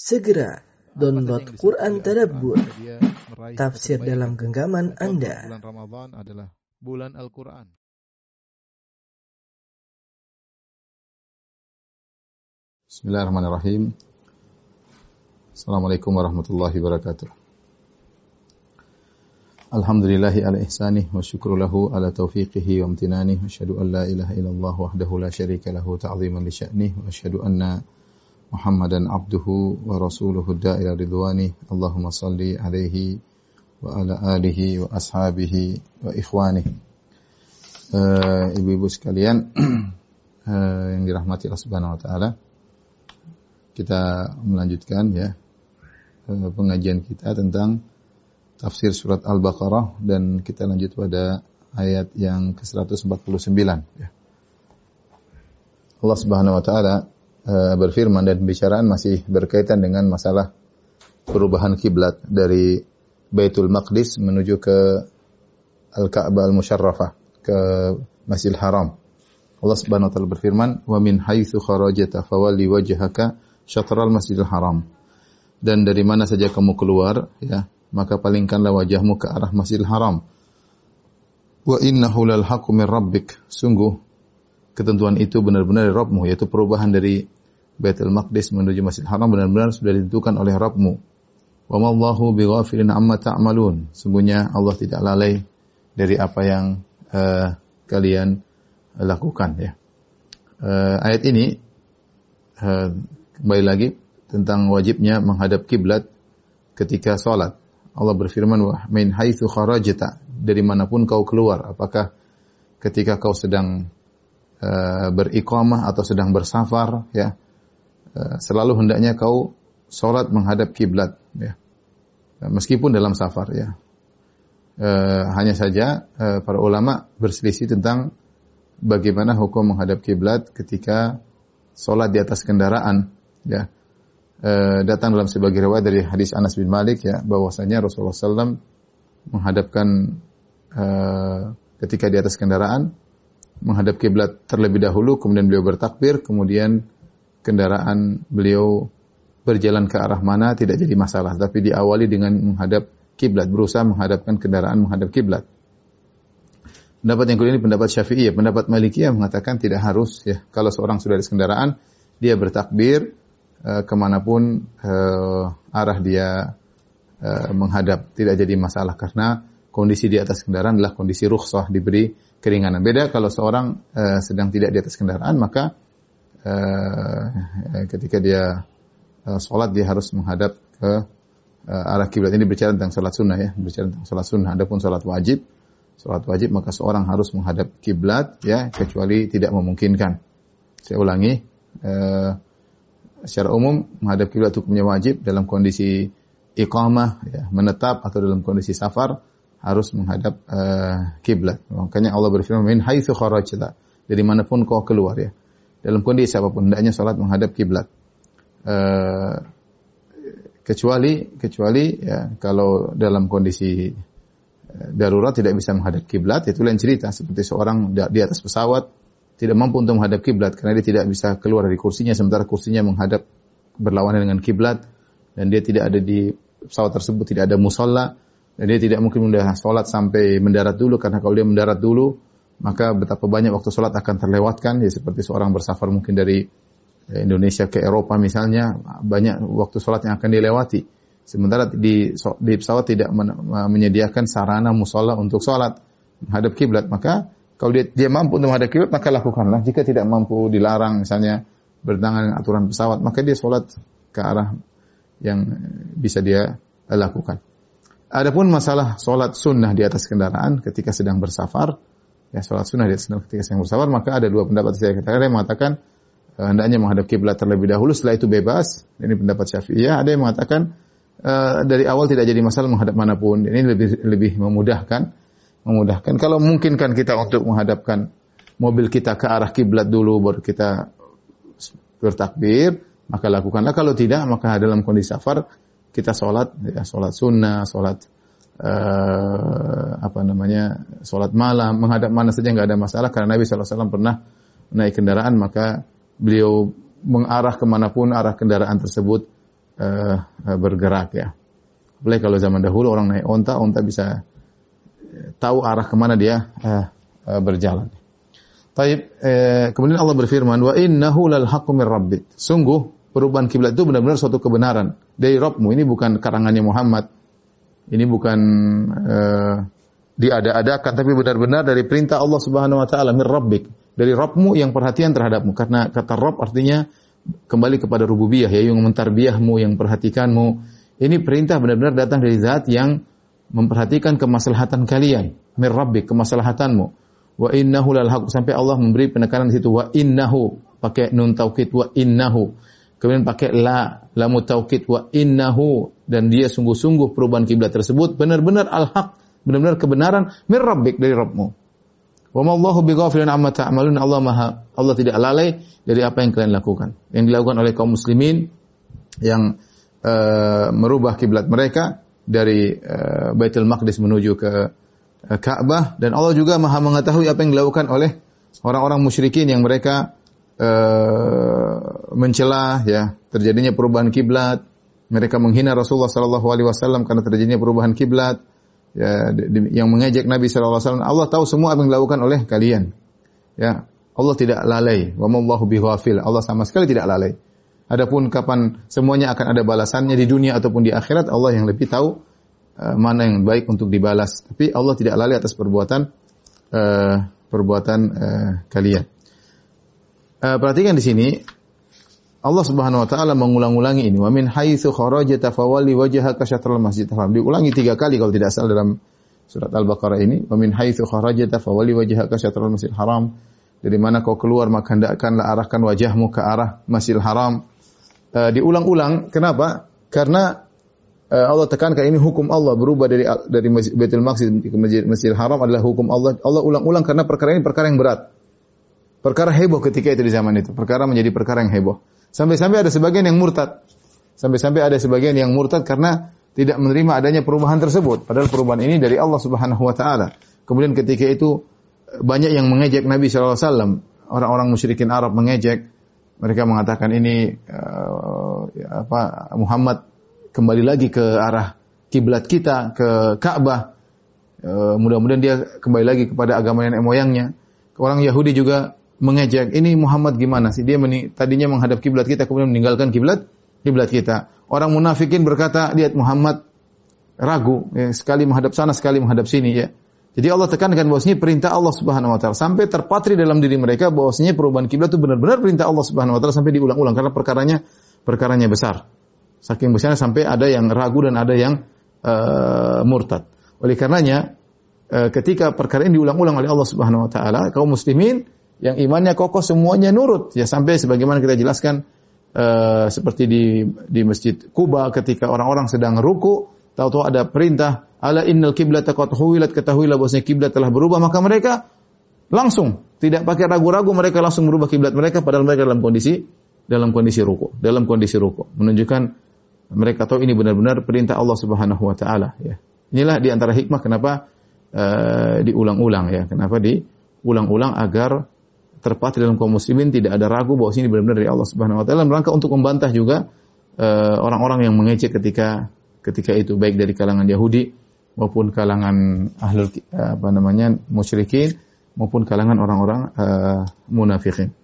Segera download Quran Tadabbur, tafsir dalam genggaman Anda. Bulan Ramadan adalah bulan Al-Quran. Bismillahirrahmanirrahim. Assalamualaikum warahmatullahi wabarakatuh. Alhamdulillahi ala ihsanih wa syukru lahu ala taufiqihi wa amtinanih wa asyhadu an la ilaha illallah wahdahu la syarika lahu ta'ziman li sya'nih wa asyhadu anna Wa rasuluhu da'ila ridwani Allahumma salli alaihi wa ala alihi wa ashabihi wa Eh, Ibu-ibu sekalian eh, yang dirahmati Allah Subhanahu wa taala kita melanjutkan ya eh, pengajian kita tentang tafsir surat Al-Baqarah dan kita lanjut pada ayat yang ke-149 ya. Allah Subhanahu wa taala eh, berfirman dan pembicaraan masih berkaitan dengan masalah perubahan kiblat dari Baitul Maqdis menuju ke Al-Ka'bah Al-Musyarrafah ke Masjidil Haram. Allah Subhanahu wa taala berfirman, "Wa min haitsu kharajta fawalli wajhaka syatral Masjidil Haram." Dan dari mana saja kamu keluar, ya, maka palingkanlah wajahmu ke arah Masjidil Haram. Wa innahu lal haqqu min rabbik. Sungguh ketentuan itu benar-benar dari Rabbmu, yaitu perubahan dari Baitul Maqdis menuju Masjidil Haram benar-benar sudah ditentukan oleh Rabbmu. Wa mallahu bighafilin amma ta'malun. Sungguhnya Allah tidak lalai dari apa yang eh, kalian lakukan ya. Eh, ayat ini eh, kembali lagi tentang wajibnya menghadap kiblat ketika sholat. Allah berfirman wa min haitsu kharajta dari mana pun kau keluar apakah ketika kau sedang uh, beriqamah atau sedang bersafar ya. Uh, selalu hendaknya kau sholat menghadap kiblat ya. Meskipun dalam safar ya. Hanya saja para ulama berselisih tentang bagaimana hukum menghadap kiblat ketika sholat di atas kendaraan ya. Datang dalam sebagai riwayat dari hadis Anas bin Malik ya bahwasanya Rasulullah SAW menghadapkan ketika di atas kendaraan menghadap kiblat terlebih dahulu kemudian beliau bertakbir kemudian kendaraan beliau berjalan ke arah mana tidak jadi masalah tapi diawali dengan menghadap kiblat berusaha menghadapkan kendaraan menghadap kiblat. Pendapat yang kedua ini pendapat Syafi'i. Ya pendapat Malikiyah mengatakan tidak harus ya. Kalau seorang sudah di kendaraan dia bertakbir uh, ke mana pun uh, arah dia uh, menghadap tidak jadi masalah. Karena kondisi di atas kendaraan adalah kondisi rukhsah diberi keringanan. Beda kalau seorang uh, sedang tidak di atas kendaraan maka uh, ketika dia uh, sholat dia harus menghadap ke uh, arah kiblat. Ini bicara tentang sholat sunnah ya, bicara tentang sholat sunnah. Adapun sholat wajib, sholat wajib maka seorang harus menghadap kiblat ya kecuali tidak memungkinkan. Saya ulangi. Uh, secara umum menghadap kiblat hukumnya wajib dalam kondisi iqamah ya, menetap atau dalam kondisi safar harus menghadap uh, kiblat. Makanya Allah berfirman min haitsu kharajta dari mana pun kau keluar ya. Dalam kondisi apa pun hendaknya salat menghadap kiblat. Uh, kecuali kecuali ya kalau dalam kondisi darurat tidak bisa menghadap kiblat itu lain cerita seperti seorang di atas pesawat tidak mampu untuk menghadap kiblat karena dia tidak bisa keluar dari kursinya sementara kursinya menghadap berlawanan dengan kiblat dan dia tidak ada di pesawat tersebut tidak ada musola dia tidak mungkin mendarat sholat sampai mendarat dulu karena kalau dia mendarat dulu maka betapa banyak waktu sholat akan terlewatkan ya seperti seorang bersafar mungkin dari Indonesia ke Eropa misalnya banyak waktu sholat yang akan dilewati sementara di di pesawat tidak menyediakan sarana musola untuk sholat menghadap kiblat maka kalau dia, dia mampu untuk menghadap kiblat maka lakukanlah. Jika tidak mampu dilarang misalnya bertentangan dengan aturan pesawat maka dia sholat ke arah yang bisa dia lakukan. Adapun masalah sholat sunnah di atas kendaraan ketika sedang bersafar, ya sholat sunnah di atas ketika sedang bersafar maka ada dua pendapat saya katakan. Yang mengatakan uh, hendaknya menghadap kiblat terlebih dahulu, setelah itu bebas. Ini pendapat Syafi'iyah. Ada yang mengatakan uh, dari awal tidak jadi masalah menghadap mana pun. Ini lebih lebih memudahkan memudahkan. Kalau mungkin kan kita untuk menghadapkan mobil kita ke arah kiblat dulu baru kita bertakbir, maka lakukanlah. Kalau tidak, maka dalam kondisi safar kita sholat, ya, sholat sunnah, sholat uh, apa namanya, sholat malam, menghadap mana saja nggak ada masalah karena Nabi SAW pernah naik kendaraan maka beliau mengarah ke mana pun arah kendaraan tersebut uh, bergerak ya. Apalagi kalau zaman dahulu orang naik onta, onta bisa tahu arah ke mana dia uh, uh, berjalan. Taib, eh, kemudian Allah berfirman, wa innahu lal haqqu min. Sungguh perubahan kiblat itu benar-benar suatu kebenaran dari Rabbmu. Ini bukan karangannya Muhammad. Ini bukan eh, diada-adakan tapi benar-benar dari perintah Allah Subhanahu wa taala min. Dari Rabbmu yang perhatian terhadapmu karena kata Rabb artinya kembali kepada rububiyah ya yang mentarbiyahmu, yang perhatikanmu. Ini perintah benar-benar datang dari zat yang memperhatikan kemaslahatan kalian, min kemaslahatanmu wa innahu lal sampai Allah memberi penekanan di situ wa innahu pakai nun taukid wa innahu kemudian pakai la lamu taukid wa innahu. Dan dia sungguh-sungguh perubahan kiblat tersebut benar-benar al haq benar-benar kebenaran min rabbik dari Rabbmu. Wa ma Allahu bighafilin amma ta'malun Allah Maha Allah tidak lalai dari apa yang kalian lakukan. Yang dilakukan oleh kaum muslimin yang uh, merubah kiblat mereka dari uh, Baitul Maqdis menuju ke Eh, Ka'bah. Dan Allah juga Maha mengetahui apa yang dilakukan oleh orang-orang musyrikin yang mereka uh, mencela ya terjadinya perubahan kiblat. Mereka menghina Rasulullah sallallahu alaihi wasallam karena terjadinya perubahan kiblat. Ya yang mengejek Nabi sallallahu alaihi wasallam Allah tahu semua apa yang dilakukan oleh kalian. Ya Allah tidak lalai. Wa mallahu bighafil. Allah sama sekali tidak lalai. Adapun kapan semuanya akan ada balasannya di dunia ataupun di akhirat Allah yang lebih tahu Eh, mana yang baik untuk dibalas. Tapi Allah tidak lalai atas perbuatan uh, perbuatan uh, kalian. Uh, perhatikan di sini Allah Subhanahu wa taala mengulang-ulangi ini. Wa min haitsu kharajta fawalli wajhaka syatral masjidil haram. Diulangi tiga kali kalau tidak salah dalam surat Al-Baqarah ini. Wa min haitsu kharajta fawalli wajhaka syatral masjidil haram. Dari mana kau keluar maka hendakkanlah arahkan wajahmu ke arah Masjidil Haram. Uh, diulang-ulang. Kenapa? Karena Eh, Allah tekankan ini hukum Allah berubah dari dari Baitul Maqdis ke Masjid Masjidil Haram adalah hukum Allah. Allah ulang-ulang karena perkara ini perkara yang berat. Perkara heboh ketika itu di zaman itu. Perkara menjadi perkara yang heboh. Sampai-sampai ada sebagian yang murtad. Sampai-sampai ada sebagian yang murtad karena tidak menerima adanya perubahan tersebut. Padahal perubahan ini dari Allah Subhanahu wa taala. Kemudian ketika itu banyak yang mengejek Nabi sallallahu alaihi wasallam. Orang-orang musyrikin Arab mengejek. Mereka mengatakan ini uh, apa Muhammad kembali lagi ke arah kiblat kita ke Ka'bah. E, mudah-mudahan dia kembali lagi kepada agama nenek moyangnya. Orang Yahudi juga mengejek, ini Muhammad gimana sih? Dia meni, tadinya menghadap kiblat kita kemudian meninggalkan kiblat kiblat kita. Orang munafikin berkata, lihat Muhammad ragu, ya, sekali menghadap sana, sekali menghadap sini ya. Jadi Allah tekankan bahwasanya perintah Allah Subhanahu wa taala sampai terpatri dalam diri mereka bahwasanya perubahan kiblat itu benar-benar perintah Allah Subhanahu wa taala sampai diulang-ulang karena perkaranya perkaranya besar. Saking besarnya sampai ada yang ragu dan ada yang uh, murtad. Oleh karenanya uh, ketika perkara ini diulang-ulang oleh Allah Subhanahu wa taala, kaum muslimin yang imannya kokoh semuanya nurut ya sampai sebagaimana kita jelaskan uh, seperti di di Masjid Kuba ketika orang-orang sedang ruku, tahu-tahu ada perintah ala innal qiblata qad huwilat ketahuilah bahwasanya kiblat telah berubah maka mereka langsung tidak pakai ragu-ragu mereka langsung merubah kiblat mereka padahal mereka dalam kondisi dalam kondisi ruku, dalam kondisi ruku menunjukkan mereka tahu ini benar-benar perintah Allah Subhanahu wa taala ya. Inilah di antara hikmah kenapa uh, diulang-ulang ya. Kenapa diulang-ulang agar terpatri dalam kaum muslimin tidak ada ragu bahwa ini benar-benar dari Allah Subhanahu wa taala rangka untuk membantah juga uh, orang-orang yang mengejek ketika ketika itu baik dari kalangan Yahudi maupun kalangan ahlul apa namanya musyrikin maupun kalangan orang-orang uh, munafikin.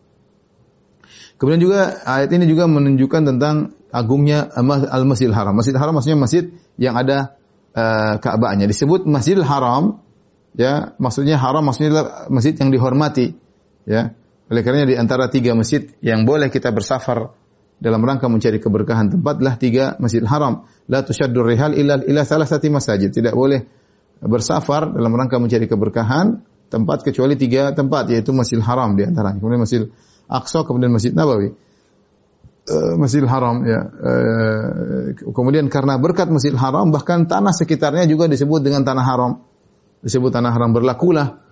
Kemudian juga ayat ini juga menunjukkan tentang agungnya Al-Masjidil Haram. Masjidil Haram maksudnya masjid yang ada uh, Ka'bahnya. Disebut Masjidil Haram ya, maksudnya haram maksudnya masjid yang dihormati ya. Oleh karenanya di antara tiga masjid yang boleh kita bersafar dalam rangka mencari keberkahan tempatlah tiga Masjidil Haram. La tusyaddur rihal illa ila salasati masajid. Tidak boleh bersafar dalam rangka mencari keberkahan tempat kecuali tiga tempat yaitu Masjidil Haram di antaranya. Kemudian Masjid Aqsa, kemudian Masjid Nabawi. Uh, Masjidil Haram ya. Uh, kemudian karena berkat Masjidil Haram bahkan tanah sekitarnya juga disebut dengan tanah haram. Disebut tanah haram berlakulah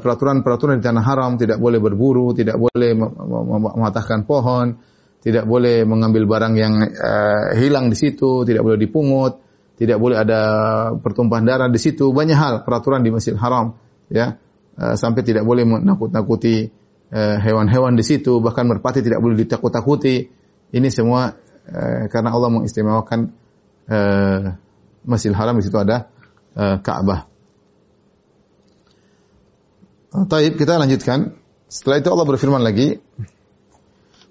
peraturan-peraturan di tanah haram tidak boleh berburu, tidak boleh mematahkan pohon, tidak boleh mengambil barang yang uh, hilang di situ, tidak boleh dipungut, tidak boleh ada pertumpahan darah di situ, banyak hal peraturan di Masjidil Haram ya. Uh, sampai tidak boleh menakut-nakuti hewan-hewan di situ, bahkan merpati tidak boleh ditakut-takuti. Ini semua eh, karena Allah mengistimewakan eh, Masjidil Haram di situ ada eh, Ka'bah. Taib kita lanjutkan. Setelah itu Allah berfirman lagi,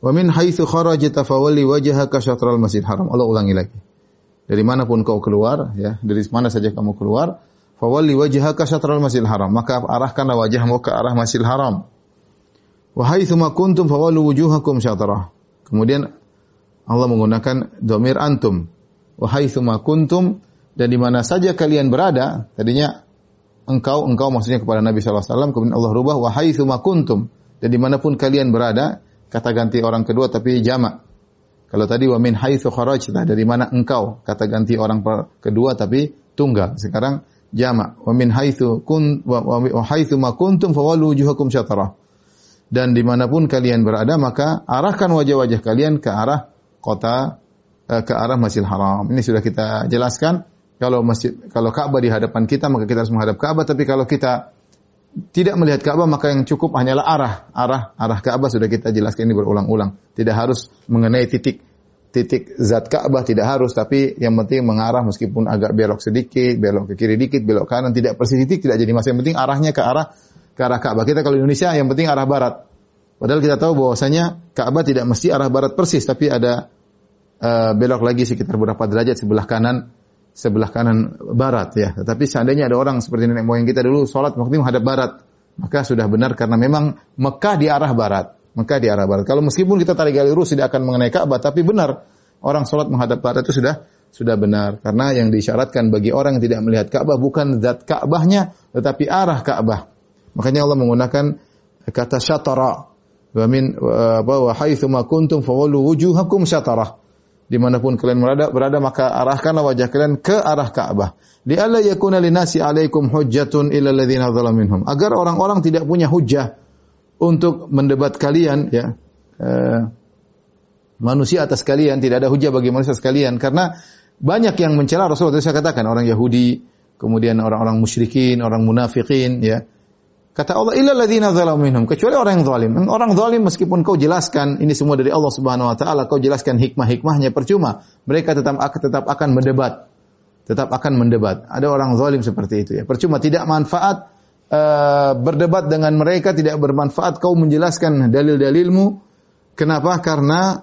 "Wa min haitsu kharajta fawalli wajhaka syatral Masjidil Haram." Allah ulangi lagi. Dari mana pun kau keluar, ya, dari mana saja kamu keluar, fawalli wajhaka syatral Masjidil Haram, maka arahkanlah wajahmu ke arah Masjidil Haram. Wa haitsu ma kuntum fawallu wujuhakum syatrah. Kemudian Allah menggunakan domir antum. Wa haitsu ma kuntum dan di mana saja kalian berada, tadinya engkau engkau maksudnya kepada Nabi SAW kemudian Allah rubah wa haitsu ma kuntum. Dan di mana pun kalian berada kata ganti orang kedua tapi jamak. Kalau tadi wa min haitsu kharajta dari mana engkau? Kata ganti orang kedua tapi tunggal. Sekarang jamak. Wa min haitsu kun wa, wa, haitsu ma kuntum fawallu wujuhakum syatrah dan di mana pun kalian berada maka arahkan wajah-wajah kalian ke arah kota eh, ke arah Masjidil Haram. Ini sudah kita jelaskan kalau masjid kalau Ka'bah di hadapan kita maka kita harus menghadap Ka'bah. Tapi kalau kita tidak melihat Ka'bah maka yang cukup hanyalah arah. Arah arah Ka'bah sudah kita jelaskan ini berulang-ulang. Tidak harus mengenai titik titik zat Ka'bah tidak harus. Tapi yang penting mengarah meskipun agak belok sedikit belok ke kiri dikit belok kanan. Tidak persis titik tidak jadi masalah yang penting arahnya ke arah ke arah Ka'bah. Kita kalau Indonesia yang penting arah barat. Padahal kita tahu bahwasanya Ka'bah tidak mesti arah barat persis. Tapi ada eh, belok lagi sekitar beberapa derajat sebelah kanan sebelah kanan barat ya. Tetapi seandainya ada orang seperti nenek moyang kita dulu sholat waktu menghadap barat, maka sudah benar karena memang Mekah di arah barat. Mekah di arah barat. Kalau meskipun kita tarik gali lurus tidak akan mengenai Ka'bah, tapi benar orang sholat menghadap barat itu sudah sudah benar karena yang disyaratkan bagi orang yang tidak melihat Ka'bah bukan zat Ka'bahnya tetapi arah Ka'bah. Makanya Allah menggunakan kata syatara wa min wa haitsu ma kuntum fawallu wujuhakum syatarah di mana pun kalian berada, berada maka arahkanlah wajah kalian ke arah Ka'bah. Li alla yakuna linasi alaikum hujjatun illa alladziina minhum. Agar orang-orang tidak punya hujah untuk mendebat kalian ya. Eh, manusia atas kalian tidak ada hujah bagi manusia sekalian karena banyak yang mencela Rasulullah saya katakan orang Yahudi, kemudian orang-orang musyrikin, orang munafikin ya. Kata Allah, illa ladzina zalamu minhum, kecuali orang yang zalim. Orang zalim meskipun kau jelaskan ini semua dari Allah Subhanahu wa taala, kau jelaskan hikmah-hikmahnya percuma. Mereka tetap tetap akan mendebat. Tetap akan mendebat. Ada orang zalim seperti itu ya. Percuma tidak manfaat uh, berdebat dengan mereka, tidak bermanfaat kau menjelaskan dalil-dalilmu. Kenapa? Karena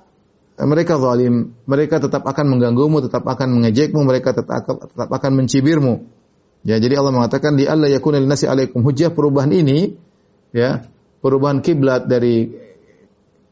mereka zalim. Mereka tetap akan mengganggumu, tetap akan mengejekmu, mereka tetap akan mencibirmu. Ya, jadi Allah mengatakan di Allah yakuna linasi alaikum hujjah perubahan ini ya, perubahan kiblat dari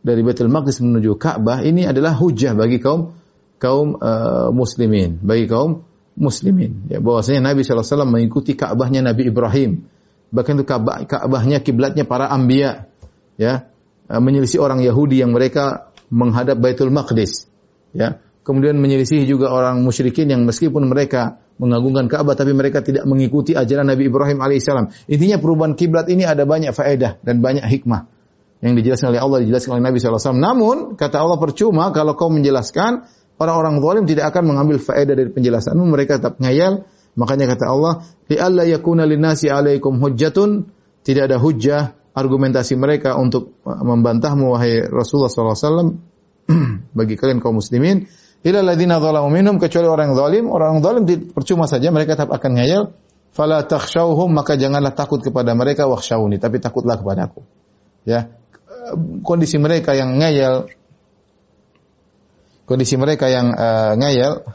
dari Baitul Maqdis menuju Ka'bah ini adalah hujjah bagi kaum kaum uh, muslimin, bagi kaum muslimin. Ya, bahwasanya Nabi SAW mengikuti Ka'bahnya Nabi Ibrahim. Bahkan itu Ka'bah, Ka'bahnya kiblatnya para anbiya. Ya, uh, menyelisih orang Yahudi yang mereka menghadap Baitul Maqdis. Ya, kemudian menyelisih juga orang musyrikin yang meskipun mereka mengagungkan Ka'bah tapi mereka tidak mengikuti ajaran Nabi Ibrahim alaihissalam. Intinya perubahan kiblat ini ada banyak faedah dan banyak hikmah yang dijelaskan oleh Allah dijelaskan oleh Nabi SAW. Namun kata Allah percuma kalau kau menjelaskan orang-orang zalim tidak akan mengambil faedah dari penjelasanmu mereka tetap ngayal. Makanya kata Allah, li hujjatun tidak ada hujjah argumentasi mereka untuk membantahmu wahai Rasulullah SAW bagi kalian kaum muslimin ila ladzina zalamu minhum kecuali orang yang zalim, orang zalim percuma saja mereka tetap akan ngayal. Fala takhshawhum maka janganlah takut kepada mereka wakhshawni. Tapi takutlah kepadaku. Ya. Kondisi mereka yang ngayal kondisi mereka yang uh, ngayal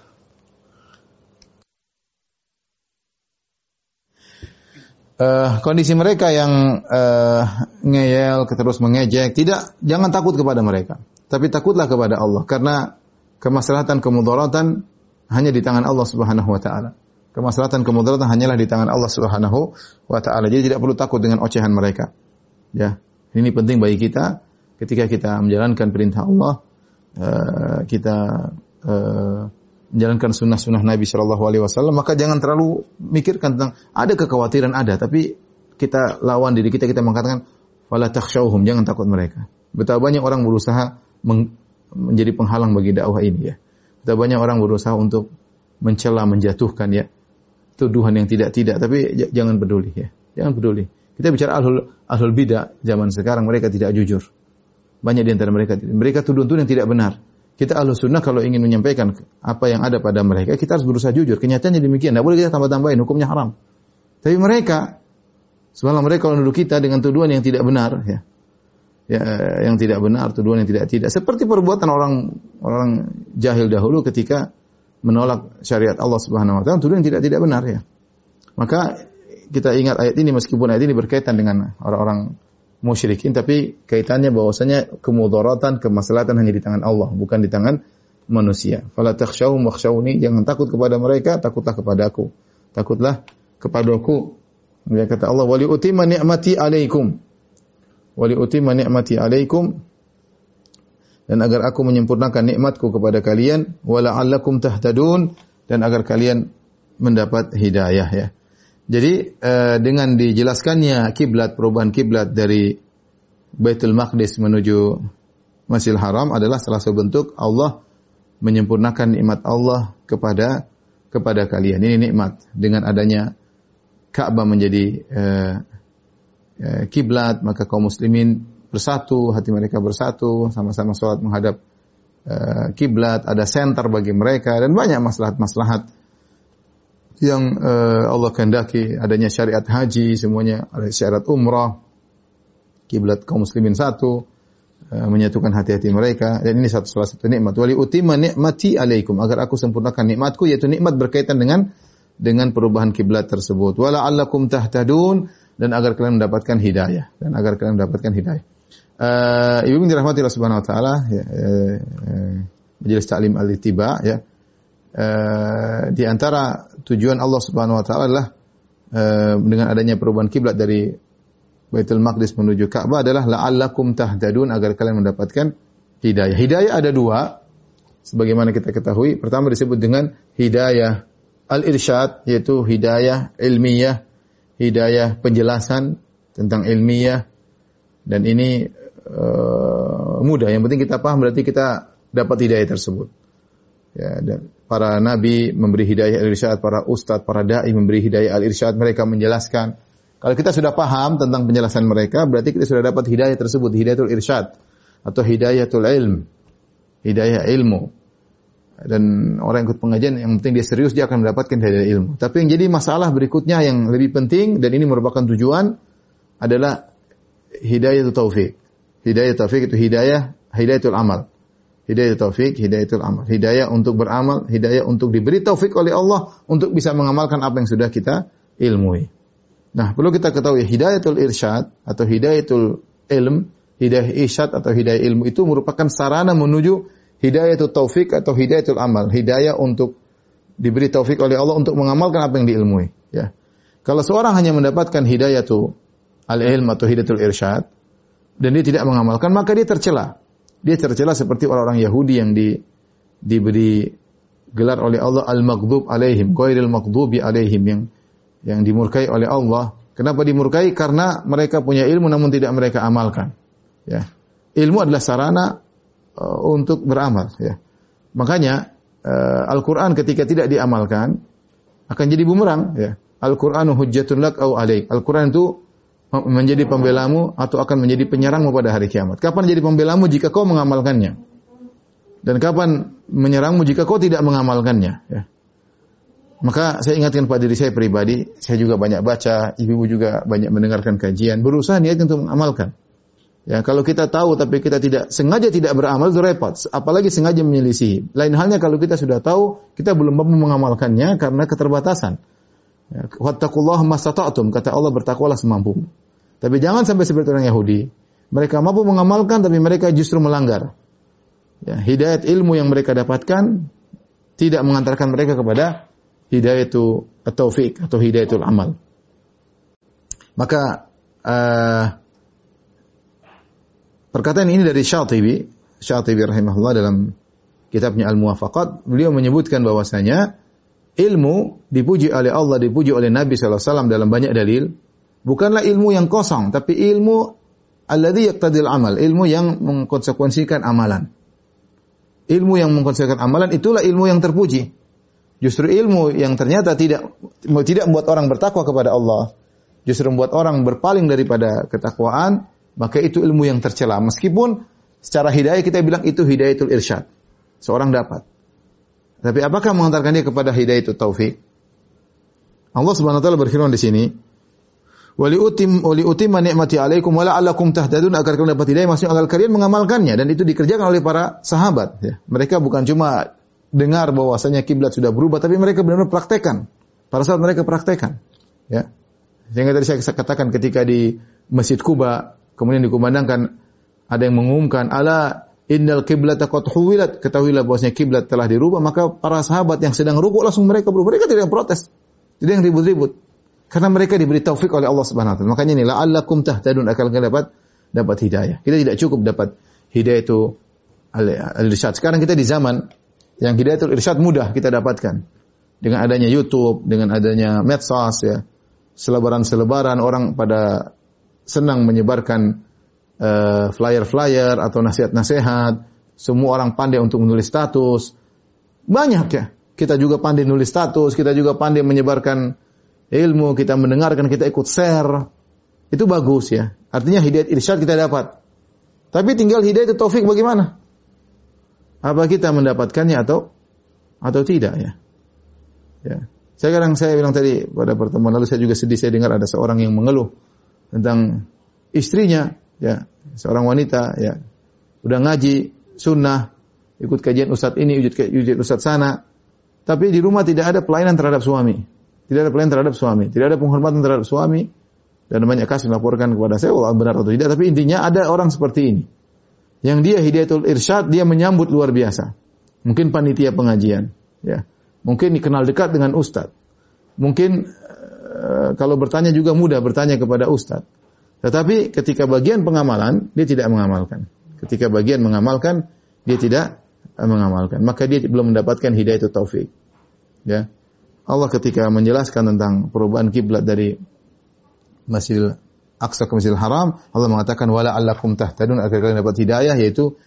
Uh, kondisi mereka yang uh, ngeyel terus mengejek. Tidak jangan takut kepada mereka. Tapi takutlah kepada Allah. Karena kemaslahatan kemudaratan hanya di tangan Allah Subhanahu wa taala. Kemaslahatan kemudaratan hanyalah di tangan Allah Subhanahu wa taala. Jadi tidak perlu takut dengan ocehan mereka. Ya. Ini penting bagi kita ketika kita menjalankan perintah Allah, uh, kita uh, menjalankan sunnah-sunnah Nabi Shallallahu Alaihi Wasallam, maka jangan terlalu mikirkan tentang ada kekhawatiran ada, tapi kita lawan diri kita kita mengatakan wala jangan takut mereka. Betapa banyak orang berusaha menjadi penghalang bagi dakwah ini ya. Betapa banyak orang berusaha untuk mencela, menjatuhkan ya tuduhan yang tidak-tidak, tapi jangan peduli ya. Jangan peduli. Kita bicara ahlul ahlul bidah zaman sekarang mereka tidak jujur. Banyak di antara mereka mereka tuduh-tuduh yang tidak benar. kita ahlu sunnah kalau ingin menyampaikan apa yang ada pada mereka, kita harus berusaha jujur. Kenyataannya demikian. Tidak boleh kita tambah-tambahin, hukumnya haram. Tapi mereka, semalam mereka kalau menuduh kita dengan tuduhan yang tidak benar, ya, ya yang tidak benar, tuduhan yang tidak tidak. Seperti perbuatan orang orang jahil dahulu ketika menolak syariat Allah Subhanahu Wa Taala, tuduhan yang tidak tidak benar ya. Maka kita ingat ayat ini meskipun ayat ini berkaitan dengan orang-orang musyrikin tapi kaitannya bahwasanya kemudaratan, kemaslahatan hanya di tangan Allah, bukan di tangan manusia. Fala takhshawhum wakhshawni, jangan takut kepada mereka, takutlah kepada aku. Takutlah kepadaku. Ya kata Allah, "Wali utimma ni'mati 'alaikum." Wali utimma ni'mati 'alaikum dan agar aku menyempurnakan nikmatku kepada kalian wala allakum tahtadun dan agar kalian mendapat hidayah ya. Jadi uh, dengan dijelaskannya kiblat perubahan kiblat dari Baitul Maqdis menuju Masjidil Haram adalah salah satu bentuk Allah menyempurnakan nikmat Allah kepada kepada kalian. Ini nikmat dengan adanya Ka'bah menjadi uh, kiblat maka kaum muslimin bersatu, hati mereka bersatu, sama-sama sholat menghadap kiblat, ada center bagi mereka dan banyak maslahat-maslahat yang uh, Allah kehendaki adanya syariat haji semuanya ada syariat umrah kiblat kaum muslimin satu uh, menyatukan hati-hati mereka dan ini satu salah satu nikmat. Wali utima nikmati alaikum agar aku sempurnakan nikmatku yaitu nikmat berkaitan dengan dengan perubahan kiblat tersebut. Wala allakum tahtadun dan agar kalian mendapatkan hidayah dan agar kalian mendapatkan hidayah uh, ibu dirahmati Allah Subhanahu wa taala ya, uh, majelis taklim al-ittiba ya Uh, di antara tujuan Allah Subhanahu wa taala adalah uh, dengan adanya perubahan kiblat dari Baitul Maqdis menuju Ka'bah adalah la'allakum tahtadun agar kalian mendapatkan hidayah. Hidayah ada dua sebagaimana kita ketahui. Pertama disebut dengan hidayah al-irsyad yaitu hidayah ilmiah, hidayah penjelasan tentang ilmiah dan ini uh, mudah. Yang penting kita paham berarti kita dapat hidayah tersebut. Ya, dan para nabi memberi hidayah al-irsyad, para ustadz, para dai memberi hidayah al-irsyad, mereka menjelaskan. Kalau kita sudah paham tentang penjelasan mereka, berarti kita sudah dapat hidayah tersebut, hidayatul irsyad atau hidayatul ilm, hidayah ilmu. Dan orang yang ikut pengajian yang penting dia serius dia akan mendapatkan hidayah ilmu. Tapi yang jadi masalah berikutnya yang lebih penting dan ini merupakan tujuan adalah hidayah taufik. Hidayah taufik itu hidayah hidayatul amal. Hidayah taufik, hidayatul amal. Hidayah untuk beramal, hidayah untuk diberi taufik oleh Allah untuk bisa mengamalkan apa yang sudah kita ilmui. Nah, perlu kita ketahui hidayatul irsyad atau hidayatul ilm, hidayah irsyad atau hidayah ilmu itu merupakan sarana menuju hidayatul taufik atau hidayatul amal. Hidayah untuk diberi taufik oleh Allah untuk mengamalkan apa yang diilmui. Ya. Kalau seorang hanya mendapatkan hidayatul al-ilm atau hidayatul irsyad dan dia tidak mengamalkan, maka dia tercela dia tercela seperti orang-orang Yahudi yang di, diberi gelar oleh Allah al-maghdub alaihim, ghairil maghdubi alaihim yang yang dimurkai oleh Allah. Kenapa dimurkai? Karena mereka punya ilmu namun tidak mereka amalkan. Ya. Ilmu adalah sarana uh, untuk beramal, ya. Makanya uh, Al-Qur'an ketika tidak diamalkan akan jadi bumerang, ya. Al-Qur'anu hujjatun lak au alaik. Al-Qur'an itu menjadi pembelamu atau akan menjadi penyerangmu pada hari kiamat. Kapan jadi pembelamu jika kau mengamalkannya? Dan kapan menyerangmu jika kau tidak mengamalkannya? Ya. Maka saya ingatkan pada diri saya pribadi, saya juga banyak baca, ibu-ibu juga banyak mendengarkan kajian, berusaha niat untuk mengamalkan. Ya, kalau kita tahu tapi kita tidak sengaja tidak beramal itu repot, apalagi sengaja menyelisihi. Lain halnya kalau kita sudah tahu, kita belum mampu mengamalkannya karena keterbatasan. Ya, Wattaqullah kata Allah bertakwalah semampu. Tapi jangan sampai seperti orang Yahudi. Mereka mampu mengamalkan tapi mereka justru melanggar. Ya, hidayat ilmu yang mereka dapatkan tidak mengantarkan mereka kepada hidayatul taufik atau hidayatul amal. Maka uh, perkataan ini dari Syatibi, Syatibi rahimahullah dalam kitabnya Al-Muwafaqat, beliau menyebutkan bahwasanya ilmu dipuji oleh Allah, dipuji oleh Nabi SAW dalam banyak dalil, bukanlah ilmu yang kosong, tapi ilmu alladhi yaqtadil amal, ilmu yang mengkonsekuensikan amalan. Ilmu yang mengkonsekuensikan amalan itulah ilmu yang terpuji. Justru ilmu yang ternyata tidak tidak membuat orang bertakwa kepada Allah, justru membuat orang berpaling daripada ketakwaan, maka itu ilmu yang tercela. Meskipun secara hidayah kita bilang itu hidayatul irsyad. seorang dapat. Tapi apakah mengantarkan dia kepada itu taufik? Allah Subhanahu wa taala berfirman di sini, Wali utim wali utimma ni'mati alaikum wala alakum tahtadun agar kalian dapat hidayah maksudnya agar kalian mengamalkannya dan itu dikerjakan oleh para sahabat ya. Mereka bukan cuma dengar bahwasanya kiblat sudah berubah tapi mereka benar-benar praktekkan. Para sahabat mereka praktekkan ya. Sehingga tadi saya katakan ketika di Masjid Kuba kemudian dikumandangkan ada yang mengumumkan ala innal qiblata qad huwilat ketahuilah bahwasanya kiblat telah dirubah maka para sahabat yang sedang rukuk langsung mereka berubah mereka tidak yang protes tidak yang ribut-ribut karena mereka diberi taufik oleh Allah Subhanahu wa taala. Makanya ini la'allakum tahtadun akan dapat dapat hidayah. Kita tidak cukup dapat hidayah itu al-irsyad. Sekarang kita di zaman yang hidayah itu irsyad mudah kita dapatkan. Dengan adanya YouTube, dengan adanya medsos ya. Selebaran-selebaran orang pada senang menyebarkan flyer flyer-flyer atau nasihat-nasihat. Semua orang pandai untuk menulis status. Banyak ya. Kita juga pandai nulis status, kita juga pandai menyebarkan ilmu, kita mendengarkan, kita ikut share. Itu bagus ya. Artinya hidayat irsyad kita dapat. Tapi tinggal hidayat taufik bagaimana? Apa kita mendapatkannya atau atau tidak ya? Ya. Sekarang saya bilang tadi pada pertemuan lalu saya juga sedih saya dengar ada seorang yang mengeluh tentang istrinya ya, seorang wanita ya. Udah ngaji sunnah, ikut kajian ustadz ini, ikut ustadz sana, tapi di rumah tidak ada pelayanan terhadap suami. Tidak ada pelayanan terhadap suami, tidak ada penghormatan terhadap suami dan banyak kasus melaporkan kepada saya Allah benar atau tidak, tapi intinya ada orang seperti ini. Yang dia hidayatul irsyad, dia menyambut luar biasa. Mungkin panitia pengajian, ya. Mungkin dikenal dekat dengan ustadz. Mungkin kalau bertanya juga mudah bertanya kepada ustadz. Tetapi ketika bagian pengamalan, dia tidak mengamalkan. Ketika bagian mengamalkan, dia tidak mengamalkan. Maka dia belum mendapatkan hidayah taufik. Ya. Allah ketika menjelaskan tentang perubahan kiblat dari Masjidil Aqsa ke Masjidil Haram, Allah mengatakan wala allakum tahtadun agar kalian dapat hidayah yaitu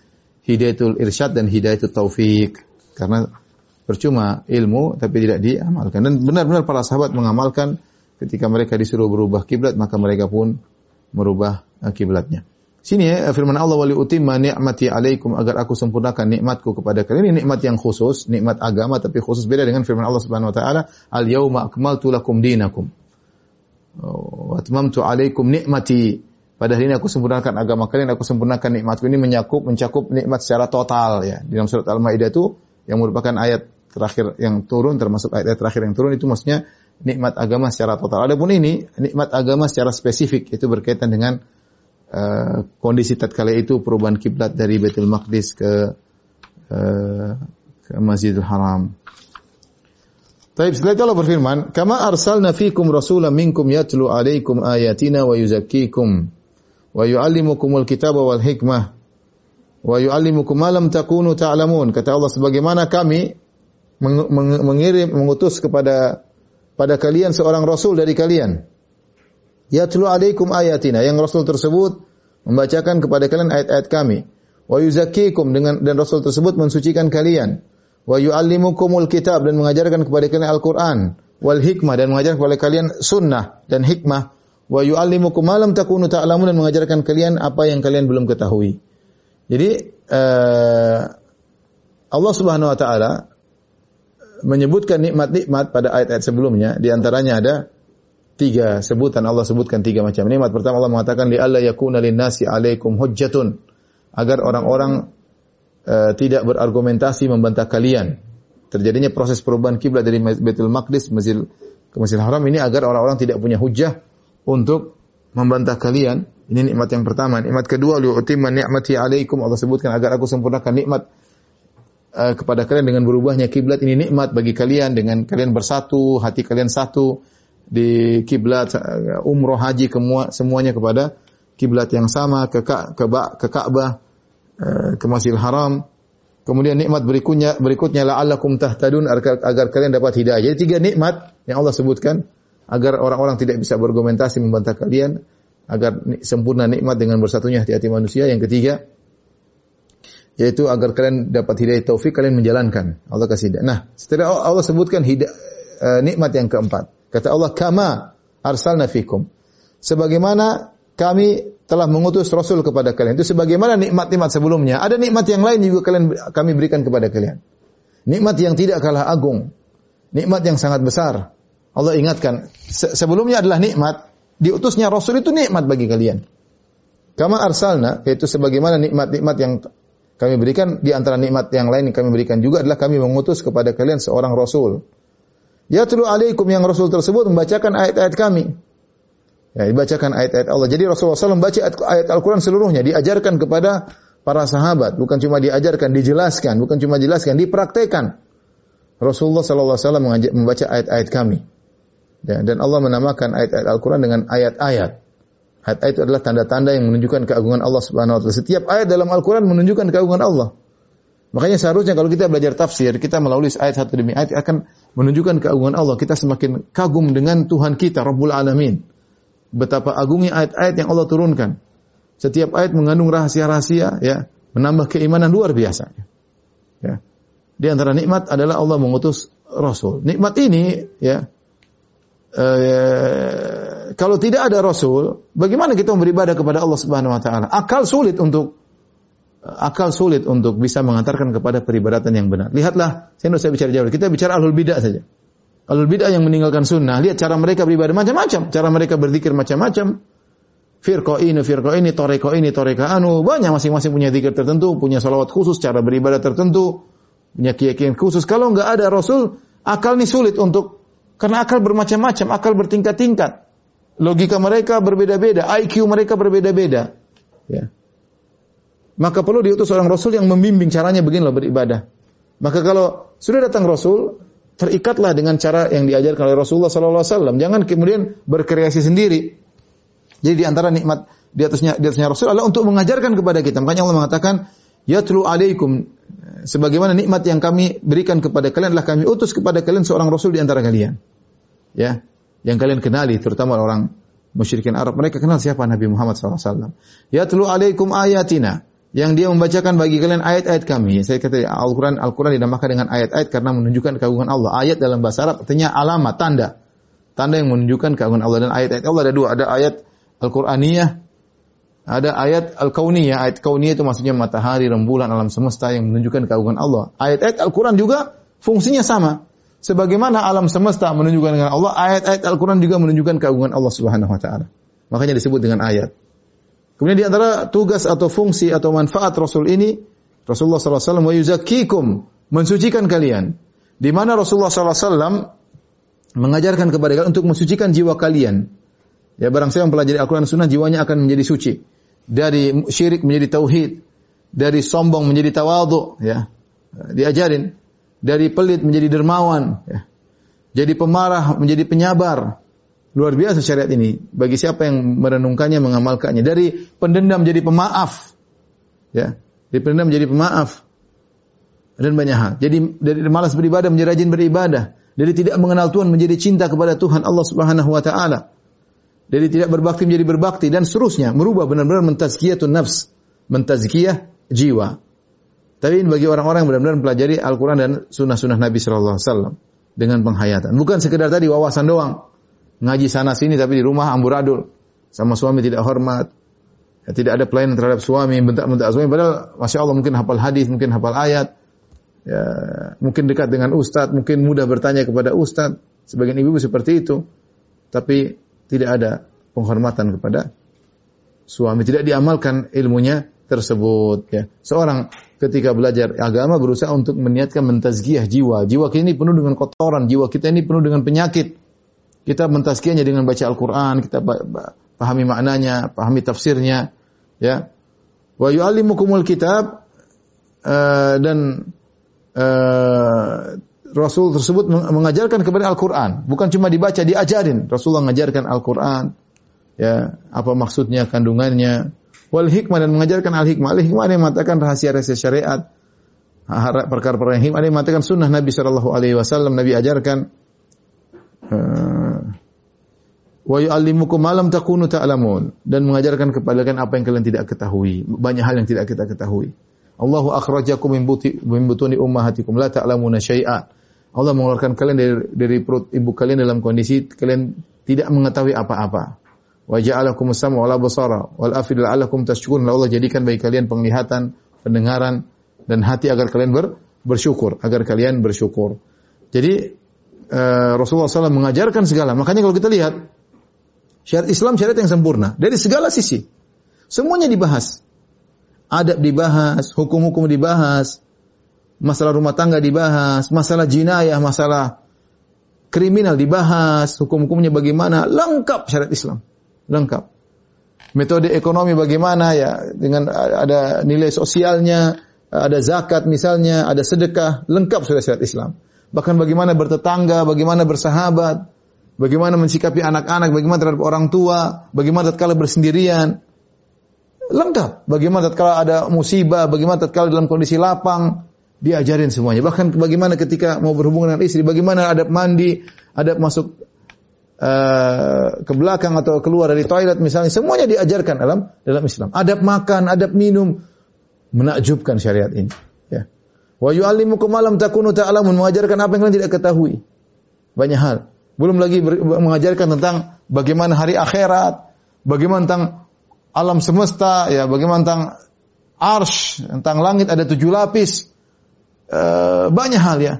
hidayatul irsyad dan hidayatul taufik. Karena percuma ilmu tapi tidak diamalkan. Dan benar-benar para sahabat mengamalkan ketika mereka disuruh berubah kiblat maka mereka pun merubah kiblatnya. Sini ya firman Allah wali utimma ni'mati alaikum agar aku sempurnakan nikmatku kepada kalian. Ini nikmat yang khusus, nikmat agama tapi khusus beda dengan firman Allah Subhanahu wa taala, "Al yauma akmaltu lakum dinakum." Oh, wa atmamtu alaikum nikmati. Pada hari ini aku sempurnakan agama kalian, aku sempurnakan nikmatku. Ini menyakup mencakup nikmat secara total ya. Di dalam surat Al-Maidah itu yang merupakan ayat terakhir yang turun termasuk ayat, ayat terakhir yang turun itu maksudnya nikmat agama secara total. Adapun ini nikmat agama secara spesifik itu berkaitan dengan uh, kondisi tatkala itu perubahan kiblat dari Baitul Maqdis ke uh, ke Masjidil Haram. Taib setelah itu Allah berfirman, "Kama arsalna fikum rasulan minkum yatlu alaikum ayatina wa yuzakkikum wa yuallimukumul kitaba wal hikmah wa yuallimukum ma lam takunu ta'lamun." Kata Allah sebagaimana kami mengirim mengutus kepada pada kalian seorang rasul dari kalian. Yatlu alaikum ayatina. Yang rasul tersebut membacakan kepada kalian ayat-ayat kami. Wa yuzakkikum dengan dan rasul tersebut mensucikan kalian. Wa yuallimukumul kitab dan mengajarkan kepada kalian Al-Qur'an. Wal hikmah dan mengajarkan kepada kalian sunnah dan hikmah. Wa yuallimukum ma lam takunu ta'lamun dan mengajarkan kalian apa yang kalian belum ketahui. Jadi uh, Allah Subhanahu wa taala menyebutkan nikmat-nikmat pada ayat-ayat sebelumnya di antaranya ada tiga sebutan Allah sebutkan tiga macam nikmat. Pertama Allah mengatakan li alla yakuna linnasi alaikum hujjatun agar orang-orang uh, tidak berargumentasi membantah kalian. Terjadinya proses perubahan kiblat dari Baitul Maqdis Masjid ke Masjidil Haram ini agar orang-orang tidak punya hujjah untuk membantah kalian. Ini nikmat yang pertama. Nikmat kedua liutimma ni'mati alaikum Allah sebutkan agar aku sempurnakan nikmat uh, kepada kalian dengan berubahnya kiblat ini nikmat bagi kalian dengan kalian bersatu, hati kalian satu di kiblat umroh haji kemua, semuanya kepada kiblat yang sama ke ke, ke Ka'bah eh, ke Masjidil Haram. Kemudian nikmat berikutnya berikutnya la'allakum tahtadun agar, agar kalian dapat hidayah. Jadi tiga nikmat yang Allah sebutkan agar orang-orang tidak bisa berargumentasi membantah kalian agar sempurna nikmat dengan bersatunya hati-hati manusia. Yang ketiga yaitu agar kalian dapat hidayah taufik kalian menjalankan. Allah kasih hidayah. Nah, setelah Allah sebutkan hidayah, uh, nikmat yang keempat. Kata Allah, "Kama arsalna fikum." Sebagaimana kami telah mengutus Rasul kepada kalian. Itu sebagaimana nikmat-nikmat sebelumnya. Ada nikmat yang lain juga kalian kami berikan kepada kalian. Nikmat yang tidak kalah agung. Nikmat yang sangat besar. Allah ingatkan, se sebelumnya adalah nikmat, diutusnya Rasul itu nikmat bagi kalian. Kama arsalna, yaitu sebagaimana nikmat-nikmat yang kami berikan, di antara nikmat yang lain yang kami berikan juga adalah kami mengutus kepada kalian seorang Rasul. Yatlu alaikum yang Rasul tersebut membacakan ayat-ayat kami. Ya, dibacakan ayat-ayat Allah. Jadi Rasulullah SAW membaca ayat Al-Quran seluruhnya, diajarkan kepada para sahabat. Bukan cuma diajarkan, dijelaskan. Bukan cuma dijelaskan, dipraktekan. Rasulullah SAW membaca ayat-ayat kami. Ya, dan Allah menamakan ayat-ayat Al-Quran dengan ayat-ayat. Ayat-ayat itu adalah tanda-tanda yang menunjukkan keagungan Allah Subhanahu wa taala. Setiap ayat dalam Al-Quran menunjukkan keagungan Allah. Makanya seharusnya kalau kita belajar tafsir, kita melalui ayat satu demi ayat akan menunjukkan keagungan Allah. Kita semakin kagum dengan Tuhan kita, Rabbul Alamin. Betapa agungnya ayat-ayat yang Allah turunkan. Setiap ayat mengandung rahasia-rahasia, ya, menambah keimanan luar biasa. Ya. Di antara nikmat adalah Allah mengutus Rasul. Nikmat ini, ya, eh, kalau tidak ada Rasul, bagaimana kita beribadah kepada Allah Subhanahu Wa Taala? Akal sulit untuk akal sulit untuk bisa mengantarkan kepada peribadatan yang benar. Lihatlah, saya tidak bicara jauh. Kita bicara alul bidah saja. Alul bidah yang meninggalkan sunnah. Lihat cara mereka beribadah macam-macam. Cara mereka berzikir macam-macam. Firqa ini, firqa ini, toreko ini, toreka anu. Banyak masing-masing punya zikir tertentu, punya salawat khusus, cara beribadah tertentu, punya keyakinan khusus. Kalau nggak ada Rasul, akal ini sulit untuk karena akal bermacam-macam, akal bertingkat-tingkat. Logika mereka berbeda-beda, IQ mereka berbeda-beda. Ya. Maka perlu diutus seorang Rasul yang membimbing caranya beginilah beribadah. Maka kalau sudah datang Rasul, terikatlah dengan cara yang diajarkan oleh Rasulullah Sallallahu Alaihi Wasallam. Jangan kemudian berkreasi sendiri. Jadi di antara nikmat di atasnya di atasnya Rasul adalah untuk mengajarkan kepada kita. Makanya Allah mengatakan, Yatlu alaikum sebagaimana nikmat yang kami berikan kepada kalian adalah kami utus kepada kalian seorang rasul di antara kalian. Ya, yang kalian kenali terutama orang musyrikin Arab. Mereka kenal siapa Nabi Muhammad SAW. Yatlu alaikum ayatina yang dia membacakan bagi kalian ayat-ayat kami. Saya kata Al-Quran Al-Quran dinamakan dengan ayat-ayat karena menunjukkan keagungan Allah. Ayat dalam bahasa Arab artinya alamat, tanda. Tanda yang menunjukkan keagungan Allah dan ayat-ayat Allah ada dua, ada ayat Al-Qur'aniyah, ada ayat Al-Kauniyah. Ayat Kauniyah itu maksudnya matahari, rembulan, alam semesta yang menunjukkan keagungan Allah. Ayat-ayat Al-Quran juga fungsinya sama. Sebagaimana alam semesta menunjukkan dengan Allah, ayat-ayat Al-Quran juga menunjukkan keagungan Allah Subhanahu wa taala. Makanya disebut dengan ayat. Kemudian di antara tugas atau fungsi atau manfaat Rasul ini, Rasulullah SAW wa mensucikan kalian. Di mana Rasulullah SAW mengajarkan kepada kalian untuk mensucikan jiwa kalian. Ya barang siapa mempelajari Al-Quran Sunnah, jiwanya akan menjadi suci. Dari syirik menjadi tauhid. Dari sombong menjadi tawadhu. Ya. Diajarin. Dari pelit menjadi dermawan. Ya. Jadi pemarah menjadi penyabar. Luar biasa syariat ini bagi siapa yang merenungkannya, mengamalkannya. Dari pendendam jadi pemaaf. Ya, dari pendendam jadi pemaaf. Dan banyak hal. Jadi dari malas beribadah menjadi rajin beribadah. Dari tidak mengenal Tuhan menjadi cinta kepada Tuhan Allah Subhanahu wa taala. Dari tidak berbakti menjadi berbakti dan seterusnya, merubah benar-benar mentazkiyatun nafs, mentazkiyah jiwa. Tapi bagi orang-orang yang benar-benar mempelajari Al-Quran dan sunnah-sunnah Nabi Wasallam dengan penghayatan. Bukan sekedar tadi wawasan doang. Ngaji sana sini tapi di rumah amburadul sama suami tidak hormat. Ya, tidak ada pelayanan terhadap suami bentak-bentak suami. Padahal masya Allah mungkin hafal hadis mungkin hafal ayat. Ya, mungkin dekat dengan ustadz mungkin mudah bertanya kepada ustadz. Sebagian ibu seperti itu. Tapi tidak ada penghormatan kepada suami tidak diamalkan ilmunya tersebut ya. Seorang ketika belajar agama berusaha untuk meniatkan mentazkiyah jiwa. Jiwa kita ini penuh dengan kotoran jiwa kita ini penuh dengan penyakit. Kita mentazkiyahnya dengan baca Al-Quran, kita pahami maknanya, pahami tafsirnya, ya. Wa yu'allimukumul kitab uh, dan uh, Rasul tersebut mengajarkan kepada Al-Quran. Bukan cuma dibaca, diajarin. Rasulullah mengajarkan Al-Quran. Ya, apa maksudnya, kandungannya. Wal hikmah dan mengajarkan al-hikmah. Al-hikmah ada yang mengatakan rahasia-rahasia syariat. Perkara-perkara yang hikmah. Ada yang mengatakan sunnah Nabi Shallallahu Alaihi Wasallam. Nabi ajarkan. Wa yu'allimukum ma lam takunu ta'lamun dan mengajarkan kepada kalian apa yang kalian tidak ketahui. Banyak hal yang tidak kita ketahui. Allahu akhrajakum min butuni ummahatikum la ta'lamuna syai'a. Allah mengeluarkan kalian dari dari perut ibu kalian dalam kondisi kalian tidak mengetahui apa-apa. Wa ja'alakum sam'a wal absara wal afida la'allakum tashkurun. Allah jadikan bagi kalian penglihatan, pendengaran dan hati agar kalian ber, bersyukur, agar kalian bersyukur. Jadi uh, Rasulullah SAW mengajarkan segala. Makanya kalau kita lihat syariat Islam syariat yang sempurna dari segala sisi. Semuanya dibahas. Adab dibahas, hukum-hukum dibahas, masalah rumah tangga dibahas, masalah jinayah, masalah kriminal dibahas, hukum-hukumnya bagaimana, lengkap syariat Islam. Lengkap. Metode ekonomi bagaimana ya, dengan ada nilai sosialnya, ada zakat misalnya, ada sedekah, lengkap sudah syariat Islam. Bahkan bagaimana bertetangga, bagaimana bersahabat, bagaimana mensikapi anak-anak, bagaimana terhadap orang tua, bagaimana tatkala bersendirian. Lengkap. Bagaimana tatkala ada musibah, bagaimana tatkala dalam kondisi lapang, diajarin semuanya. Bahkan bagaimana ketika mau berhubungan dengan istri, bagaimana adab mandi, adab masuk uh, ke belakang atau keluar dari toilet misalnya, semuanya diajarkan dalam dalam Islam. Adab makan, adab minum, menakjubkan syariat ini. Ya. Wa yu'allimukum malam takunu ta'lamun, mengajarkan apa yang kalian tidak ketahui. Banyak hal. Belum lagi mengajarkan tentang bagaimana hari akhirat, bagaimana tentang alam semesta, ya, bagaimana tentang arsh, tentang langit ada tujuh lapis, e, banyak hal ya.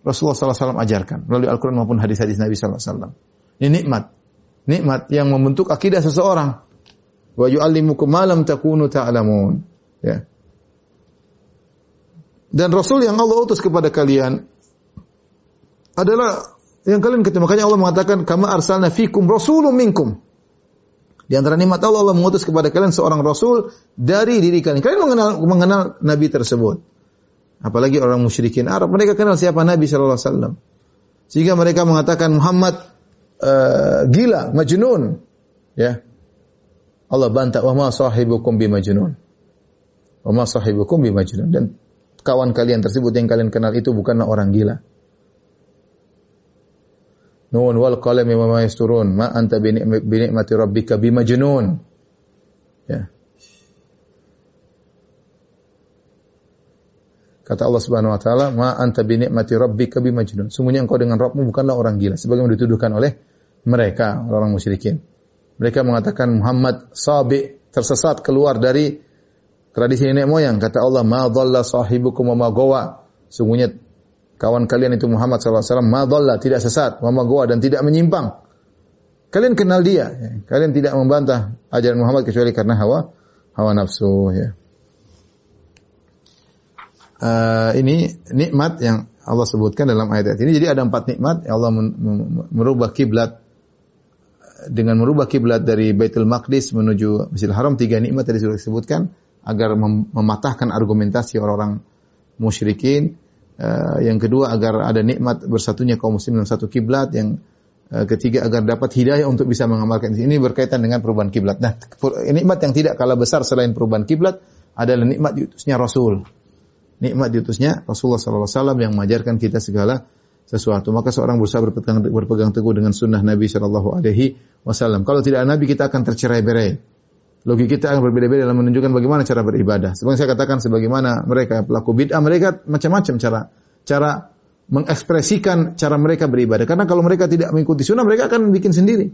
Rasulullah SAW ajarkan melalui Al-Quran maupun hadis-hadis Nabi SAW. Ini nikmat. Nikmat yang membentuk akidah seseorang. Wa yu'allimukum ma lam takunu ta'lamun. Ya. Dan Rasul yang Allah utus kepada kalian adalah yang kalian ketemu. Makanya Allah mengatakan, kama arsalna fikum rasulun minkum. Di antara nikmat Allah, Allah mengutus kepada kalian seorang rasul dari diri kalian. Kalian mengenal, mengenal Nabi tersebut. Apalagi orang musyrikin Arab. Mereka kenal siapa Nabi Shallallahu Alaihi Wasallam. Sehingga mereka mengatakan Muhammad uh, gila, majnun. Ya. Allah bantah, wa ma sahibukum bi majnun. Wa ma sahibukum bi majnun. Dan kawan kalian tersebut yang kalian kenal itu bukanlah orang gila. Nun wal qalami wa ma yasturun ma anta bi ni'mati rabbika bimajnun. Ya. Kata Allah Subhanahu wa taala, "Ma anta bi ni'mati rabbika bimajnun." Sungguhnya engkau dengan Rabbmu bukanlah orang gila sebagaimana dituduhkan oleh mereka orang musyrikin. Mereka mengatakan Muhammad sabi tersesat keluar dari tradisi nenek moyang. Kata Allah, "Ma dhalla sahibukum wa ma gawa." Sungguhnya kawan kalian itu Muhammad SAW madalla tidak sesat, wa goa dan tidak menyimpang. Kalian kenal dia, kalian tidak membantah ajaran Muhammad kecuali karena hawa hawa nafsu. Ya. Uh, ini nikmat yang Allah sebutkan dalam ayat ini. Jadi ada empat nikmat yang Allah merubah kiblat dengan merubah kiblat dari Baitul Maqdis menuju Masjidil Haram tiga nikmat tadi sudah disebutkan agar mematahkan argumentasi orang-orang musyrikin Uh, yang kedua agar ada nikmat bersatunya kaum muslim dalam satu kiblat. Yang uh, ketiga agar dapat hidayah untuk bisa mengamalkan ini berkaitan dengan perubahan kiblat. Nah, nikmat yang tidak kalah besar selain perubahan kiblat adalah nikmat diutusnya Rasul. Nikmat diutusnya Rasulullah SAW yang mengajarkan kita segala sesuatu. Maka seorang berusaha berpegang, berpegang teguh dengan sunnah Nabi Shallallahu Alaihi Wasallam. Kalau tidak Nabi kita akan tercerai-berai. Logik kita akan berbeda-beda dalam menunjukkan bagaimana cara beribadah. Seperti saya katakan sebagaimana mereka pelaku bid'ah, mereka macam-macam cara cara mengekspresikan cara mereka beribadah. Karena kalau mereka tidak mengikuti sunnah, mereka akan bikin sendiri.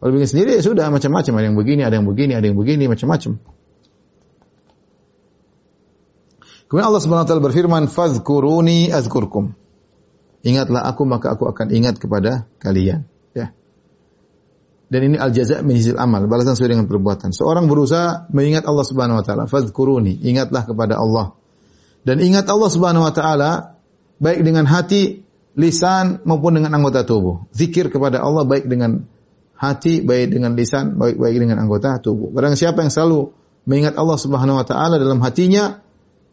Kalau bikin sendiri ya sudah macam-macam. Ada yang begini, ada yang begini, ada yang begini, macam-macam. Kemudian Allah Subhanahu wa taala berfirman, "Fadhkuruni azkurkum." Ingatlah aku maka aku akan ingat kepada kalian. Dan ini al jaza min amal, balasan sesuai dengan perbuatan. Seorang berusaha mengingat Allah Subhanahu wa taala, fadhkuruni, ingatlah kepada Allah. Dan ingat Allah Subhanahu wa taala baik dengan hati, lisan maupun dengan anggota tubuh. Zikir kepada Allah baik dengan hati, baik dengan lisan, baik baik dengan anggota tubuh. Barang siapa yang selalu mengingat Allah Subhanahu wa taala dalam hatinya,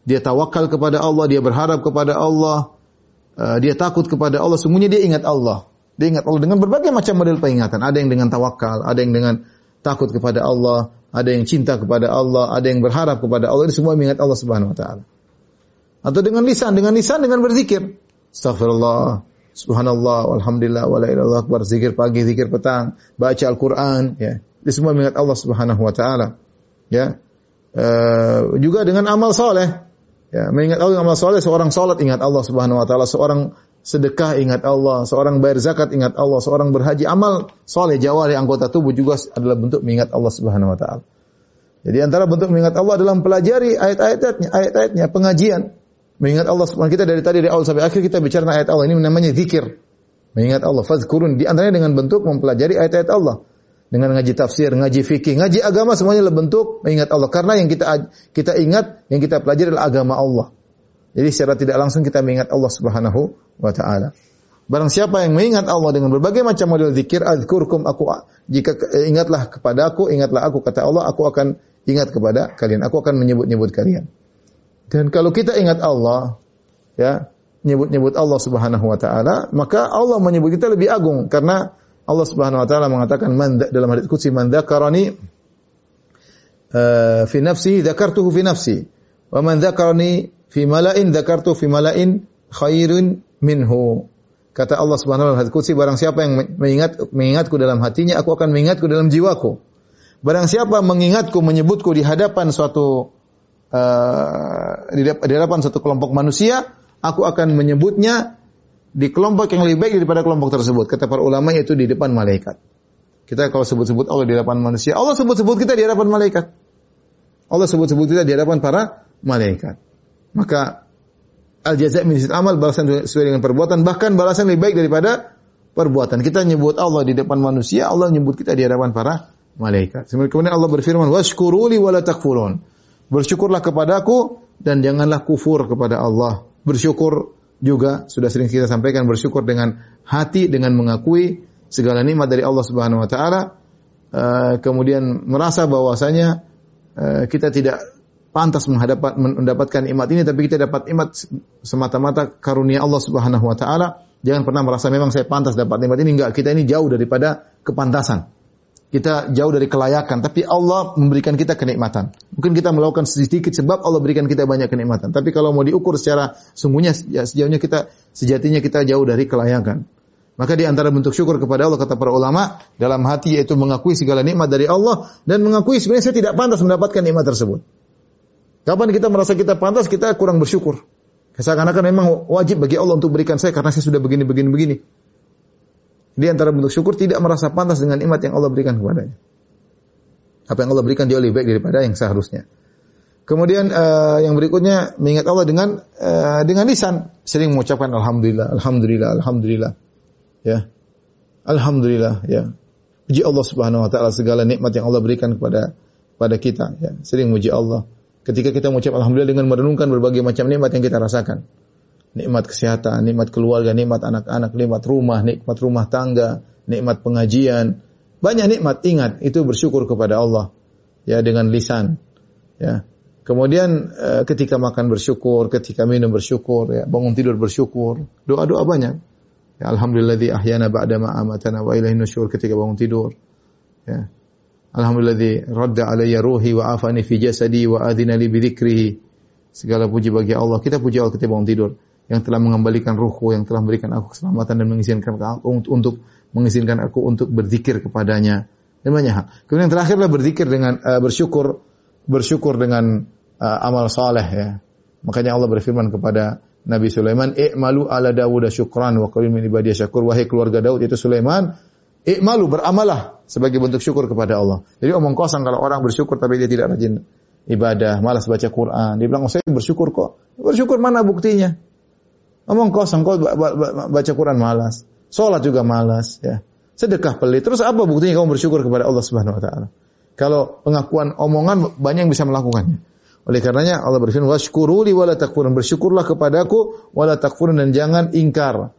dia tawakal kepada Allah, dia berharap kepada Allah, uh, dia takut kepada Allah, semuanya dia ingat Allah. Dia ingat Allah dengan berbagai macam model peringatan. Ada yang dengan tawakal, ada yang dengan takut kepada Allah, ada yang cinta kepada Allah, ada yang berharap kepada Allah. Ini semua mengingat Allah Subhanahu wa taala. Atau dengan lisan, dengan lisan dengan berzikir. Astagfirullah, subhanallah, alhamdulillah, wa la ilaha akbar, zikir pagi, zikir petang, baca Al-Qur'an, ya. Ini semua mengingat Allah Subhanahu wa taala. Ya. Uh, juga dengan amal soleh. Ya, mengingat Allah amal soleh, seorang salat ingat Allah Subhanahu wa taala, seorang sedekah ingat Allah, seorang bayar zakat ingat Allah, seorang berhaji amal soleh jawari anggota tubuh juga adalah bentuk mengingat Allah Subhanahu wa taala. Jadi antara bentuk mengingat Allah adalah mempelajari ayat-ayatnya, ayat-ayatnya, pengajian. Mengingat Allah Subhanahu kita dari tadi dari awal sampai akhir kita bicara ayat Allah. Ini namanya zikir. Mengingat Allah. Fadzkurun. Di antaranya dengan bentuk mempelajari ayat-ayat Allah. Dengan ngaji tafsir, ngaji fikih, ngaji agama semuanya adalah bentuk mengingat Allah. Karena yang kita kita ingat, yang kita pelajari adalah agama Allah. Jadi secara tidak langsung kita mengingat Allah Subhanahu wa taala. Barang siapa yang mengingat Allah dengan berbagai macam model zikir, adzkurkum aku jika eh, ingatlah kepada aku, ingatlah aku kata Allah, aku akan ingat kepada kalian. Aku akan menyebut-nyebut kalian. Dan kalau kita ingat Allah, ya, nyebut-nyebut Allah Subhanahu wa taala, maka Allah menyebut kita lebih agung karena Allah Subhanahu wa taala mengatakan man dalam hadis qudsi man dzakarani uh, fi nafsi dzakartuhu fi nafsi wa man dzakarani fi mala'in dzakartu fi mala'in khairun minhu. Kata Allah Subhanahu wa taala hadis barang siapa yang mengingat mengingatku dalam hatinya, aku akan mengingatku dalam jiwaku. Barang siapa mengingatku, menyebutku di hadapan suatu uh, di hadapan suatu kelompok manusia, aku akan menyebutnya di kelompok yang lebih baik daripada kelompok tersebut. Kata para ulama yaitu di depan malaikat. Kita kalau sebut-sebut Allah di hadapan manusia, Allah sebut-sebut kita di hadapan malaikat. Allah sebut-sebut kita di hadapan para malaikat. Maka al jaza min amal balasan sesuai dengan perbuatan bahkan balasan lebih baik daripada perbuatan. Kita nyebut Allah di depan manusia, Allah nyebut kita di hadapan para malaikat. Kemudian Allah berfirman, "Washkuruli wa la takfurun." Bersyukurlah kepadaku dan janganlah kufur kepada Allah. Bersyukur juga sudah sering kita sampaikan bersyukur dengan hati dengan mengakui segala nikmat dari Allah Subhanahu wa taala. Uh, kemudian merasa bahwasanya uh, kita tidak pantas mendapatkan nikmat ini tapi kita dapat nikmat semata-mata karunia Allah Subhanahu wa taala. Jangan pernah merasa memang saya pantas dapat nikmat ini enggak. Kita ini jauh daripada kepantasan. Kita jauh dari kelayakan, tapi Allah memberikan kita kenikmatan. Mungkin kita melakukan sedikit sebab Allah berikan kita banyak kenikmatan. Tapi kalau mau diukur secara sungguhnya ya sejauhnya kita sejatinya kita jauh dari kelayakan. Maka di antara bentuk syukur kepada Allah kata para ulama dalam hati yaitu mengakui segala nikmat dari Allah dan mengakui sebenarnya saya tidak pantas mendapatkan nikmat tersebut. Kapan kita merasa kita pantas, kita kurang bersyukur. Seakan-akan memang wajib bagi Allah untuk berikan saya karena saya sudah begini, begini, begini. Di antara bentuk syukur tidak merasa pantas dengan nikmat yang Allah berikan kepadanya. Apa yang Allah berikan jauh lebih baik daripada yang seharusnya. Kemudian uh, yang berikutnya mengingat Allah dengan uh, dengan lisan, sering mengucapkan alhamdulillah, alhamdulillah, alhamdulillah. Ya. Alhamdulillah, ya. Puji Allah Subhanahu wa taala segala nikmat yang Allah berikan kepada pada kita, ya. Sering muji Allah ketika kita mengucap alhamdulillah dengan merenungkan berbagai macam nikmat yang kita rasakan. Nikmat kesehatan, nikmat keluarga, nikmat anak-anak, nikmat rumah, nikmat rumah tangga, nikmat pengajian. Banyak nikmat, ingat itu bersyukur kepada Allah ya dengan lisan. Ya. Kemudian eh, ketika makan bersyukur, ketika minum bersyukur, ya, bangun tidur bersyukur, doa-doa banyak. Ya, Alhamdulillah ahyana ba'da ma amatana wa ilaihi nusyur ketika bangun tidur. Ya. Alhamdulillah radda alayya ruhi wa afani fi jasadi wa adina li. Segala puji bagi Allah. Kita puji Allah ketika bangun tidur yang telah mengembalikan ruhku, yang telah memberikan aku keselamatan dan mengizinkan aku untuk mengizinkan aku untuk berzikir kepadanya. Dan. Kemudian yang terakhirlah berzikir dengan uh, bersyukur bersyukur dengan uh, amal saleh ya. Makanya Allah berfirman kepada Nabi Sulaiman, "I'malu ala Dawud syukran wa qalil min ibadiyah syakur." Wahai keluarga Daud itu Sulaiman, Ikmalu beramalah sebagai bentuk syukur kepada Allah. Jadi omong kosong kalau orang bersyukur tapi dia tidak rajin ibadah, malas baca Quran. Dia bilang, oh, saya bersyukur kok. Bersyukur mana buktinya? Omong kosong kok baca Quran malas. Sholat juga malas. Ya. Sedekah pelit. Terus apa buktinya kamu bersyukur kepada Allah Subhanahu Wa Taala? Kalau pengakuan omongan banyak yang bisa melakukannya. Oleh karenanya Allah berfirman, "Washkuruli wala takfurun." Bersyukurlah kepadaku wala takfurun dan jangan ingkar.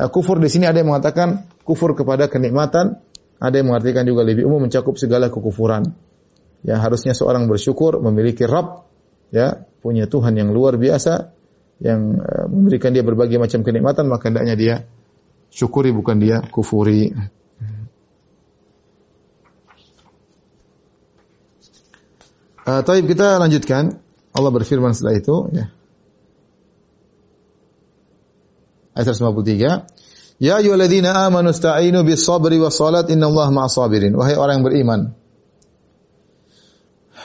Nah, kufur di sini ada yang mengatakan kufur kepada kenikmatan, ada yang mengartikan juga lebih umum mencakup segala kekufuran. Ya, harusnya seorang bersyukur memiliki Rabb, ya, punya Tuhan yang luar biasa yang uh, memberikan dia berbagai macam kenikmatan, maka hendaknya dia syukuri bukan dia kufuri. Uh, Taib kita lanjutkan. Allah berfirman setelah itu, ya. Ayat 153. Ya ayyuhalladzina amanu sta'inu bis sabri was salat innallaha ma'as sabirin. Wahai orang yang beriman.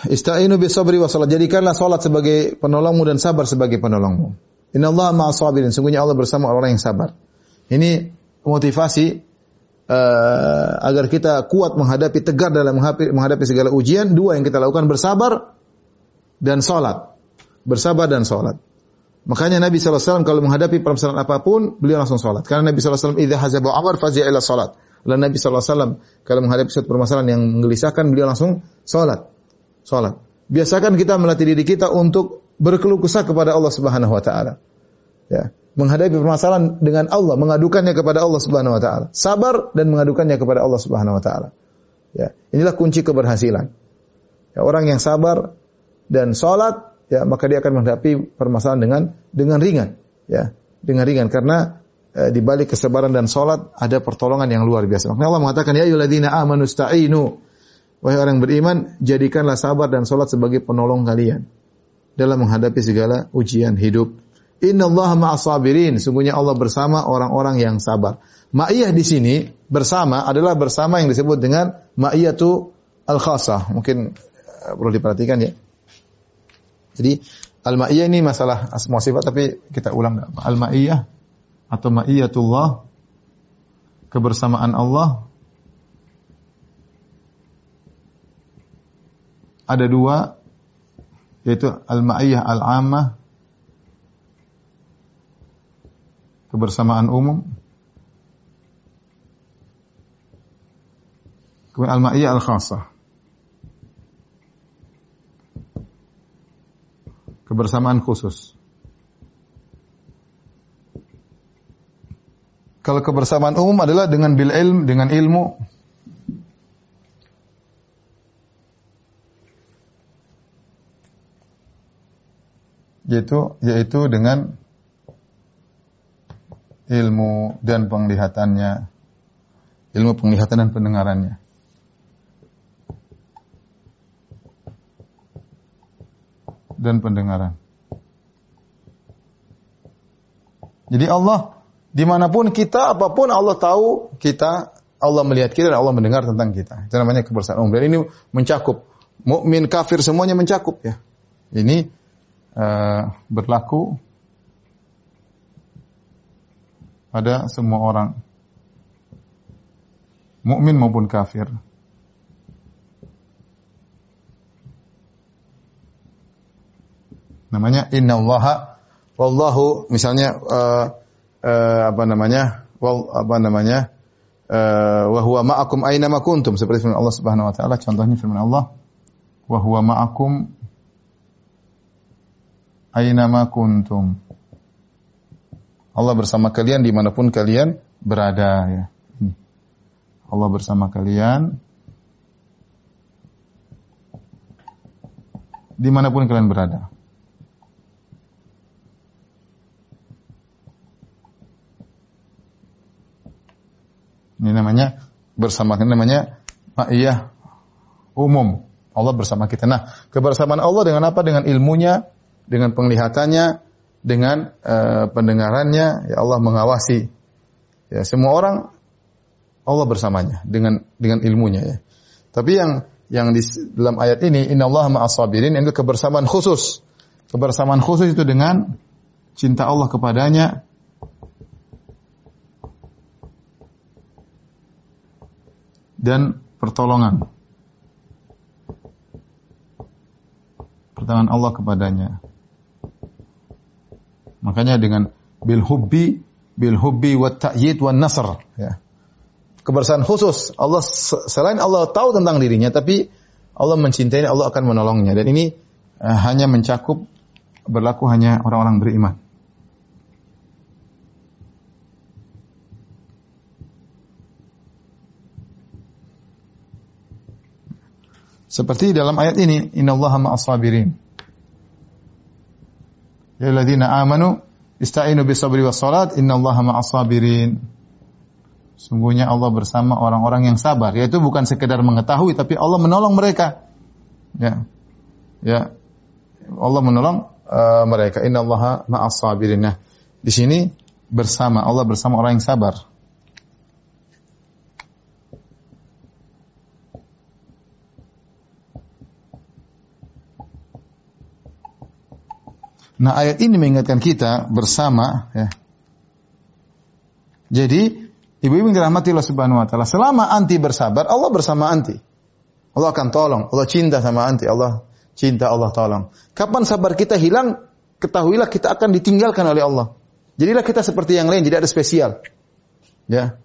Ista'inu bis sabri was salat. Jadikanlah salat sebagai penolongmu dan sabar sebagai penolongmu. Innallaha ma'as sabirin. Sungguhnya Allah bersama orang-orang yang sabar. Ini motivasi uh, agar kita kuat menghadapi tegar dalam menghadapi, segala ujian. Dua yang kita lakukan bersabar dan sholat. Bersabar dan sholat. Makanya Nabi SAW kalau menghadapi permasalahan apa pun, beliau langsung sholat. Karena Nabi SAW, idha hazabu amar fazi'a ila sholat. Lalu Nabi SAW kalau menghadapi suatu permasalahan yang menggelisahkan, beliau langsung sholat. Sholat. Biasakan kita melatih diri kita untuk berkeluh kesah kepada Allah Subhanahu Wa Taala. Ya, menghadapi permasalahan dengan Allah, mengadukannya kepada Allah Subhanahu Wa Taala. Sabar dan mengadukannya kepada Allah Subhanahu Wa Taala. Ya, inilah kunci keberhasilan. Ya, orang yang sabar dan sholat ya maka dia akan menghadapi permasalahan dengan dengan ringan, ya, dengan ringan karena e, di balik kesabaran dan salat ada pertolongan yang luar biasa. Makanya Allah mengatakan ya ayyuhalladzina amanu wahai orang beriman jadikanlah sabar dan salat sebagai penolong kalian dalam menghadapi segala ujian hidup. Innallaha ma'as sabirin, sungguhnya Allah bersama orang-orang yang sabar. Ma'iyah di sini bersama adalah bersama yang disebut dengan ma'iyatu al-khasah. Mungkin e, perlu diperhatikan ya. Jadi al-ma'iyah ini masalah asma sifat tapi kita ulang al-ma'iyah atau ma'iyatullah kebersamaan Allah ada dua yaitu al-ma'iyah al-ammah kebersamaan umum kemudian al-ma'iyah al-khassah kebersamaan khusus. Kalau kebersamaan umum adalah dengan bil ilm, dengan ilmu. Yaitu yaitu dengan ilmu dan penglihatannya. Ilmu penglihatan dan pendengarannya. dan pendengaran. Jadi Allah di mana pun kita, apa pun Allah tahu kita, Allah melihat kita dan Allah mendengar tentang kita. Itu namanya kebersamaan umum. Dan ini mencakup mukmin, kafir semuanya mencakup ya. Ini uh, berlaku pada semua orang, mukmin maupun kafir. Namanya innallaha wallahu misalnya uh, uh, apa namanya? Wal, apa namanya? Uh, wa huwa ma'akum aina ma kuntum seperti firman Allah Subhanahu wa taala contohnya firman Allah wa huwa ma'akum aina ma kuntum Allah bersama kalian di mana pun kalian berada ya. Allah bersama kalian di mana pun kalian berada. Ini namanya bersama ini namanya ma'iyah umum. Allah bersama kita. Nah, kebersamaan Allah dengan apa? Dengan ilmunya, dengan penglihatannya, dengan uh, pendengarannya, ya Allah mengawasi. Ya, semua orang Allah bersamanya dengan dengan ilmunya ya. Tapi yang yang di dalam ayat ini innallaha ma'as sabirin itu kebersamaan khusus. Kebersamaan khusus itu dengan cinta Allah kepadanya, dan pertolongan. Pertolongan Allah kepadanya. Makanya dengan bil hubbi bil hubbi wa ta'yid wa nasr ya. Kebersamaan khusus Allah selain Allah tahu tentang dirinya tapi Allah mencintai Allah akan menolongnya dan ini uh, hanya mencakup berlaku hanya orang-orang beriman. Seperti dalam ayat ini, innallaha ma'as. Ya alladzina amanu ista'inu bis sabri was salat innallaha ma'as sabirin. Sungguhnya Allah bersama orang-orang yang sabar, yaitu bukan sekedar mengetahui tapi Allah menolong mereka. Ya. Ya. Allah menolong uh, mereka. Innallaha ma'as sabirin. Nah, di sini bersama Allah bersama orang yang sabar. Nah, ayat ini mengingatkan kita bersama ya. Jadi, ibu-ibu yang dirahmati Allah Subhanahu wa taala, selama anti bersabar, Allah bersama anti. Allah akan tolong, Allah cinta sama anti, Allah cinta, Allah tolong. Kapan sabar kita hilang, ketahuilah kita akan ditinggalkan oleh Allah. Jadilah kita seperti yang lain, tidak ada spesial. Ya.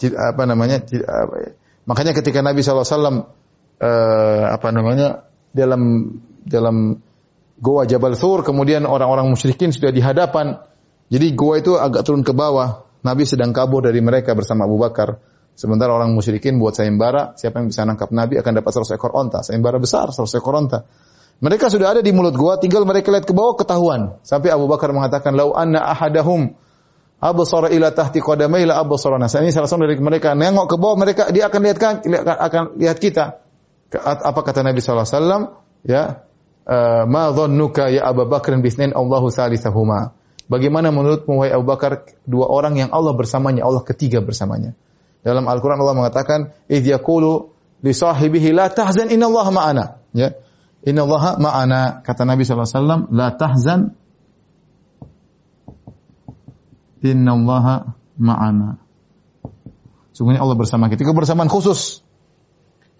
Apa namanya? ya. Makanya ketika Nabi SAW eh, apa namanya dalam dalam goa Jabal Thur, kemudian orang-orang musyrikin sudah di hadapan. Jadi goa itu agak turun ke bawah. Nabi sedang kabur dari mereka bersama Abu Bakar. Sementara orang musyrikin buat sayembara, siapa yang bisa nangkap Nabi akan dapat 100 ekor onta. Sayembara besar, 100 ekor onta. Mereka sudah ada di mulut gua, tinggal mereka lihat ke bawah ketahuan. Sampai Abu Bakar mengatakan, "Lau anna ahadahum absara ila tahti qadamai la absarana." Ini salah satu dari mereka nengok ke bawah mereka dia akan lihat kan akan lihat kita. Apa kata Nabi sallallahu alaihi wasallam? Ya, ma dhannuka ya Abu Bakar bisnain Allahu salisahuma. Bagaimana menurutmu wahai Abu Bakar dua orang yang Allah bersamanya, Allah ketiga bersamanya. Dalam Al-Qur'an Allah mengatakan, "Idz yaqulu li sahibihi la tahzan innallaha ma'ana." Ya. Innallaha ma'ana kata Nabi sallallahu alaihi wasallam, "La tahzan innallaha ma'ana." Sungguhnya Allah bersama kita. Kebersamaan khusus.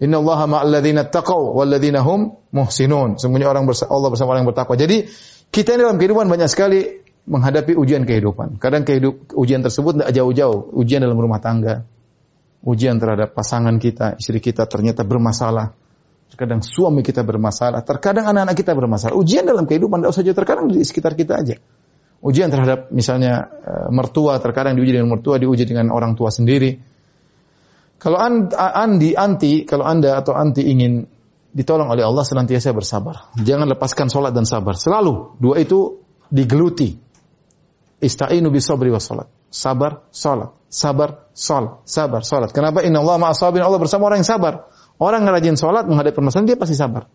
Innallaha ma'al ladzina taqaw wal ladzina hum muhsinun. Sungguhnya orang bersa Allah bersama orang yang bertakwa. Jadi kita ini dalam kehidupan banyak sekali menghadapi ujian kehidupan. Kadang kehidup, ujian tersebut tidak jauh-jauh. Ujian dalam rumah tangga. Ujian terhadap pasangan kita, istri kita ternyata bermasalah. Terkadang suami kita bermasalah. Terkadang anak-anak kita bermasalah. Ujian dalam kehidupan tidak usah jauh. Terkadang di sekitar kita aja. Ujian terhadap misalnya eh, mertua. Terkadang diuji dengan mertua, diuji dengan orang tua sendiri. Kalau an- andi anti, kalau anda atau anti ingin ditolong oleh Allah senantiasa bersabar. Jangan lepaskan sholat dan sabar. Selalu dua itu digeluti. Ista'inu bis sabri was salat. Sabar, salat. Sabar, salat. Sabar, salat. Kenapa? Inna Allah ma'asabin. Allah bersama orang yang sabar. Orang yang rajin salat menghadapi permasalahan dia pasti sabar.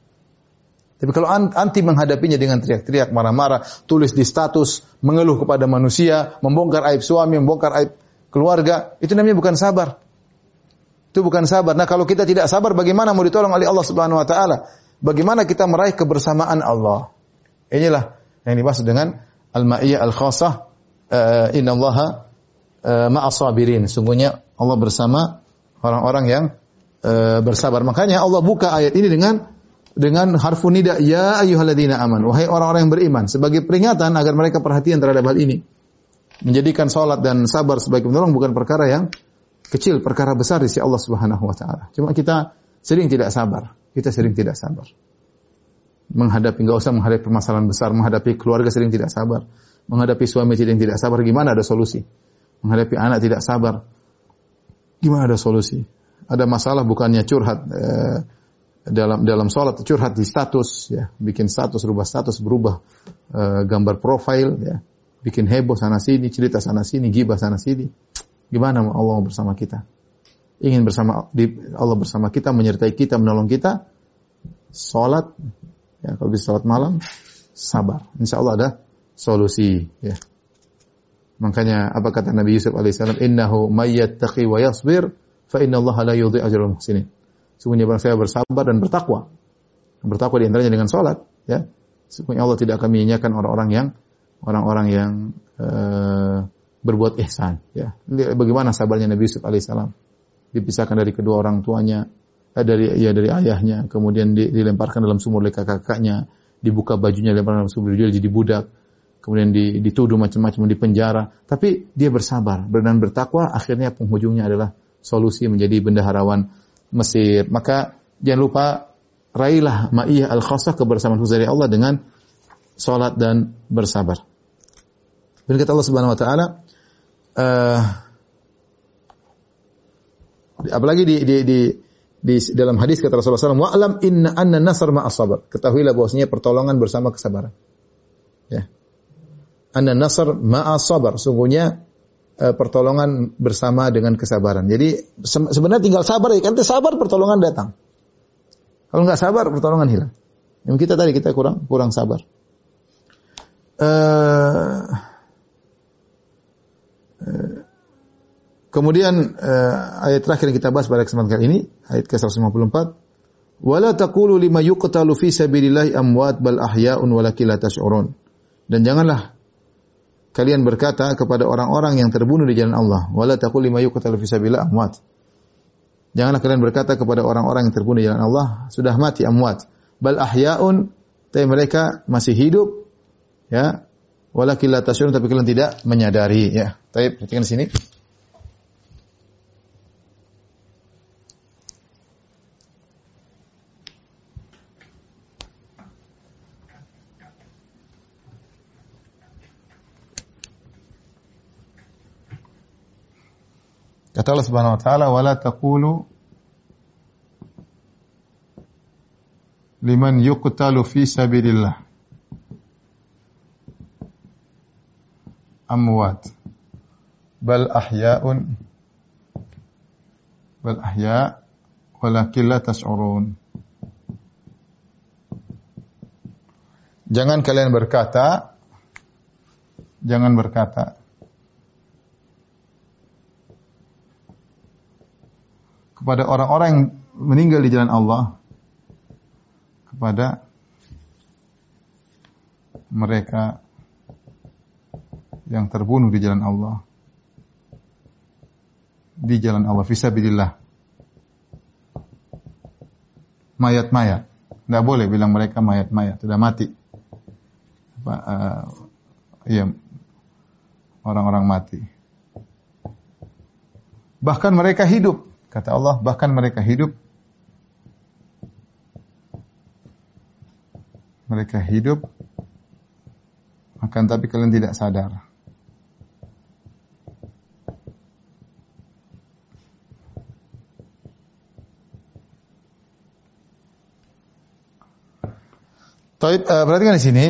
Tapi kalau an- anti menghadapinya dengan teriak-teriak, marah-marah, tulis di status, mengeluh kepada manusia, membongkar aib suami, membongkar aib keluarga, itu namanya bukan sabar. Itu bukan sabar. Nah, kalau kita tidak sabar, bagaimana mau ditolong oleh Allah Subhanahu wa taala? Bagaimana kita meraih kebersamaan Allah? Inilah yang dimaksud dengan al-ma'iyah al-khassah uh, innallaha uh, ma'as sabirin. Sungguhnya Allah bersama orang-orang yang uh, bersabar. Makanya Allah buka ayat ini dengan dengan harfun nida ya ayyuhalladzina aman wahai orang-orang yang beriman sebagai peringatan agar mereka perhatian terhadap hal ini. Menjadikan salat dan sabar sebagai penolong bukan perkara yang kecil, perkara besar di sisi Allah Subhanahu wa taala. Cuma kita sering tidak sabar. Kita sering tidak sabar. Menghadapi enggak usah menghadapi permasalahan besar, menghadapi keluarga sering tidak sabar. Menghadapi suami sering tidak sabar, gimana ada solusi? Menghadapi anak tidak sabar. Gimana ada solusi? Ada masalah bukannya curhat eh, dalam dalam sholat curhat di status ya bikin status rubah status berubah eh, gambar profil ya bikin heboh sana sini cerita sana sini gibah sana sini gimana Allah bersama kita ingin bersama Allah bersama kita menyertai kita menolong kita sholat ya kalau bisa sholat malam sabar insya Allah ada solusi ya makanya apa kata Nabi Yusuf alaihissalam innahu mayyattaqi wa yasbir fa inna Allah la yudhi ajral muhsinin Sungguhnya barang saya bersabar dan bertakwa. Bertakwa di antaranya dengan sholat. Ya. Sungguhnya Allah tidak akan menyanyiakan orang-orang yang orang-orang yang uh, berbuat ihsan. Ya. Bagaimana sabarnya Nabi Yusuf alaihissalam. Dipisahkan dari kedua orang tuanya, eh, dari ya dari ayahnya, kemudian di, dilemparkan dalam sumur oleh kakak-kakaknya, dibuka bajunya dilemparkan dalam sumur dia jadi budak, kemudian di, dituduh macam-macam di penjara. Tapi dia bersabar dan bertakwa, akhirnya penghujungnya adalah solusi menjadi bendaharawan Mesir. Maka jangan lupa raihlah ma'iyah al-khassah kebersamaan khusus dari Allah dengan salat dan bersabar. Dan kata Allah Subhanahu wa taala uh, apalagi di, di, di, di dalam hadis kata Rasulullah SAW, wa'lam inna anna nasr ma'as sabar. Ketahuilah bahwasanya pertolongan bersama kesabaran. Ya. Anna nasr ma'as sabar. Sungguhnya uh, pertolongan bersama dengan kesabaran. Jadi se sebenarnya tinggal sabar ya. Kan sabar pertolongan datang. Kalau nggak sabar pertolongan hilang. Yang kita tadi kita kurang kurang sabar. Uh, kemudian uh, ayat terakhir yang kita bahas pada kesempatan kali ini ayat ke-154 wala taqulu lima yuqtalu fi sabilillahi amwat bal ahya'un walakin la tash'urun Dan janganlah kalian berkata kepada orang-orang yang terbunuh di jalan Allah, wala taqul lima yuqtalu fi sabilillah amwat. Janganlah kalian berkata kepada orang-orang yang terbunuh di jalan Allah, sudah mati amwat. Bal ahyaun, tapi mereka masih hidup, ya. Walakin la tasyurun, tapi kalian tidak menyadari, ya. Tapi perhatikan di sini. Kata Allah Subhanahu wa taala, "Wala taqulu liman yuqtalu fi sabilillah amwat bal ahya'un bal ahya' walakin la tash'urun." Jangan kalian berkata jangan berkata kepada orang-orang yang meninggal di jalan Allah kepada mereka yang terbunuh di jalan Allah. Di jalan Allah fisabilillah. Mayat-mayat. Tidak boleh bilang mereka mayat-mayat sudah mati. Apa uh, iya orang-orang mati. Bahkan mereka hidup Kata Allah, bahkan mereka hidup. Mereka hidup akan tapi kalian tidak sadar. Taib, uh, perhatikan di sini.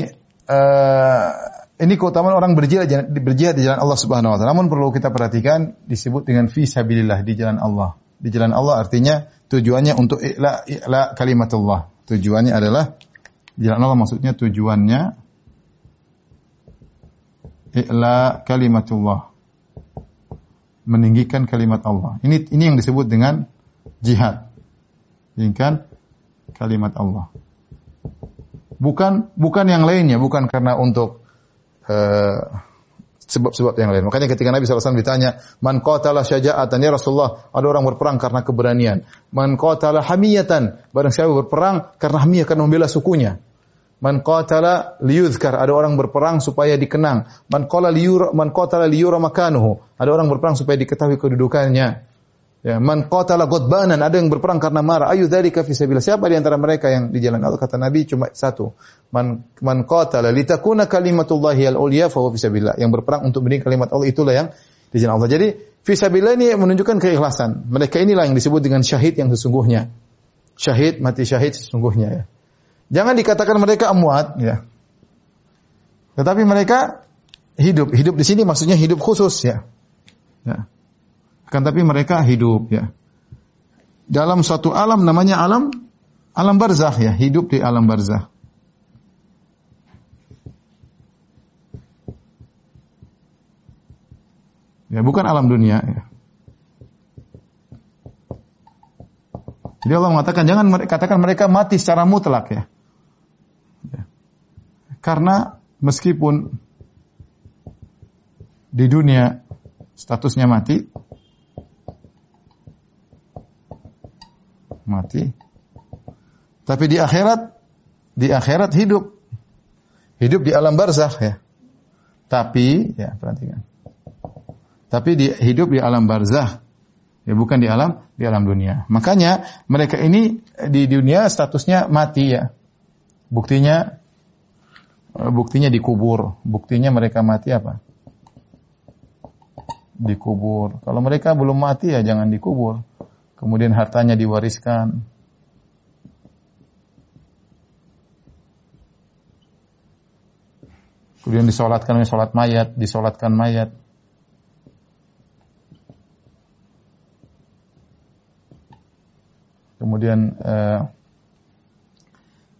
Uh, ini keutamaan orang berjihad, berjihad di jalan Allah Subhanahu wa taala. Namun perlu kita perhatikan disebut dengan fi sabilillah di jalan Allah di jalan Allah artinya tujuannya untuk i'la i'la kalimatullah. Tujuannya adalah di jalan Allah maksudnya tujuannya i'la kalimatullah. Meninggikan kalimat Allah. Ini ini yang disebut dengan jihad. Meninggikan kalimat Allah. Bukan bukan yang lainnya, bukan karena untuk uh, sebab-sebab yang lain. Makanya ketika Nabi SAW ditanya, Man qatala syaja'atan, ya Rasulullah, ada orang berperang karena keberanian. Man qatala hamiyatan, barang siapa berperang karena hamiyah, karena membela sukunya. Man qatala liyudhkar, ada orang berperang supaya dikenang. Man qala liyura, man qatala liyura makanuhu, ada orang berperang supaya diketahui kedudukannya. Ya, man qatala ghadbanan, ada yang berperang karena marah. Ayu dzalika fi sabilillah. Siapa di antara mereka yang di jalan Allah kata Nabi cuma satu. Man man qatala litakuna kalimatullahi al-ulya fa huwa fi sabilillah. Yang berperang untuk meninggikan kalimat Allah itulah yang di jalan Allah. Jadi fi sabilillah ini menunjukkan keikhlasan. Mereka inilah yang disebut dengan syahid yang sesungguhnya. Syahid mati syahid sesungguhnya ya. Jangan dikatakan mereka amwat ya. Tetapi mereka hidup. Hidup di sini maksudnya hidup khusus ya. Ya. Kan tapi mereka hidup ya. Dalam suatu alam namanya alam alam barzakh ya, hidup di alam barzakh. Ya, bukan alam dunia ya. Jadi Allah mengatakan jangan katakan mereka mati secara mutlak ya. ya. Karena meskipun di dunia statusnya mati, mati. Tapi di akhirat, di akhirat hidup. Hidup di alam barzakh ya. Tapi, ya perhatikan. Tapi di, hidup di alam barzakh. Ya bukan di alam di alam dunia. Makanya mereka ini di dunia statusnya mati ya. Buktinya eh, buktinya dikubur. Buktinya mereka mati apa? Dikubur. Kalau mereka belum mati ya jangan dikubur kemudian hartanya diwariskan. Kemudian disolatkan oleh solat mayat, disolatkan mayat. Kemudian eh,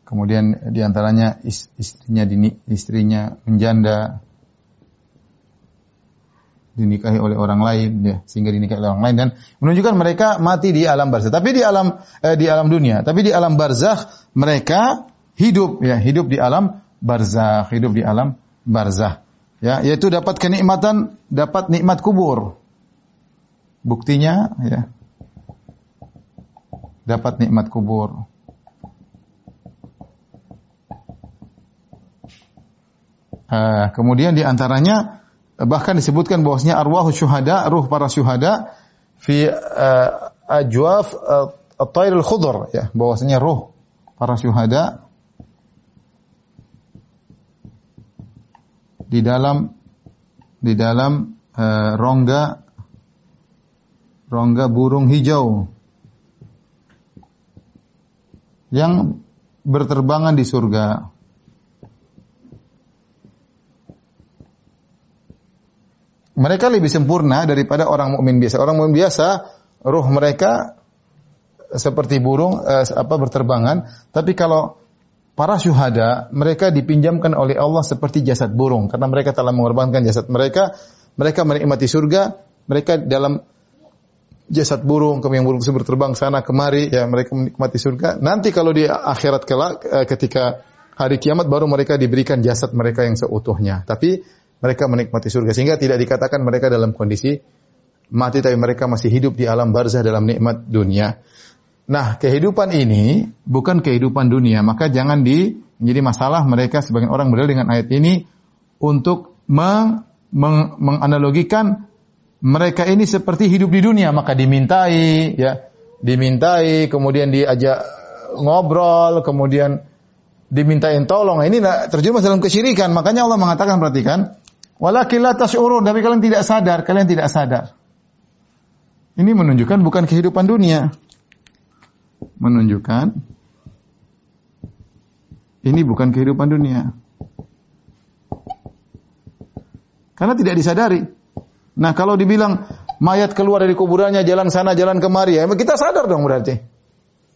kemudian di antaranya istrinya istrinya menjanda dinikahi oleh orang lain ya sehingga dinikahi oleh orang lain dan menunjukkan mereka mati di alam barzakh tapi di alam eh, di alam dunia tapi di alam barzakh mereka hidup ya hidup di alam barzakh hidup di alam barzah. Ya, yaitu dapat kenikmatan, dapat nikmat kubur. Buktinya ya. Dapat nikmat kubur. Uh, kemudian di antaranya bahkan disebutkan bahwasanya arwah syuhada, ruh para syuhada fi uh, ajwaf uh, at-tayr al-khudr ya, bahwasanya ruh para syuhada di dalam di dalam uh, rongga rongga burung hijau yang berterbangan di surga. Mereka lebih sempurna daripada orang mukmin biasa. Orang mukmin biasa ruh mereka seperti burung eh, apa berterbangan, tapi kalau para syuhada mereka dipinjamkan oleh Allah seperti jasad burung karena mereka telah mengorbankan jasad mereka, mereka menikmati surga, mereka dalam jasad burung, kemudian burung tersebut berterbang sana kemari, ya mereka menikmati surga. Nanti kalau di akhirat kelak eh, ketika hari kiamat baru mereka diberikan jasad mereka yang seutuhnya. Tapi mereka menikmati surga sehingga tidak dikatakan mereka dalam kondisi mati tapi mereka masih hidup di alam barzah dalam nikmat dunia. Nah, kehidupan ini bukan kehidupan dunia, maka jangan di menjadi masalah mereka sebagian orang berdalil dengan ayat ini untuk meng, meng, menganalogikan mereka ini seperti hidup di dunia, maka dimintai, ya, dimintai, kemudian diajak ngobrol, kemudian dimintain tolong. Nah, ini terjemah dalam kesyirikan. Makanya Allah mengatakan perhatikan, walakin la tash'urun, tapi kalian tidak sadar, kalian tidak sadar. Ini menunjukkan bukan kehidupan dunia. Menunjukkan ini bukan kehidupan dunia. Karena tidak disadari. Nah, kalau dibilang mayat keluar dari kuburannya jalan sana jalan kemari ya, kita sadar dong berarti.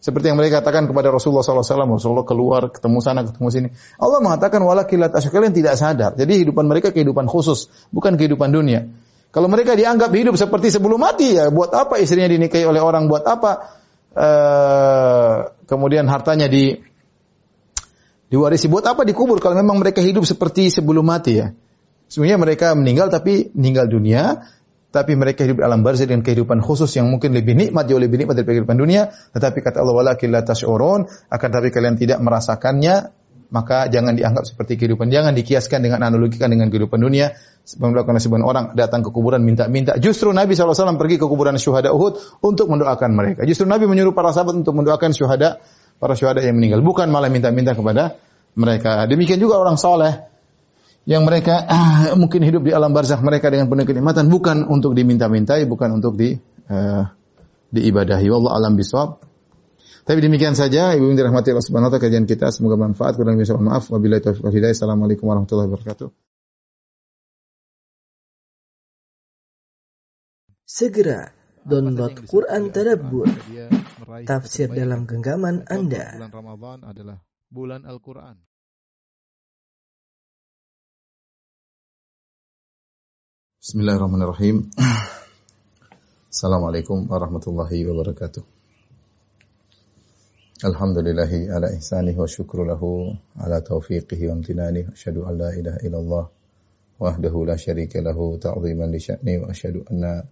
Seperti yang mereka katakan kepada Rasulullah SAW, Rasulullah keluar, ketemu sana, ketemu sini. Allah mengatakan, walakilat kalian tidak sadar. Jadi kehidupan mereka kehidupan khusus, bukan kehidupan dunia. Kalau mereka dianggap hidup seperti sebelum mati ya buat apa istrinya dinikahi oleh orang buat apa uh, kemudian hartanya di diwarisi buat apa dikubur kalau memang mereka hidup seperti sebelum mati ya. Sebenarnya mereka meninggal tapi meninggal dunia tapi mereka hidup dalam barzah dengan kehidupan khusus yang mungkin lebih nikmat jauh lebih nikmat dari kehidupan dunia tetapi kata Allah walakin la tash'urun akan tapi kalian tidak merasakannya maka jangan dianggap seperti kehidupan. Jangan dikiaskan dengan analogikan dengan kehidupan dunia. Sebagaimana sebagian orang datang ke kuburan minta-minta. Justru Nabi SAW pergi ke kuburan syuhada Uhud untuk mendoakan mereka. Justru Nabi menyuruh para sahabat untuk mendoakan syuhada, para syuhada yang meninggal. Bukan malah minta-minta kepada mereka. Demikian juga orang soleh yang mereka ah, mungkin hidup di alam barzakh mereka dengan penuh kenikmatan bukan untuk diminta-mintai, bukan untuk di uh, diibadahi. Wallah alam bisawab. Tapi demikian saja Ibu yang dirahmati Allah Subhanahu wa taala kajian kita semoga bermanfaat kurang lebih maaf wabillahi taufiq wal hidayah. Assalamualaikum warahmatullahi wabarakatuh. Segera download Quran Tadabbur tafsir dalam genggaman Anda. Bulan Ramadan adalah bulan Al-Quran. Bismillahirrahmanirrahim. Assalamualaikum warahmatullahi wabarakatuh. Alhamdulillahi ala ihsanih wa syukru lahu ala taufiqihi wa amtinani asyhadu an la ilaha illallah wahdahu la syarika lahu ta'ziman li sya'ni wa asyhadu anna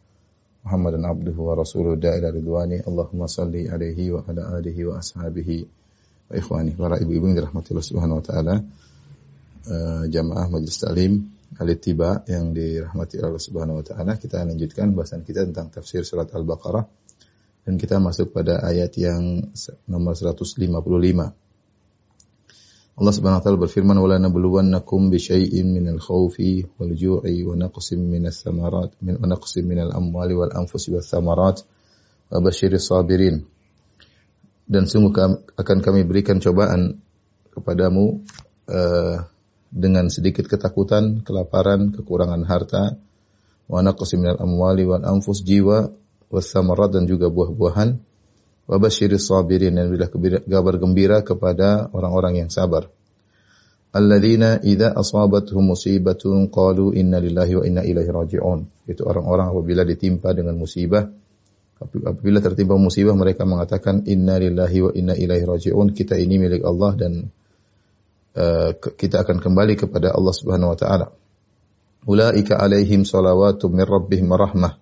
Muhammadan abduhu wa rasuluhu da'ila ridwani Allahumma salli alaihi wa ala alihi wa ashabihi wa ikhwani para ibu-ibu yang dirahmati Allah Subhanahu wa taala uh, jamaah majelis taklim Al-Ittiba yang dirahmati Allah Subhanahu wa taala kita lanjutkan bahasan kita tentang tafsir surat Al-Baqarah dan kita masuk pada ayat yang nomor 155. Allah Subhanahu wa taala berfirman wala nabluwannakum bi syai'in minal khaufi wal ju'i wa naqsim minas samarat min wa naqsim minal amwali wal anfusi was samarat wa basyiris sabirin. Dan sungguh akan kami berikan cobaan kepadamu uh, dengan sedikit ketakutan, kelaparan, kekurangan harta, wa naqsim minal amwali wal anfus jiwa wasamarat dan juga buah-buahan. Wa basyiris sabirin dan bila kabar gembira kepada orang-orang yang sabar. Alladzina idza asabatuhum musibatun qalu inna lillahi wa inna ilaihi raji'un. Itu orang-orang apabila ditimpa dengan musibah apabila tertimpa musibah mereka mengatakan inna lillahi wa inna ilaihi raji'un. Kita ini milik Allah dan uh, kita akan kembali kepada Allah Subhanahu wa taala. Ulaika alaihim salawatu min rabbihim rahmah.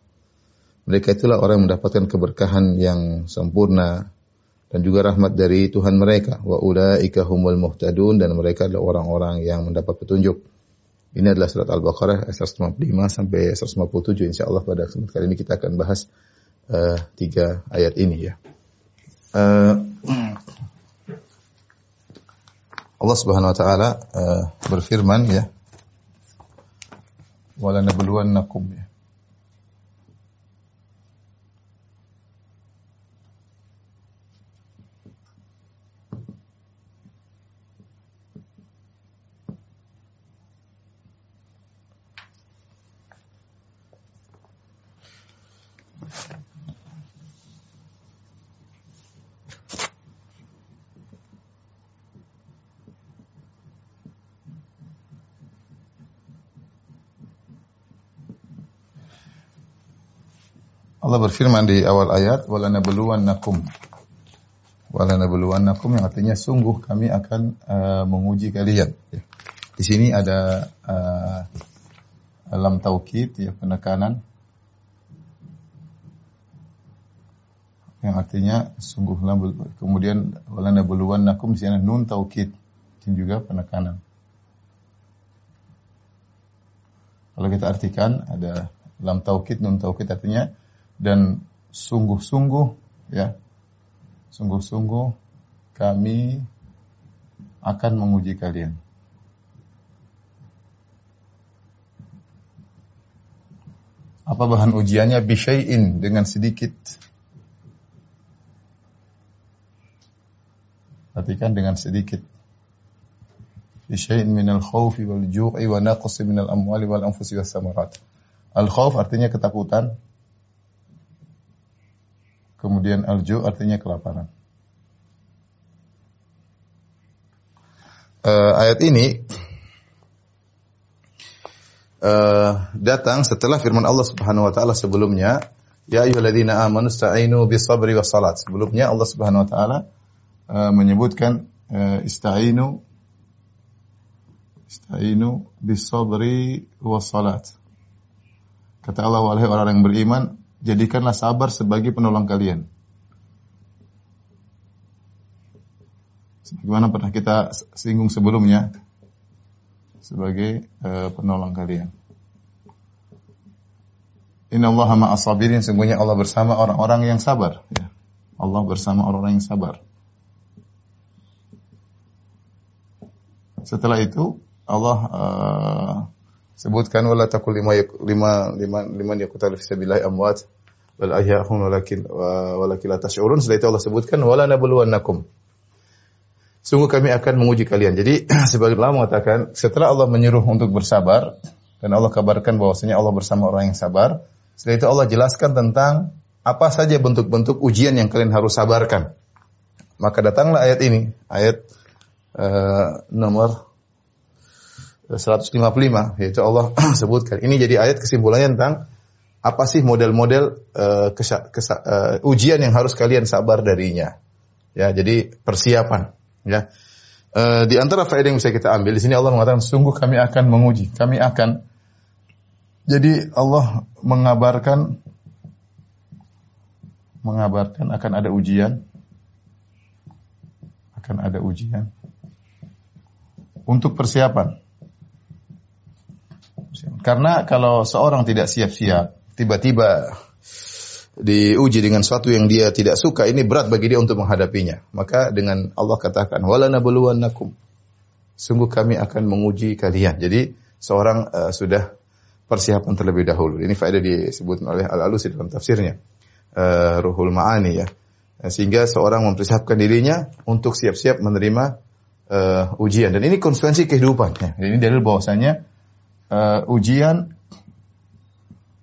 Mereka itulah orang yang mendapatkan keberkahan yang sempurna dan juga rahmat dari Tuhan mereka. Wa ulaika humul muhtadun dan mereka adalah orang-orang yang mendapat petunjuk. Ini adalah surat Al-Baqarah ayat 155 sampai 157. Insya Allah pada kesempatan kali ini kita akan bahas uh, tiga ayat ini ya. Uh, Allah Subhanahu wa taala uh, berfirman ya wala nabluwannakum ya. Allah berfirman di awal ayat wala nabluwannakum wala nabluwannakum yang artinya sungguh kami akan uh, menguji kalian ya. Di sini ada uh, lam taukid ya penekanan yang artinya sungguh kemudian wala nabluwannakum di sini nun taukid dan juga penekanan. Kalau kita artikan ada lam taukid nun taukid artinya dan sungguh-sungguh ya sungguh-sungguh kami akan menguji kalian. Apa bahan ujiannya? Bisyai'in dengan sedikit. Perhatikan dengan sedikit. Bisyai'in minal khawfi wal ju'i wa naqsi minal amwali wal anfusi was samarat. Al khawf artinya ketakutan, Kemudian alju artinya kelaparan. Uh, ayat ini uh, datang setelah firman Allah Subhanahu wa taala sebelumnya, ya ayyuhalladzina amanu sta'inu bis-sabri was-salat. Sebelumnya Allah Subhanahu wa taala uh, menyebutkan uh, ista'inu ista'inu bis-sabri was-salat. Kata Allah wahai orang yang beriman, jadikanlah sabar sebagai penolong kalian. Sebagaimana pernah kita singgung sebelumnya sebagai uh, penolong kalian. Inna Allah ma'as sabirin, sungguhnya Allah bersama orang-orang yang sabar. Ya. Allah bersama orang-orang yang sabar. Setelah itu Allah uh, sebutkan wala takul lima lima lima lima yakutal fi sabilillah amwat bal ahya'hum walakin walakin la tash'urun. Setelah itu Allah sebutkan wala nabluwannakum. Sungguh kami akan menguji kalian. Jadi sebagai ulama mengatakan setelah Allah menyuruh untuk bersabar dan Allah kabarkan bahwasanya Allah bersama orang yang sabar setelah itu Allah jelaskan tentang apa saja bentuk-bentuk ujian yang kalian harus sabarkan. Maka datanglah ayat ini ayat uh, nomor 155 yaitu Allah sebutkan. Ini jadi ayat kesimpulannya tentang apa sih model-model uh, uh, ujian yang harus kalian sabar darinya. Ya, jadi persiapan, ya. Uh, di antara faedah yang bisa kita ambil di sini Allah mengatakan sungguh kami akan menguji, kami akan jadi Allah mengabarkan mengabarkan akan ada ujian akan ada ujian untuk persiapan karena kalau seorang tidak siap-siap, tiba-tiba diuji dengan sesuatu yang dia tidak suka, ini berat bagi dia untuk menghadapinya. Maka dengan Allah katakan, "Wala nabluwannakum." Sungguh kami akan menguji kalian. Jadi seorang uh, sudah persiapan terlebih dahulu. Ini faedah disebut oleh Al-Alusi dalam tafsirnya. Uh, Ruhul Ma'ani ya. Sehingga seorang mempersiapkan dirinya untuk siap-siap menerima uh, ujian. Dan ini konsekuensi kehidupan. Ya. Ini dalil bahwasanya uh, ujian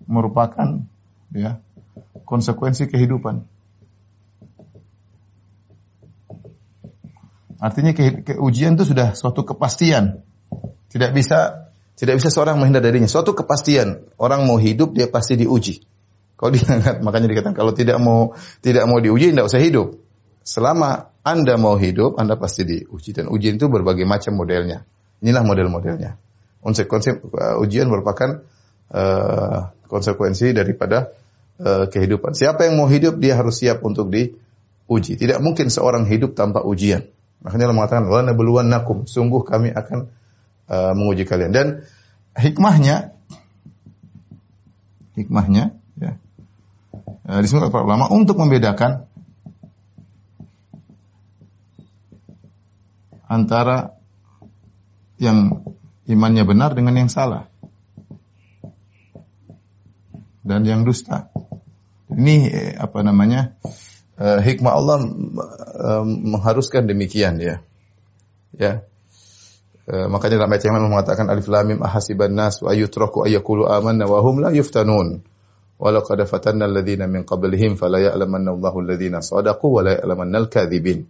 merupakan ya konsekuensi kehidupan. Artinya ke, ke, ujian itu sudah suatu kepastian. Tidak bisa tidak bisa seorang menghindar darinya. Suatu kepastian. Orang mau hidup dia pasti diuji. Kalau diangkat makanya dikatakan kalau tidak mau tidak mau diuji tidak usah hidup. Selama Anda mau hidup, Anda pasti diuji dan ujian itu berbagai macam modelnya. Inilah model-modelnya. Konsep-konsep uh, ujian merupakan uh, konsekuensi daripada uh, kehidupan. Siapa yang mau hidup dia harus siap untuk diuji. Tidak mungkin seorang hidup tanpa ujian. Makanya Allah mengatakan, "La nakum." Sungguh kami akan uh, menguji kalian. Dan hikmahnya hikmahnya ya. Uh, disebut para ulama untuk membedakan antara yang imannya benar dengan yang salah dan yang dusta. Ini eh, apa namanya eh, hikmah Allah eh, mengharuskan demikian ya. Ya. Makanya ayat yang mengatakan alif lam mim ahasiban nas wa ayutraku ayakulu amanna wa hum la yuftanun. Walaqad fatanna alladhina min qablihim fala ya'lamanna Allahu alladhina sadaqu wa la ya'lamanna al-kadzibin.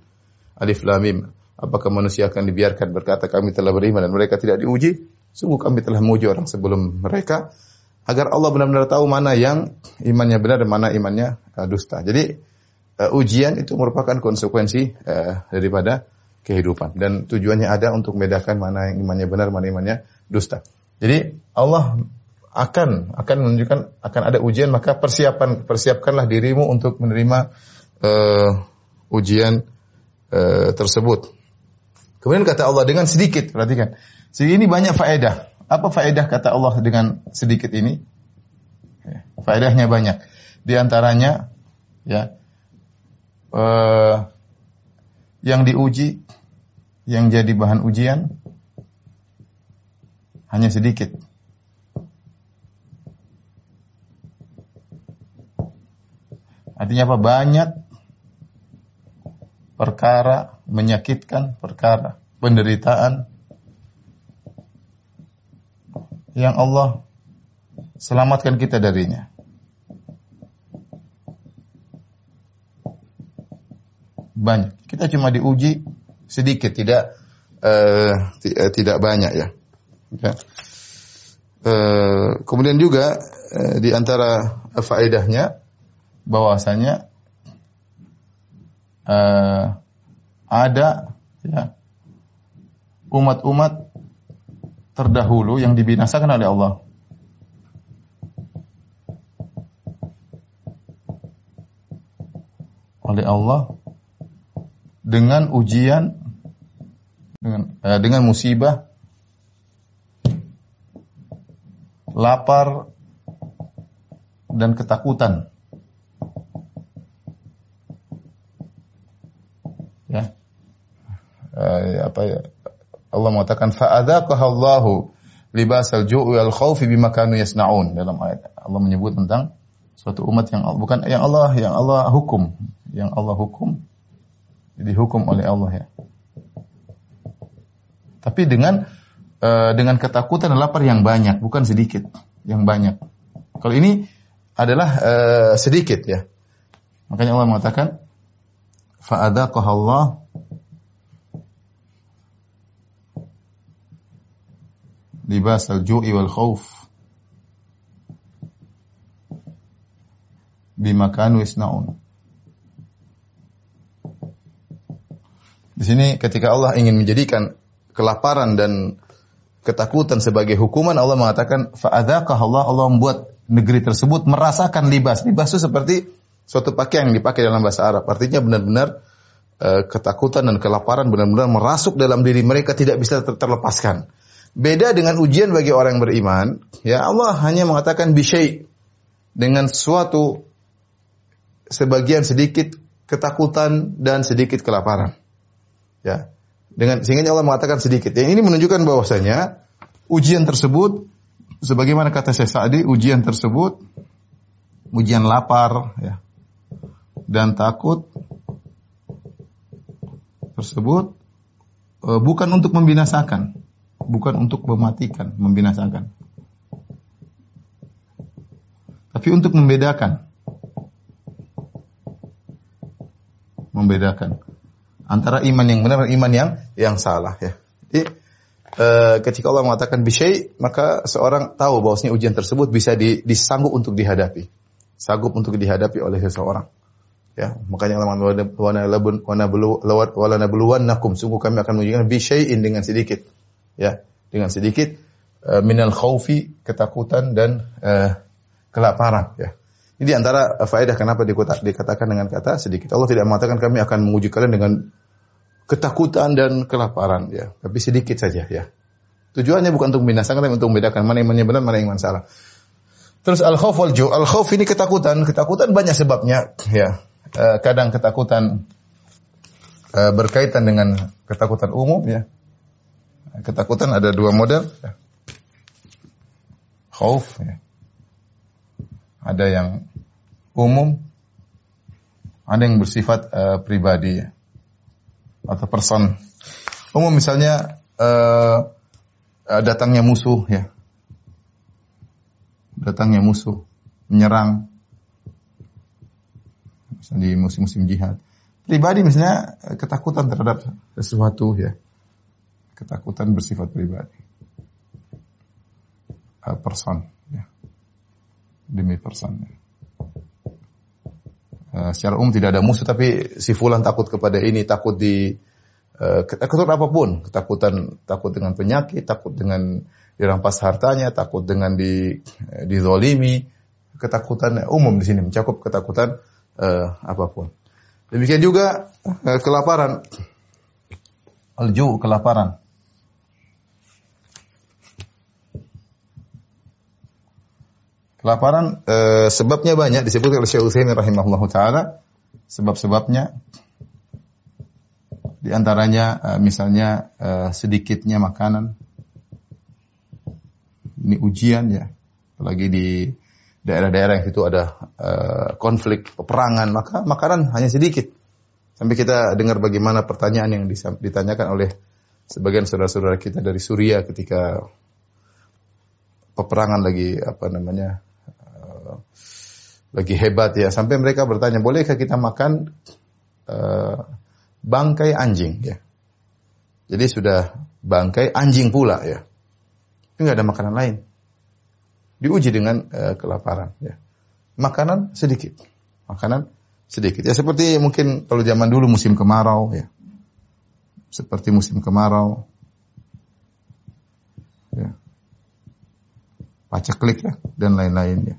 Alif lam mim Apakah manusia akan dibiarkan berkata kami telah beriman dan mereka tidak diuji? Sungguh kami telah menguji orang sebelum mereka agar Allah benar-benar tahu mana yang imannya benar dan mana imannya uh, dusta. Jadi uh, ujian itu merupakan konsekuensi uh, daripada kehidupan dan tujuannya ada untuk membedakan mana yang imannya benar, mana imannya dusta. Jadi Allah akan akan menunjukkan akan ada ujian maka persiapan persiapkanlah dirimu untuk menerima uh, ujian uh, tersebut. Kemudian kata Allah dengan sedikit, perhatikan. Jadi ini banyak faedah. Apa faedah kata Allah dengan sedikit ini? Ya, faedahnya banyak. Di antaranya, ya, uh, yang diuji, yang jadi bahan ujian, hanya sedikit. Artinya apa? Banyak perkara menyakitkan perkara, penderitaan yang Allah selamatkan kita darinya. Banyak. Kita cuma diuji sedikit, tidak uh, tidak banyak ya. ya. Uh, kemudian juga uh, di antara faedahnya bahwasanya uh, ada ya umat-umat terdahulu yang dibinasakan oleh Allah. Oleh Allah dengan ujian dengan eh, dengan musibah lapar dan ketakutan uh, apa ya? Allah mengatakan fa'adzaqahallahu libasal ju'i wal khaufi bima kanu yasnaun. Dalam ayat Allah menyebut tentang suatu umat yang bukan yang Allah yang Allah hukum. Yang Allah hukum. Dihukum oleh Allah ya. Tapi dengan uh, dengan ketakutan dan lapar yang banyak bukan sedikit yang banyak. Kalau ini adalah uh, sedikit ya. Makanya Allah mengatakan fa'adzaqahallahu libas al-ju'i wal khauf bima isnaun. Di sini ketika Allah ingin menjadikan kelaparan dan ketakutan sebagai hukuman Allah mengatakan fa'adzaqah Allah Allah membuat negeri tersebut merasakan libas. Libas itu seperti suatu pakaian yang dipakai dalam bahasa Arab. Artinya benar-benar uh, ketakutan dan kelaparan benar-benar merasuk dalam diri mereka tidak bisa ter terlepaskan. Beda dengan ujian bagi orang yang beriman, ya Allah hanya mengatakan bisyai dengan suatu sebagian sedikit ketakutan dan sedikit kelaparan. Ya. Dengan sehingga Allah mengatakan sedikit. Yang ini menunjukkan bahwasanya ujian tersebut sebagaimana kata saya Sa'di, ujian tersebut ujian lapar ya dan takut tersebut uh, bukan untuk membinasakan bukan untuk mematikan, membinasakan. Tapi untuk membedakan. Membedakan antara iman yang benar dan iman yang yang salah ya. Jadi e, ketika Allah mengatakan bisyai, maka seorang tahu bahwasanya ujian tersebut bisa di, disanggup untuk dihadapi. Sanggup untuk dihadapi oleh seseorang. Ya, makanya Allah wala nabluwannakum sungguh kami akan menunjukkan bi syai'in dengan sedikit. Ya, dengan sedikit uh, minal khaufi ketakutan dan uh, kelaparan ya. Ini antara faedah kenapa dikatakan dengan kata sedikit. Allah tidak mengatakan kami akan menguji kalian dengan ketakutan dan kelaparan ya, tapi sedikit saja ya. Tujuannya bukan untuk membinasakan tapi untuk membedakan mana yang benar, mana yang salah. Terus al khauf wal ju. Al khauf ini ketakutan, ketakutan banyak sebabnya ya. Eh, kadang ketakutan eh, berkaitan dengan ketakutan umum ya. Ketakutan ada dua model. Ya. Khauf ya ada yang umum, ada yang bersifat uh, pribadi ya. atau person. Umum misalnya uh, datangnya musuh ya, datangnya musuh menyerang di musim-musim jihad. Pribadi misalnya ketakutan terhadap sesuatu ya, ketakutan bersifat pribadi. Uh, person demi persen. Uh, secara umum tidak ada musuh tapi si fulan takut kepada ini, takut di uh, takut apa pun, ketakutan takut dengan penyakit, takut dengan dirampas hartanya, takut dengan di dizolimi, ketakutan umum di sini mencakup ketakutan uh, apa pun. Demikian juga uh, kelaparan, alju kelaparan. Kelaparan e, sebabnya banyak disebut oleh Syekh Utsaimin rahimahullah taala. Sebab-sebabnya di antaranya e, misalnya e, sedikitnya makanan. Ini ujian ya. Apalagi di daerah-daerah yang itu ada e, konflik, peperangan, maka makanan hanya sedikit. Sampai kita dengar bagaimana pertanyaan yang ditanyakan oleh sebagian saudara-saudara kita dari Suriah ketika peperangan lagi apa namanya lagi hebat ya. Sampai mereka bertanya bolehkah kita makan uh, bangkai anjing? Ya. Jadi sudah bangkai anjing pula ya. Tapi nggak ada makanan lain diuji dengan uh, kelaparan ya. Makanan sedikit. Makanan sedikit. Ya seperti mungkin kalau zaman dulu musim kemarau ya. Seperti musim kemarau. Ya. Paceklik ya dan lain-lain ya.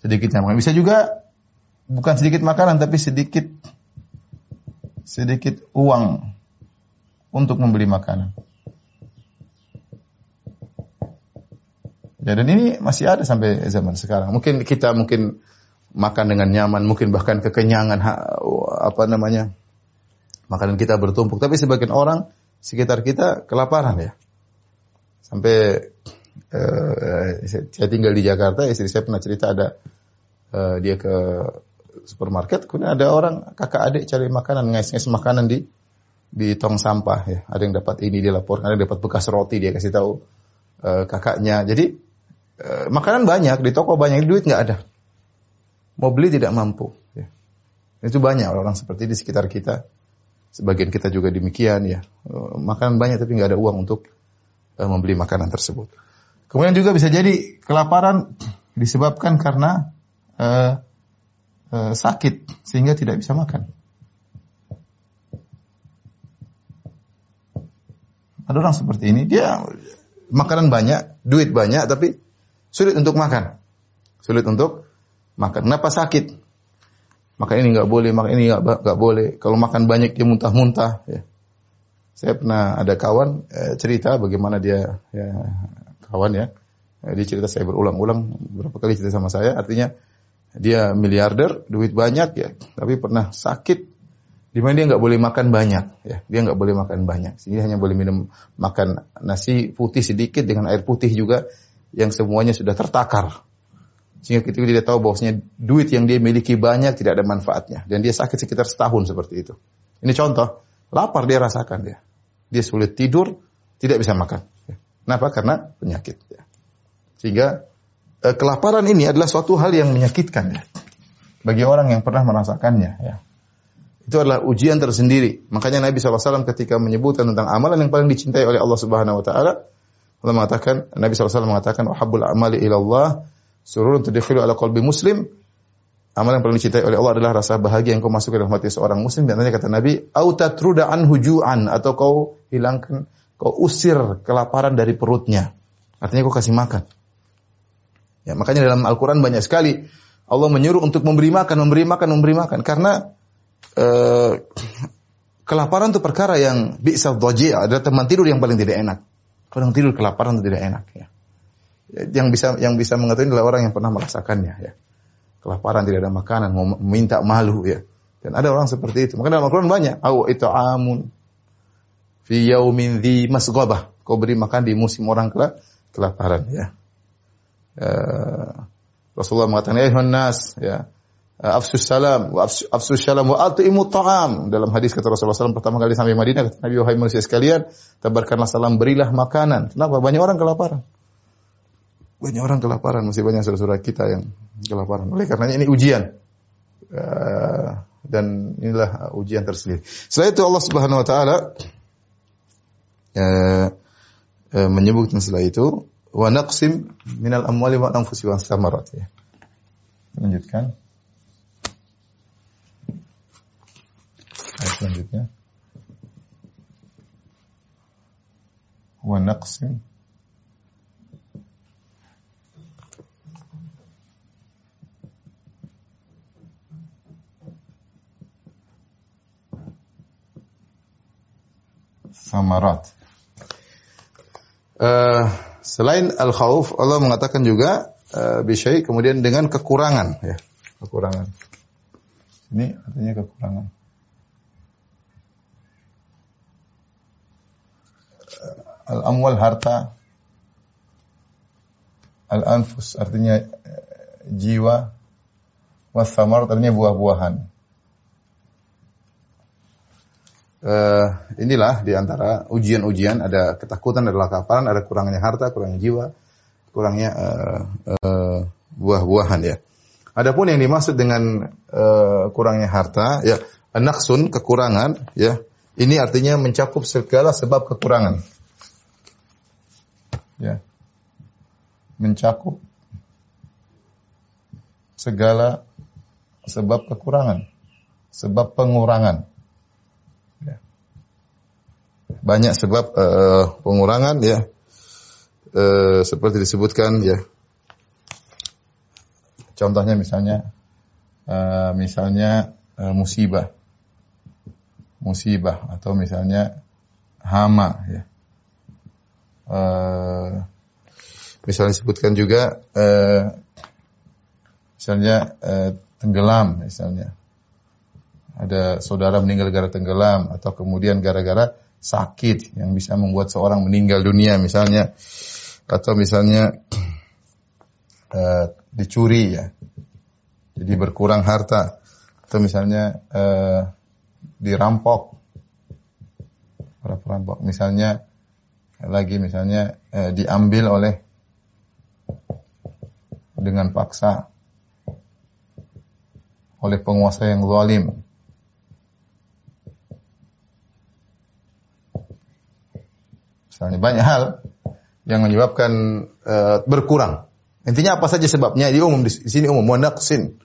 Sedikitnya makan. Bisa juga bukan sedikit makanan tapi sedikit sedikit uang untuk membeli makanan. Ya, dan ini masih ada sampai zaman sekarang. Mungkin kita mungkin makan dengan nyaman, mungkin bahkan kekenyangan apa namanya makanan kita bertumpuk. Tapi sebagian orang sekitar kita kelaparan ya. Sampai uh, saya tinggal di Jakarta, istri saya pernah cerita ada uh, dia ke supermarket, kemudian ada orang kakak adik cari makanan, ngais-ngais makanan di di tong sampah ya. Ada yang dapat ini dia laporkan, ada yang dapat bekas roti dia kasih tahu uh, kakaknya. Jadi makanan banyak di toko banyak, duit nggak ada. Mau beli tidak mampu. Ya. Itu banyak orang, -orang seperti di sekitar kita. Sebagian kita juga demikian ya. Uh, makanan banyak tapi nggak ada uang untuk uh, membeli makanan tersebut. Kemudian juga bisa jadi kelaparan disebabkan karena uh, uh, sakit sehingga tidak bisa makan. Ada orang seperti ini, dia makanan banyak, duit banyak, tapi sulit untuk makan. Sulit untuk makan. Kenapa sakit? Makan ini nggak boleh, makan ini nggak boleh. Kalau makan banyak dia muntah-muntah. Ya. Saya pernah ada kawan eh, cerita bagaimana dia, ya, kawan ya, dia cerita saya berulang-ulang berapa kali cerita sama saya. Artinya dia miliarder, duit banyak ya, tapi pernah sakit di mana dia nggak boleh makan banyak ya dia nggak boleh makan banyak sehingga hanya boleh minum makan nasi putih sedikit dengan air putih juga yang semuanya sudah tertakar sehingga ketika dia tahu bahwasanya duit yang dia miliki banyak tidak ada manfaatnya dan dia sakit sekitar setahun seperti itu ini contoh lapar dia rasakan dia dia sulit tidur tidak bisa makan kenapa karena penyakit ya. sehingga Eh, kelaparan ini adalah suatu hal yang menyakitkan ya. Bagi orang yang pernah merasakannya ya. Itu adalah ujian tersendiri. Makanya Nabi SAW ketika menyebutkan tentang amalan yang paling dicintai oleh Allah Subhanahu wa taala, Allah mengatakan Nabi SAW mengatakan uhabbul amali ila Allah sururun tudkhilu ala qalbi muslim amalan yang paling dicintai oleh Allah adalah rasa bahagia yang kau masuk ke dalam hati seorang muslim. Dan kata Nabi, autatruda hujuan atau kau hilangkan, kau usir kelaparan dari perutnya. Artinya kau kasih makan. Ya, makanya dalam Al-Quran banyak sekali Allah menyuruh untuk memberi makan, memberi makan, memberi makan. Karena uh, kelaparan itu perkara yang bisa doji adalah teman tidur yang paling tidak enak. Orang tidur kelaparan itu tidak enak. Ya. Yang bisa yang bisa mengetahui adalah orang yang pernah merasakannya. Ya. Kelaparan tidak ada makanan, mau minta malu ya. Dan ada orang seperti itu. Maka dalam Al-Quran banyak. Itu amun fi yaumin dhi masghabah. Kau beri makan di musim orang kelaparan ya. Uh, Rasulullah mengatakan, "Ya nas, ya, afsus salam wa afsus salam wa at'imu ta'am." Dalam hadis kata Rasulullah SAW pertama kali sampai Madinah, kata Nabi wahai manusia sekalian, tebarkanlah salam, berilah makanan. Kenapa? Banyak orang kelaparan. Banyak orang kelaparan, mesti banyak saudara-saudara kita yang kelaparan. Oleh karenanya ini ujian. Uh, dan inilah ujian tersendiri. Setelah itu Allah Subhanahu wa taala uh, menyebutkan setelah itu wa naqsim minal amwali wa anfusi wa samarat ya. Selanjutnya. Wa naqsim samarat. Uh, Selain al-khauf, Allah mengatakan juga uh, bisyai kemudian dengan kekurangan ya, kekurangan. Ini artinya kekurangan. Al-amwal harta, al-anfus artinya uh, jiwa, wasamar artinya buah-buahan. uh, inilah di antara ujian-ujian ada ketakutan, ada kelaparan, ada kurangnya harta, kurangnya jiwa, kurangnya uh, uh, buah-buahan ya. Adapun yang dimaksud dengan uh, kurangnya harta ya naksun kekurangan ya ini artinya mencakup segala sebab kekurangan. Ya. Mencakup segala sebab kekurangan, sebab pengurangan. Banyak sebab uh, pengurangan ya. Uh, seperti disebutkan ya. Contohnya misalnya uh, misalnya uh, musibah. Musibah atau misalnya hama ya uh, misalnya disebutkan juga uh, misalnya uh, tenggelam misalnya. Ada saudara meninggal gara tenggelam atau kemudian gara-gara sakit yang bisa membuat seorang meninggal dunia misalnya. Atau misalnya uh, dicuri ya. Jadi berkurang harta. Atau misalnya uh, dirampok. Para perampok misalnya lagi misalnya uh, diambil oleh dengan paksa oleh penguasa yang zalim Misalnya banyak hal yang menyebabkan uh, berkurang. Intinya apa saja sebabnya? Di umum di sini umum monaksin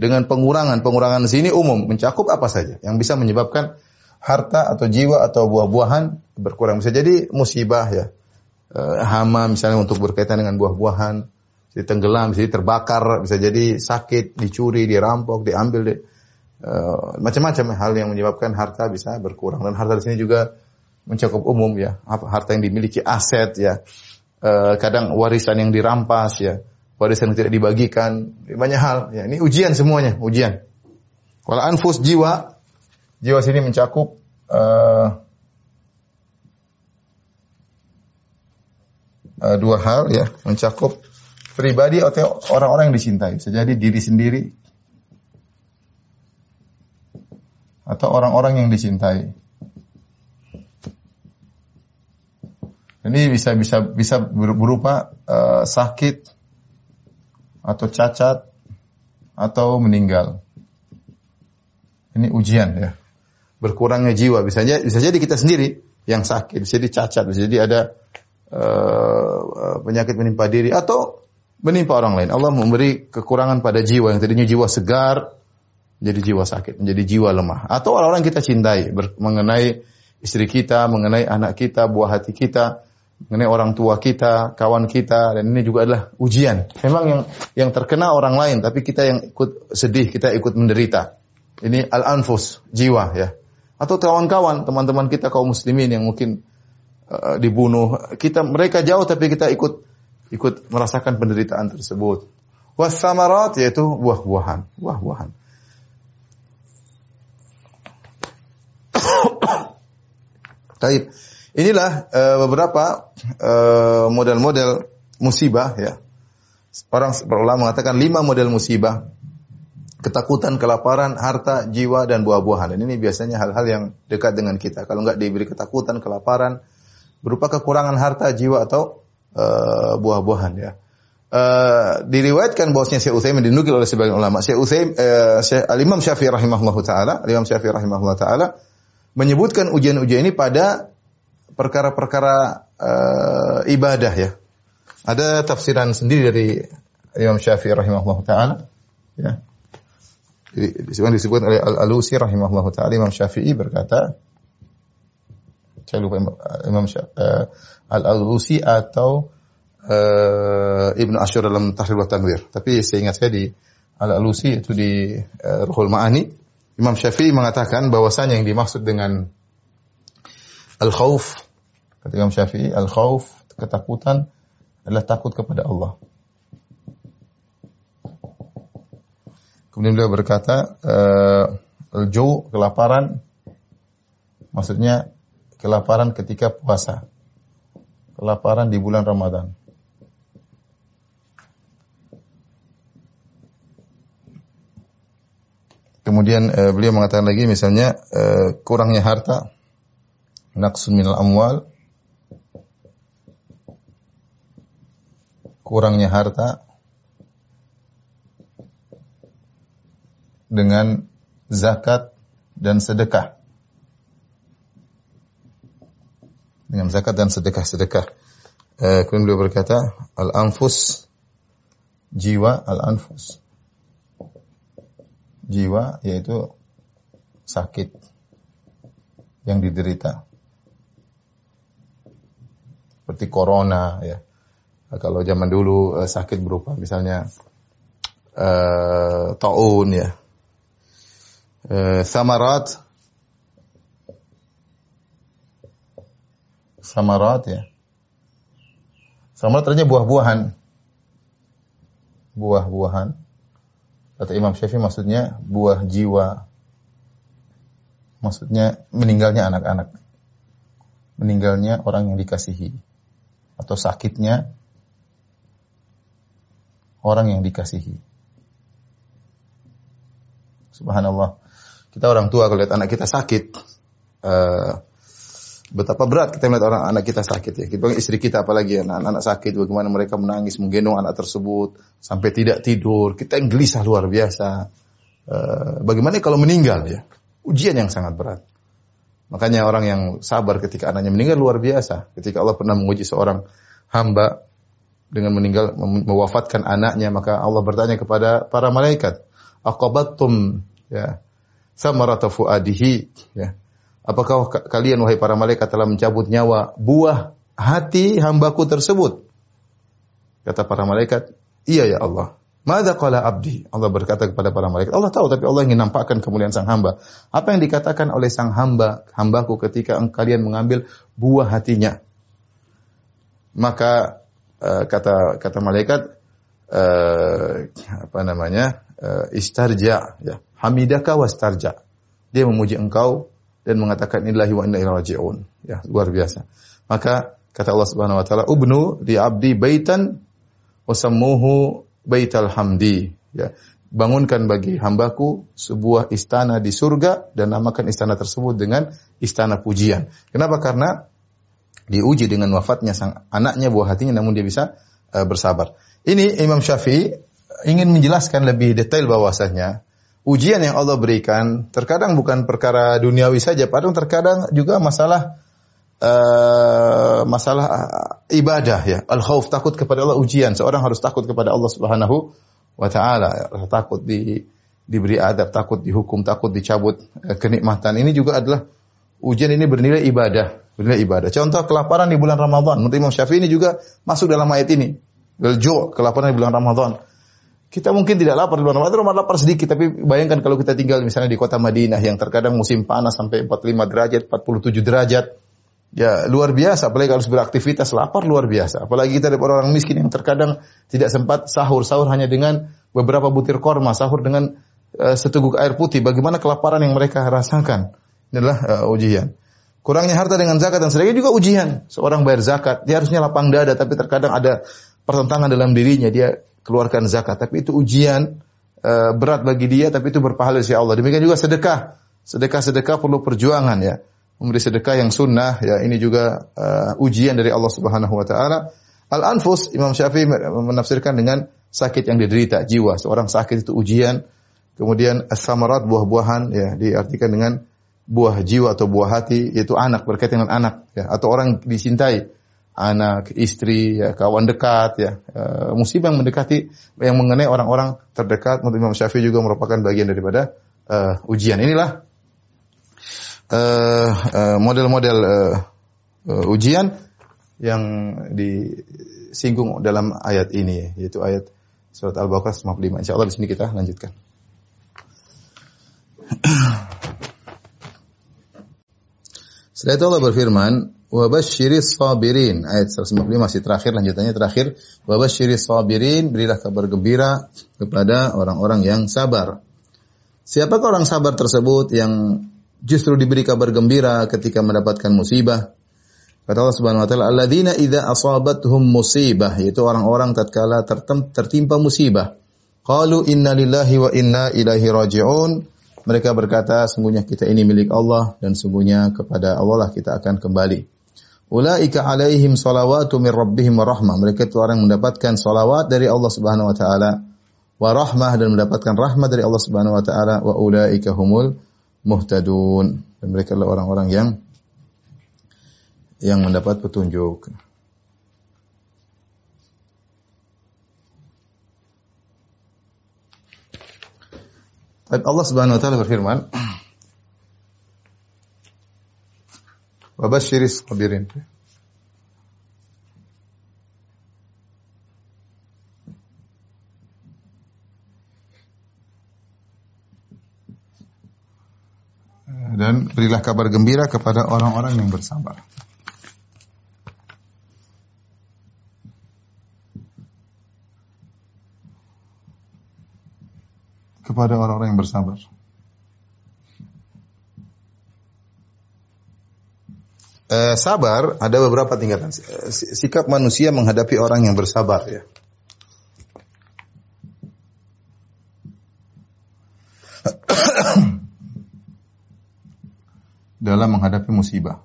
dengan pengurangan pengurangan di sini umum mencakup apa saja yang bisa menyebabkan harta atau jiwa atau buah-buahan berkurang. Bisa jadi musibah ya. Uh, hama misalnya untuk berkaitan dengan buah-buahan, jadi tenggelam, bisa terbakar, bisa jadi sakit, dicuri, dirampok, diambil, di, uh, macam-macam hal yang menyebabkan harta bisa berkurang. Dan harta di sini juga mencakup umum ya, harta yang dimiliki aset ya, e, kadang warisan yang dirampas ya, warisan yang tidak dibagikan, banyak hal ya. Ini ujian semuanya, ujian. Kalau anfus jiwa, jiwa sini mencakup e, e, dua hal ya, mencakup pribadi atau orang-orang yang dicintai. Bisa jadi diri sendiri atau orang-orang yang dicintai. Ini bisa bisa bisa berupa uh, sakit atau cacat atau meninggal. Ini ujian ya. Berkurangnya jiwa bisa jadi, bisa jadi kita sendiri yang sakit, bisa jadi cacat, bisa jadi ada uh, penyakit menimpa diri atau menimpa orang lain. Allah memberi kekurangan pada jiwa yang tadinya jiwa segar jadi jiwa sakit, menjadi jiwa lemah. Atau orang-orang kita cintai mengenai istri kita, mengenai anak kita, buah hati kita, mengenai orang tua kita, kawan kita, dan ini juga adalah ujian. Memang yang yang terkena orang lain, tapi kita yang ikut sedih, kita ikut menderita. Ini al-anfus, jiwa ya. Atau kawan-kawan, teman-teman kita kaum muslimin yang mungkin uh, dibunuh, kita mereka jauh tapi kita ikut ikut merasakan penderitaan tersebut. Wasamarat yaitu buah-buahan, buah-buahan. Taib. Inilah uh, beberapa uh, model-model musibah ya. Orang berulama mengatakan lima model musibah. Ketakutan, kelaparan, harta, jiwa, dan buah-buahan. Ini biasanya hal-hal yang dekat dengan kita. Kalau nggak diberi ketakutan, kelaparan, berupa kekurangan harta, jiwa, atau uh, buah-buahan ya. Uh, diriwayatkan bahwasanya Syekh Utsaimin dinukil oleh sebagian ulama. Syekh Utsaimin uh, Syekh Al-Imam Syafi'i rahimahullah taala, Al-Imam Syafi'i rahimahullah taala menyebutkan ujian-ujian ini pada perkara-perkara uh, ibadah ya. Ada tafsiran sendiri dari Imam Syafi'i rahimahullah taala ya. Disebut disebut oleh Al-Alusi rahimahullah taala Imam Syafi'i berkata saya lupa Imam uh, Al-Alusi atau uh, Ibnu Asyur dalam Tahrir wa Tanwir. Tapi saya saya di Al-Alusi itu di uh, Ruhul Ma'ani Imam Syafi'i mengatakan bahwasanya yang dimaksud dengan al-khauf kata Imam Syafi'i al-khauf ketakutan adalah takut kepada Allah. Kemudian beliau berkata uh, al-ju kelaparan maksudnya kelaparan ketika puasa. Kelaparan di bulan Ramadan. Kemudian uh, beliau mengatakan lagi misalnya uh, kurangnya harta, naqsun minal amwal, kurangnya harta dengan zakat dan sedekah. Dengan zakat dan sedekah-sedekah. Uh, kemudian beliau berkata, al-anfus, jiwa al-anfus jiwa yaitu sakit yang diderita. Seperti corona ya. Kalau zaman dulu eh, sakit berupa misalnya uh, taun ya. Uh, samarat samarat ya. Samarat artinya buah-buahan. Buah-buahan Kata Imam Syafi'i maksudnya buah jiwa. Maksudnya meninggalnya anak-anak. Meninggalnya orang yang dikasihi. Atau sakitnya orang yang dikasihi. Subhanallah. Kita orang tua kalau lihat anak kita sakit, uh, betapa berat kita melihat orang anak kita sakit ya. Kita istri kita apalagi anak-anak sakit bagaimana mereka menangis menggendong anak tersebut sampai tidak tidur. Kita yang gelisah luar biasa. Uh, bagaimana kalau meninggal ya? Ujian yang sangat berat. Makanya orang yang sabar ketika anaknya meninggal luar biasa. Ketika Allah pernah menguji seorang hamba dengan meninggal mewafatkan anaknya maka Allah bertanya kepada para malaikat, "Aqabattum ya samarata fuadihi ya Apakah kalian wahai para malaikat telah mencabut nyawa buah hati hambaku tersebut? Kata para malaikat, iya ya Allah. Mada qala abdi? Allah berkata kepada para malaikat, Allah tahu tapi Allah ingin nampakkan kemuliaan sang hamba. Apa yang dikatakan oleh sang hamba, hambaku ketika kalian mengambil buah hatinya? Maka uh, kata kata malaikat uh, apa namanya? Uh, istarja ya. Hamidaka wastarja. Dia memuji engkau dan mengatakan inilah wa inna ilaihi raji'un. Ya, luar biasa. Maka kata Allah Subhanahu wa taala, "Ubnu li 'abdi baitan wa sammuhu baital hamdi." Ya. Bangunkan bagi hambaku sebuah istana di surga dan namakan istana tersebut dengan istana pujian. Kenapa? Karena diuji dengan wafatnya sang anaknya buah hatinya namun dia bisa uh, bersabar. Ini Imam Syafi'i ingin menjelaskan lebih detail bahwasanya ujian yang Allah berikan terkadang bukan perkara duniawi saja, padahal terkadang juga masalah uh, masalah ibadah ya. Al khauf takut kepada Allah ujian. Seorang harus takut kepada Allah Subhanahu wa taala. Takut di diberi adab, takut dihukum, takut dicabut uh, kenikmatan. Ini juga adalah ujian ini bernilai ibadah, bernilai ibadah. Contoh kelaparan di bulan Ramadan. Menurut Imam Syafi'i ini juga masuk dalam ayat ini. Beljo kelaparan di bulan Ramadan. Kita mungkin tidak lapar di bulan Ramadan, lapar sedikit, tapi bayangkan kalau kita tinggal misalnya di kota Madinah yang terkadang musim panas sampai 45 derajat, 47 derajat, ya luar biasa. Apalagi kalau beraktivitas lapar luar biasa. Apalagi kita ada orang miskin yang terkadang tidak sempat sahur, sahur hanya dengan beberapa butir korma, sahur dengan uh, seteguk air putih. Bagaimana kelaparan yang mereka rasakan? Ini adalah uh, ujian. Kurangnya harta dengan zakat dan sedekah juga ujian. Seorang bayar zakat, dia harusnya lapang dada, tapi terkadang ada pertentangan dalam dirinya. Dia keluarkan zakat, tapi itu ujian uh, berat bagi dia, tapi itu berpahala di Allah. Demikian juga sedekah. Sedekah-sedekah perlu perjuangan ya. Memberi sedekah yang sunnah ya ini juga uh, ujian dari Allah Subhanahu wa taala. Al-anfus Imam Syafi'i menafsirkan dengan sakit yang diderita jiwa. Seorang sakit itu ujian. Kemudian as-samarat buah-buahan ya diartikan dengan buah jiwa atau buah hati yaitu anak berkaitan dengan anak ya atau orang dicintai anak, istri, ya, kawan dekat, ya, e, musibah yang mendekati, yang mengenai orang-orang terdekat. Menurut Imam Syafi'i juga merupakan bagian daripada uh, ujian. Inilah model-model uh, uh, uh, ujian yang disinggung dalam ayat ini, yaitu ayat surat Al-Baqarah 55. Insya Allah di sini kita lanjutkan. Setelah itu Allah berfirman, Wabashiris sabirin. Ayat 155 masih terakhir, lanjutannya terakhir. Wabashiris sabirin, berilah kabar gembira kepada orang-orang yang sabar. Siapakah orang sabar tersebut yang justru diberi kabar gembira ketika mendapatkan musibah? Kata Allah Subhanahu wa taala, "Alladzina idza asabatuhum musibah", yaitu orang-orang tatkala tertimpa musibah. Qalu inna lillahi wa inna ilaihi raji'un. Mereka berkata, sungguhnya kita ini milik Allah dan sungguhnya kepada Allah lah kita akan kembali. Ulaika alaihim salawatu min rabbihim wa rahmah. Mereka itu orang yang mendapatkan salawat dari Allah Subhanahu wa taala wa rahmah dan mendapatkan rahmat dari Allah Subhanahu wa taala wa ulaika humul muhtadun. Dan mereka adalah orang-orang yang yang mendapat petunjuk. Allah Subhanahu wa taala berfirman, Wabashiris sabirin. Dan berilah kabar gembira kepada orang-orang yang bersabar. Kepada orang-orang yang bersabar. Eh, sabar ada beberapa tingkatan. Sikap manusia menghadapi orang yang bersabar ya. Dalam menghadapi musibah.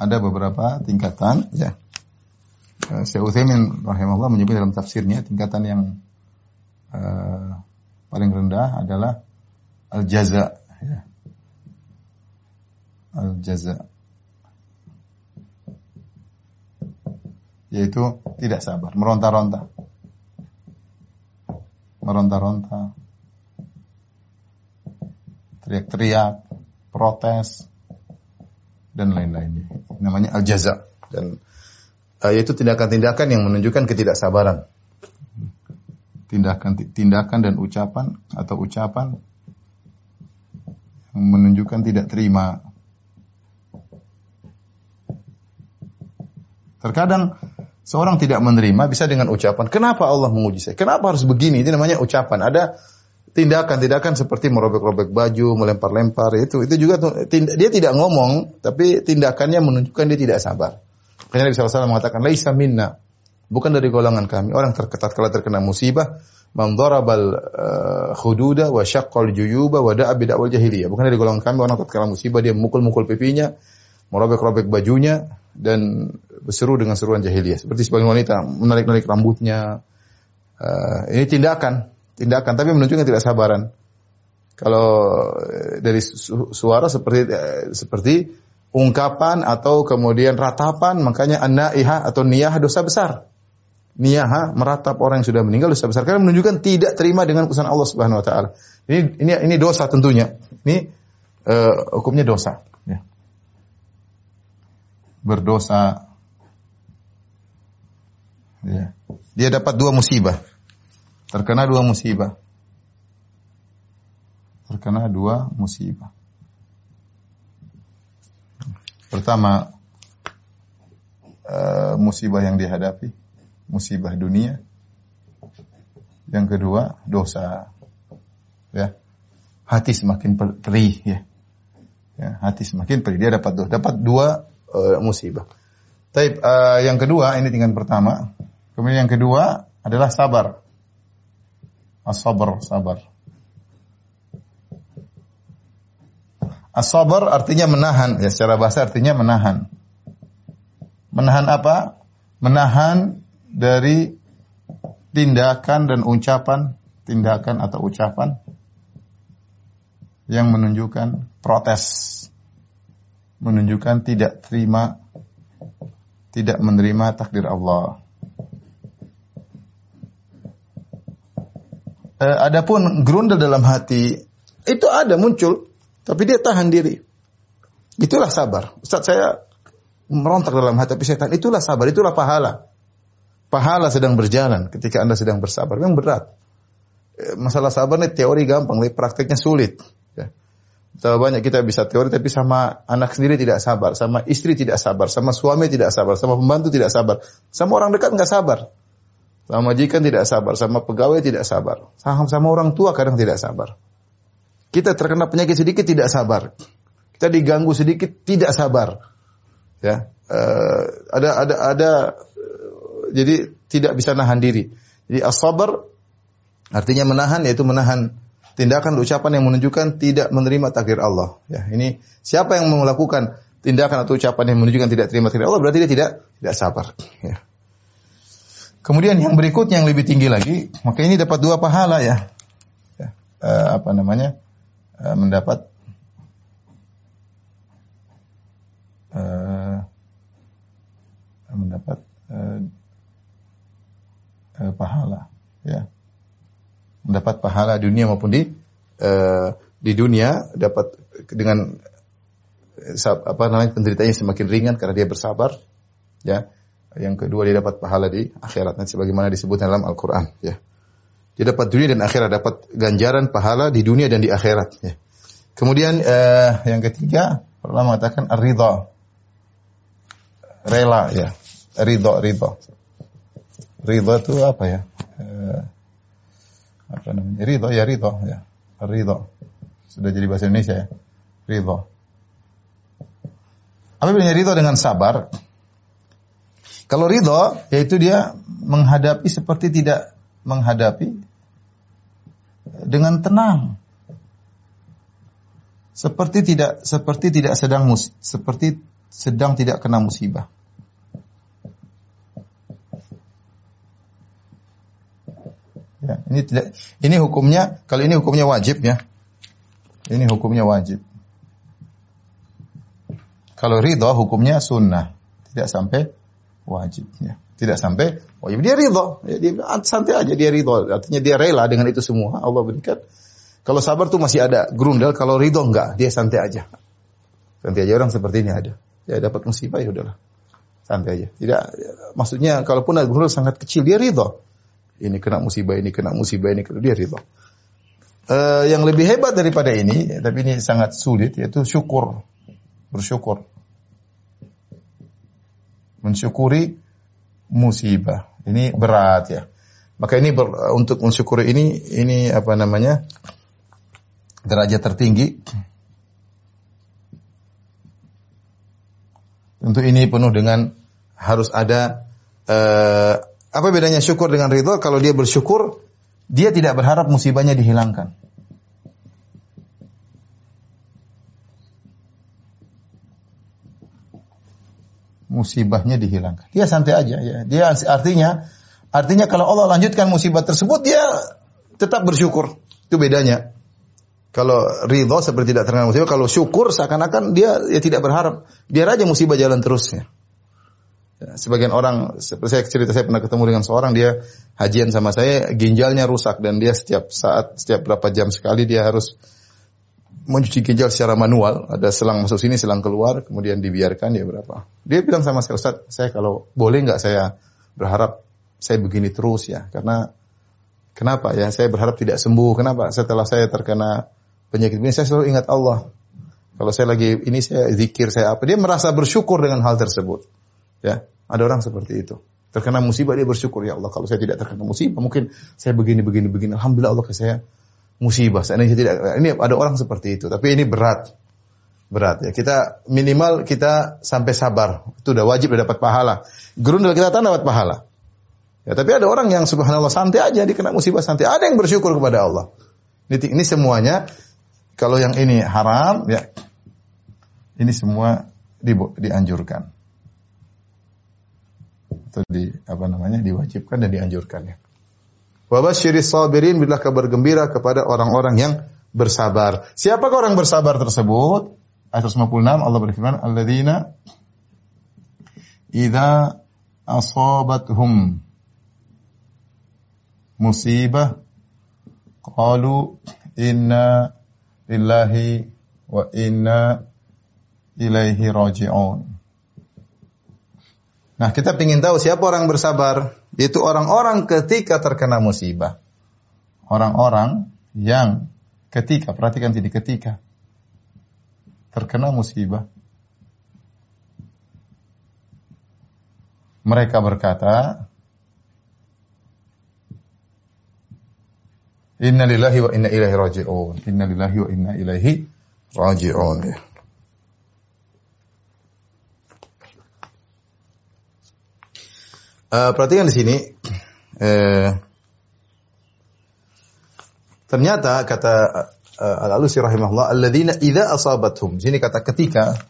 Ada beberapa tingkatan ya. Eh, Syekh Utsaimin rahimahullah menyebut dalam tafsirnya tingkatan yang uh, paling rendah adalah al-jaza ya al-jaza yaitu tidak sabar, meronta-ronta. Meronta-ronta. Teriak-teriak, protes dan lain-lainnya. Namanya al-jaza dan uh, yaitu tindakan-tindakan yang menunjukkan ketidaksabaran. Tindakan tindakan dan ucapan atau ucapan yang menunjukkan tidak terima Terkadang seorang tidak menerima bisa dengan ucapan, kenapa Allah menguji saya? Kenapa harus begini? Itu namanya ucapan. Ada tindakan-tindakan seperti merobek-robek baju, melempar-lempar itu itu juga dia tidak ngomong tapi tindakannya menunjukkan dia tidak sabar. Karena Nabi SAW mengatakan laisa minna bukan dari golongan kami orang terketat kalau terkena musibah man uh, khududa wa syaqqal juyuba wa da'a jahiliyah bukan dari golongan kami orang terkena musibah dia mukul-mukul pipinya merobek-robek bajunya dan berseru dengan seruan jahiliyah. Seperti sebagian wanita menarik-narik rambutnya. Uh, ini tindakan, tindakan tapi menunjukkan tidak sabaran. Kalau eh, dari su- suara seperti eh, seperti ungkapan atau kemudian ratapan, makanya an-naihah atau niyah dosa besar. Niyah meratap orang yang sudah meninggal dosa besar karena menunjukkan tidak terima dengan keputusan Allah Subhanahu wa taala. Ini ini ini dosa tentunya. Ini eh, hukumnya dosa. Berdosa Ya. Dia dapat dua musibah. Terkena dua musibah. Terkena dua musibah. Pertama, uh, musibah yang dihadapi, musibah dunia. Yang kedua, dosa. Ya. Hati semakin perih ya. ya hati semakin perih. Dia dapat dua, dapat dua uh, musibah. Tapi uh, yang kedua ini tinggal pertama, Kemudian yang kedua adalah sabar. As-sabar, sabar. As-sabar artinya menahan, ya secara bahasa artinya menahan. Menahan apa? Menahan dari tindakan dan ucapan, tindakan atau ucapan yang menunjukkan protes, menunjukkan tidak terima, tidak menerima takdir Allah. eh, adapun grundel dalam hati itu ada muncul, tapi dia tahan diri. Itulah sabar. Ustaz saya merontak dalam hati tapi setan. Itulah sabar, itulah pahala. Pahala sedang berjalan ketika Anda sedang bersabar. Memang berat. Eh, masalah sabar ini teori gampang, tapi prakteknya sulit. Ya. banyak kita bisa teori tapi sama anak sendiri tidak sabar, sama istri tidak sabar, sama suami tidak sabar, sama pembantu tidak sabar, sama orang dekat nggak sabar. Sama majikan tidak sabar, sama pegawai tidak sabar. Sama, sama orang tua kadang tidak sabar. Kita terkena penyakit sedikit tidak sabar. Kita diganggu sedikit tidak sabar. Ya, uh, ada ada ada uh, jadi tidak bisa nahan diri. Jadi as-sabar artinya menahan yaitu menahan tindakan ucapan yang menunjukkan tidak menerima takdir Allah. Ya, ini siapa yang melakukan tindakan atau ucapan yang menunjukkan tidak terima takdir Allah berarti dia tidak tidak sabar. Ya. Kemudian yang berikutnya yang lebih tinggi lagi, maka ini dapat dua pahala ya. ya uh, apa namanya? Uh, mendapat uh, mendapat pahala ya. Mendapat pahala dunia maupun di uh, di dunia dapat dengan apa namanya penderitanya semakin ringan karena dia bersabar ya yang kedua dia dapat pahala di akhirat nanti sebagaimana disebut dalam Al-Qur'an ya. Dia dapat dunia dan akhirat, dapat ganjaran pahala di dunia dan di akhirat ya. Kemudian eh, yang ketiga Allah mengatakan ar-ridha. Rela ya. Ridha, ridha. Ridha itu apa ya? Eh, apa namanya? Ridha ya ridha ya. Ridha. Sudah jadi bahasa Indonesia ya. Ridha. Apa bedanya ridha dengan sabar? Kalau ridho, yaitu dia menghadapi seperti tidak menghadapi dengan tenang. Seperti tidak seperti tidak sedang mus, seperti sedang tidak kena musibah. Ya, ini tidak ini hukumnya kalau ini hukumnya wajib ya. Ini hukumnya wajib. Kalau ridho hukumnya sunnah, tidak sampai wajib ya. Tidak sampai wajib dia ridho, ya, dia santai aja dia ridho. Artinya dia rela dengan itu semua Allah berikan. Kalau sabar tuh masih ada grundel, kalau ridho enggak, dia santai aja. Santai aja orang seperti ini ada. Ya dapat musibah ya udahlah. Santai aja. Tidak ya, maksudnya kalaupun ada grundel sangat kecil dia ridho. Ini kena musibah, ini kena musibah, ini kena dia ridho. Uh, yang lebih hebat daripada ini, tapi ini sangat sulit, yaitu syukur, bersyukur mensyukuri musibah. Ini berat ya. Maka ini ber, untuk mensyukuri ini ini apa namanya? derajat tertinggi. Tentu ini penuh dengan harus ada eh, apa bedanya syukur dengan ridho? Kalau dia bersyukur, dia tidak berharap musibahnya dihilangkan. musibahnya dihilangkan. Dia santai aja ya. Dia artinya artinya kalau Allah lanjutkan musibah tersebut dia tetap bersyukur. Itu bedanya. Kalau ridho seperti tidak terkena musibah, kalau syukur seakan-akan dia ya tidak berharap. Biar aja musibah jalan terus ya. Ya, Sebagian orang, saya cerita saya pernah ketemu dengan seorang dia hajian sama saya, ginjalnya rusak dan dia setiap saat, setiap berapa jam sekali dia harus mencuci ginjal secara manual. Ada selang masuk sini, selang keluar, kemudian dibiarkan ya berapa. Dia bilang sama saya, Ustaz, saya kalau boleh nggak saya berharap saya begini terus ya, karena kenapa ya? Saya berharap tidak sembuh. Kenapa? Setelah saya terkena penyakit ini, saya selalu ingat Allah. Kalau saya lagi ini saya zikir saya apa, dia merasa bersyukur dengan hal tersebut. Ya, ada orang seperti itu. Terkena musibah dia bersyukur ya Allah. Kalau saya tidak terkena musibah mungkin saya begini begini begini. Alhamdulillah Allah saya musibah. Saya tidak. Ini ada orang seperti itu. Tapi ini berat, berat ya. Kita minimal kita sampai sabar. Itu udah wajib udah dapat pahala. Gerundel kita tahan dapat pahala. Ya, tapi ada orang yang subhanallah santai aja dikena musibah santai. Ada yang bersyukur kepada Allah. Ini, ini semuanya kalau yang ini haram ya ini semua di, dianjurkan atau di apa namanya diwajibkan dan dianjurkan ya. Wa basyiris sabirin bila kabar gembira kepada orang-orang yang bersabar. Siapakah orang bersabar tersebut? Ayat 156 Allah berfirman, "Alladzina idza asabathum musibah qalu inna lillahi wa inna ilaihi raji'un." Nah, kita ingin tahu siapa orang bersabar. Itu orang-orang ketika terkena musibah. Orang-orang yang ketika, perhatikan tadi ketika terkena musibah. Mereka berkata, Inna lillahi wa inna ilaihi raji'un. Inna lillahi wa inna ilaihi raji'un. Uh, perhatikan di sini. Uh, ternyata kata uh, Al-Alusi rahimahullah, alladzina idza asabathum. Sini kata ketika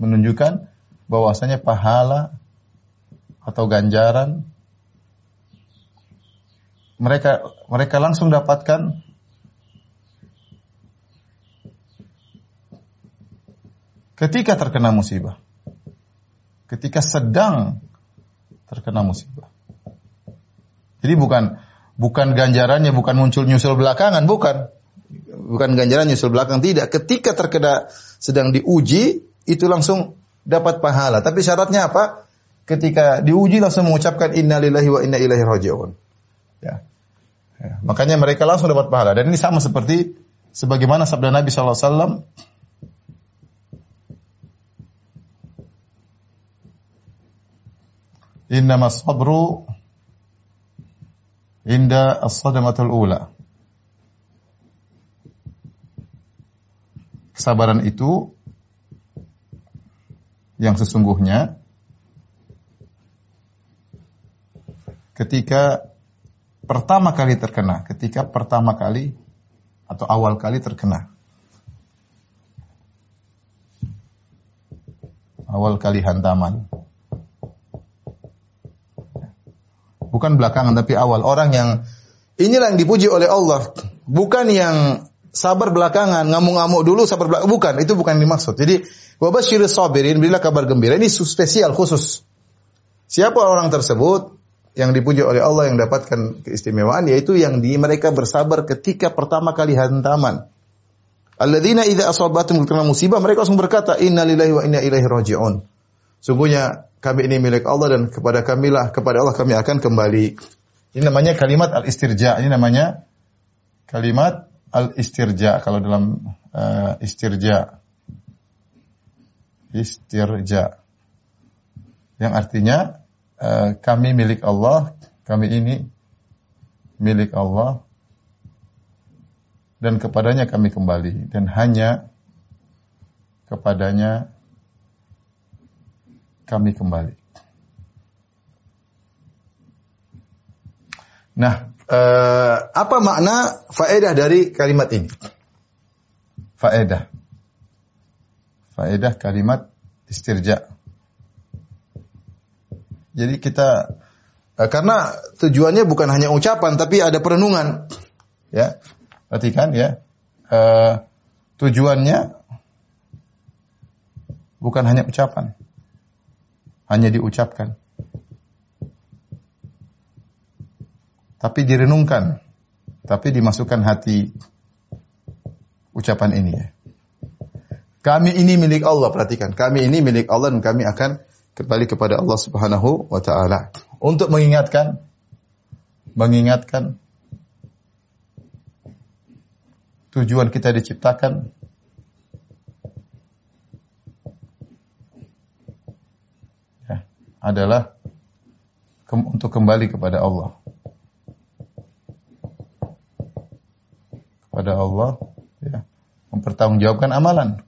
menunjukkan bahwasanya pahala atau ganjaran mereka mereka langsung dapatkan ketika terkena musibah. Ketika sedang terkena musibah. Jadi bukan bukan ganjarannya bukan muncul nyusul belakangan, bukan. Bukan ganjaran nyusul belakang tidak. Ketika terkena sedang diuji itu langsung dapat pahala. Tapi syaratnya apa? Ketika diuji langsung mengucapkan innalillahi wa inna ilaihi raji'un. Ya. ya. Makanya mereka langsung dapat pahala. Dan ini sama seperti sebagaimana sabda Nabi SAW Innama sabru inda as-sadamatul ula. Kesabaran itu yang sesungguhnya ketika pertama kali terkena, ketika pertama kali atau awal kali terkena. Awal kali hantaman. Bukan belakangan tapi awal. Orang yang inilah yang dipuji oleh Allah, bukan yang sabar belakangan, ngamuk-ngamuk dulu sabar belakangan. Bukan, itu bukan yang dimaksud. Jadi, wabasyiris sabirin, berilah kabar gembira. Ini spesial khusus. Siapa orang tersebut yang dipuji oleh Allah yang dapatkan keistimewaan yaitu yang di mereka bersabar ketika pertama kali hantaman. Alladzina idza asabatum musibah mereka langsung berkata innalillahi wa inna ilaihi raji'un. Sungguhnya kami ini milik Allah dan kepada kamilah kepada Allah kami akan kembali. Ini namanya kalimat al-istirja. Ini namanya kalimat al-istirja kalau dalam uh, istirja. Istirja. Yang artinya uh, kami milik Allah, kami ini milik Allah dan kepadanya kami kembali dan hanya kepadanya kami kembali. Nah, eh, apa makna faedah dari kalimat ini? Faedah. Faedah kalimat istirja. Jadi kita eh, karena tujuannya bukan hanya ucapan tapi ada perenungan. Ya. Perhatikan ya. uh, tujuannya bukan hanya ucapan, hanya diucapkan, tapi direnungkan, tapi dimasukkan hati ucapan ini. Kami ini milik Allah, perhatikan. Kami ini milik Allah dan kami akan kembali kepada Allah Subhanahu wa taala. Untuk mengingatkan mengingatkan tujuan kita diciptakan adalah ke untuk kembali kepada Allah. Kepada Allah ya, mempertanggungjawabkan amalan.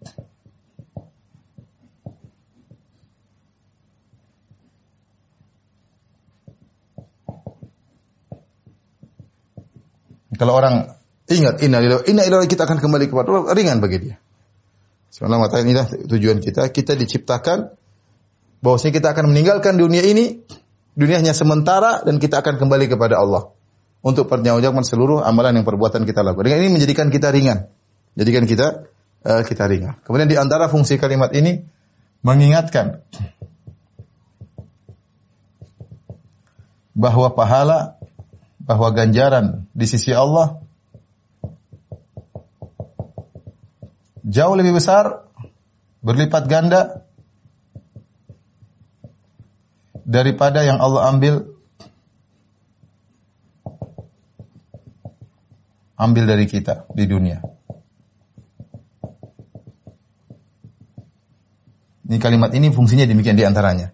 Kalau orang ingat inna lillahi inna ilaihi kita akan kembali kepada Allah ringan bagi dia. Subhanallah wa inilah tujuan kita. Kita diciptakan bahwasanya kita akan meninggalkan dunia ini, dunia hanya sementara dan kita akan kembali kepada Allah untuk pertanggungjawaban seluruh amalan yang perbuatan kita lakukan. Dengan ini menjadikan kita ringan. Jadikan kita uh, kita ringan. Kemudian di antara fungsi kalimat ini mengingatkan bahwa pahala bahwa ganjaran di sisi Allah jauh lebih besar, berlipat ganda daripada yang Allah ambil ambil dari kita di dunia. Ini kalimat ini fungsinya demikian di antaranya.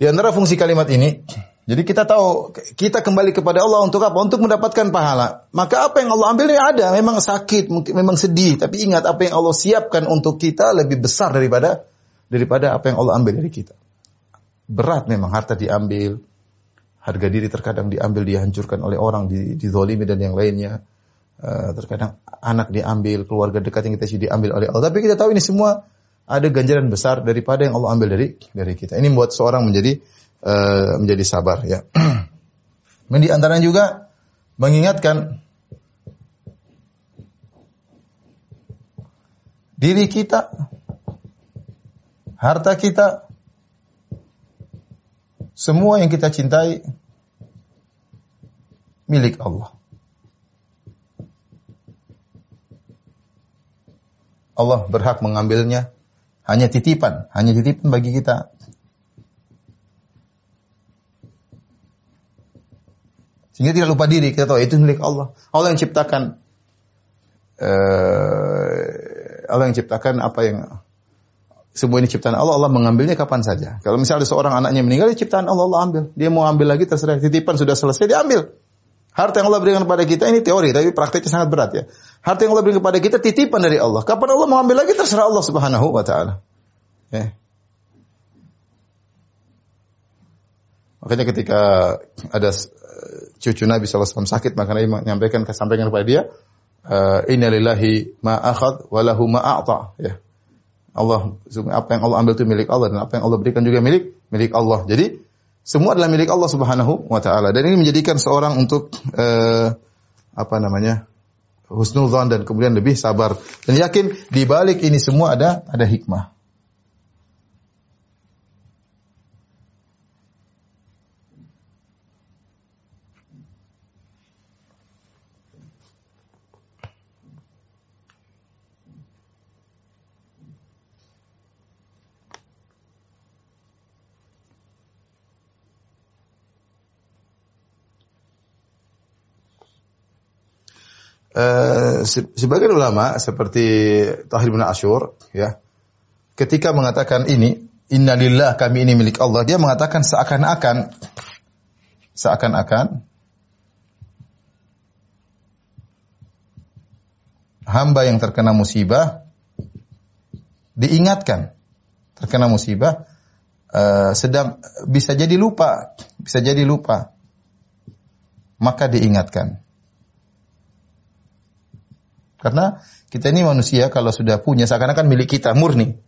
Di antara fungsi kalimat ini, jadi kita tahu kita kembali kepada Allah untuk apa? Untuk mendapatkan pahala. Maka apa yang Allah ambil ya ada, memang sakit, mungkin memang sedih, tapi ingat apa yang Allah siapkan untuk kita lebih besar daripada daripada apa yang Allah ambil dari kita. Berat memang harta diambil, harga diri terkadang diambil, dihancurkan oleh orang, dizolimi dan yang lainnya. Uh, terkadang anak diambil, keluarga dekat yang kita sih diambil oleh Allah. Tapi kita tahu ini semua ada ganjaran besar daripada yang Allah ambil dari dari kita. Ini membuat seorang menjadi uh, menjadi sabar ya. Dan di antaranya juga mengingatkan diri kita, harta kita, semua yang kita cintai milik Allah. Allah berhak mengambilnya hanya titipan, hanya titipan bagi kita. Sehingga tidak lupa diri, kita tahu itu milik Allah. Allah yang ciptakan uh, Allah yang ciptakan apa yang semua ini ciptaan Allah, Allah mengambilnya kapan saja. Kalau misalnya seorang anaknya meninggal, ya ciptaan Allah, Allah ambil. Dia mau ambil lagi terserah. Titipan sudah selesai, dia ambil. Harta yang Allah berikan kepada kita ini teori, tapi prakteknya sangat berat ya. Harta yang Allah berikan kepada kita titipan dari Allah. Kapan Allah mau ambil lagi terserah Allah Subhanahu wa taala. Ya. Makanya ketika ada cucu Nabi SAW sakit, maka Nabi menyampaikan sampaikan kepada dia, uh, Inna lillahi ma akhad wa lahu ma a'ta. Ya. Allah, apa yang Allah ambil itu milik Allah dan apa yang Allah berikan juga milik milik Allah. Jadi semua adalah milik Allah Subhanahu wa taala. Dan ini menjadikan seorang untuk uh, apa namanya? husnuzan dan kemudian lebih sabar dan yakin di balik ini semua ada ada hikmah. Uh, sebagian ulama seperti Tahir bin Ashur ya ketika mengatakan ini innalillah kami ini milik Allah dia mengatakan seakan-akan seakan-akan hamba yang terkena musibah diingatkan terkena musibah uh, sedang bisa jadi lupa bisa jadi lupa. Maka diingatkan karena kita ini manusia kalau sudah punya seakan-akan milik kita murni.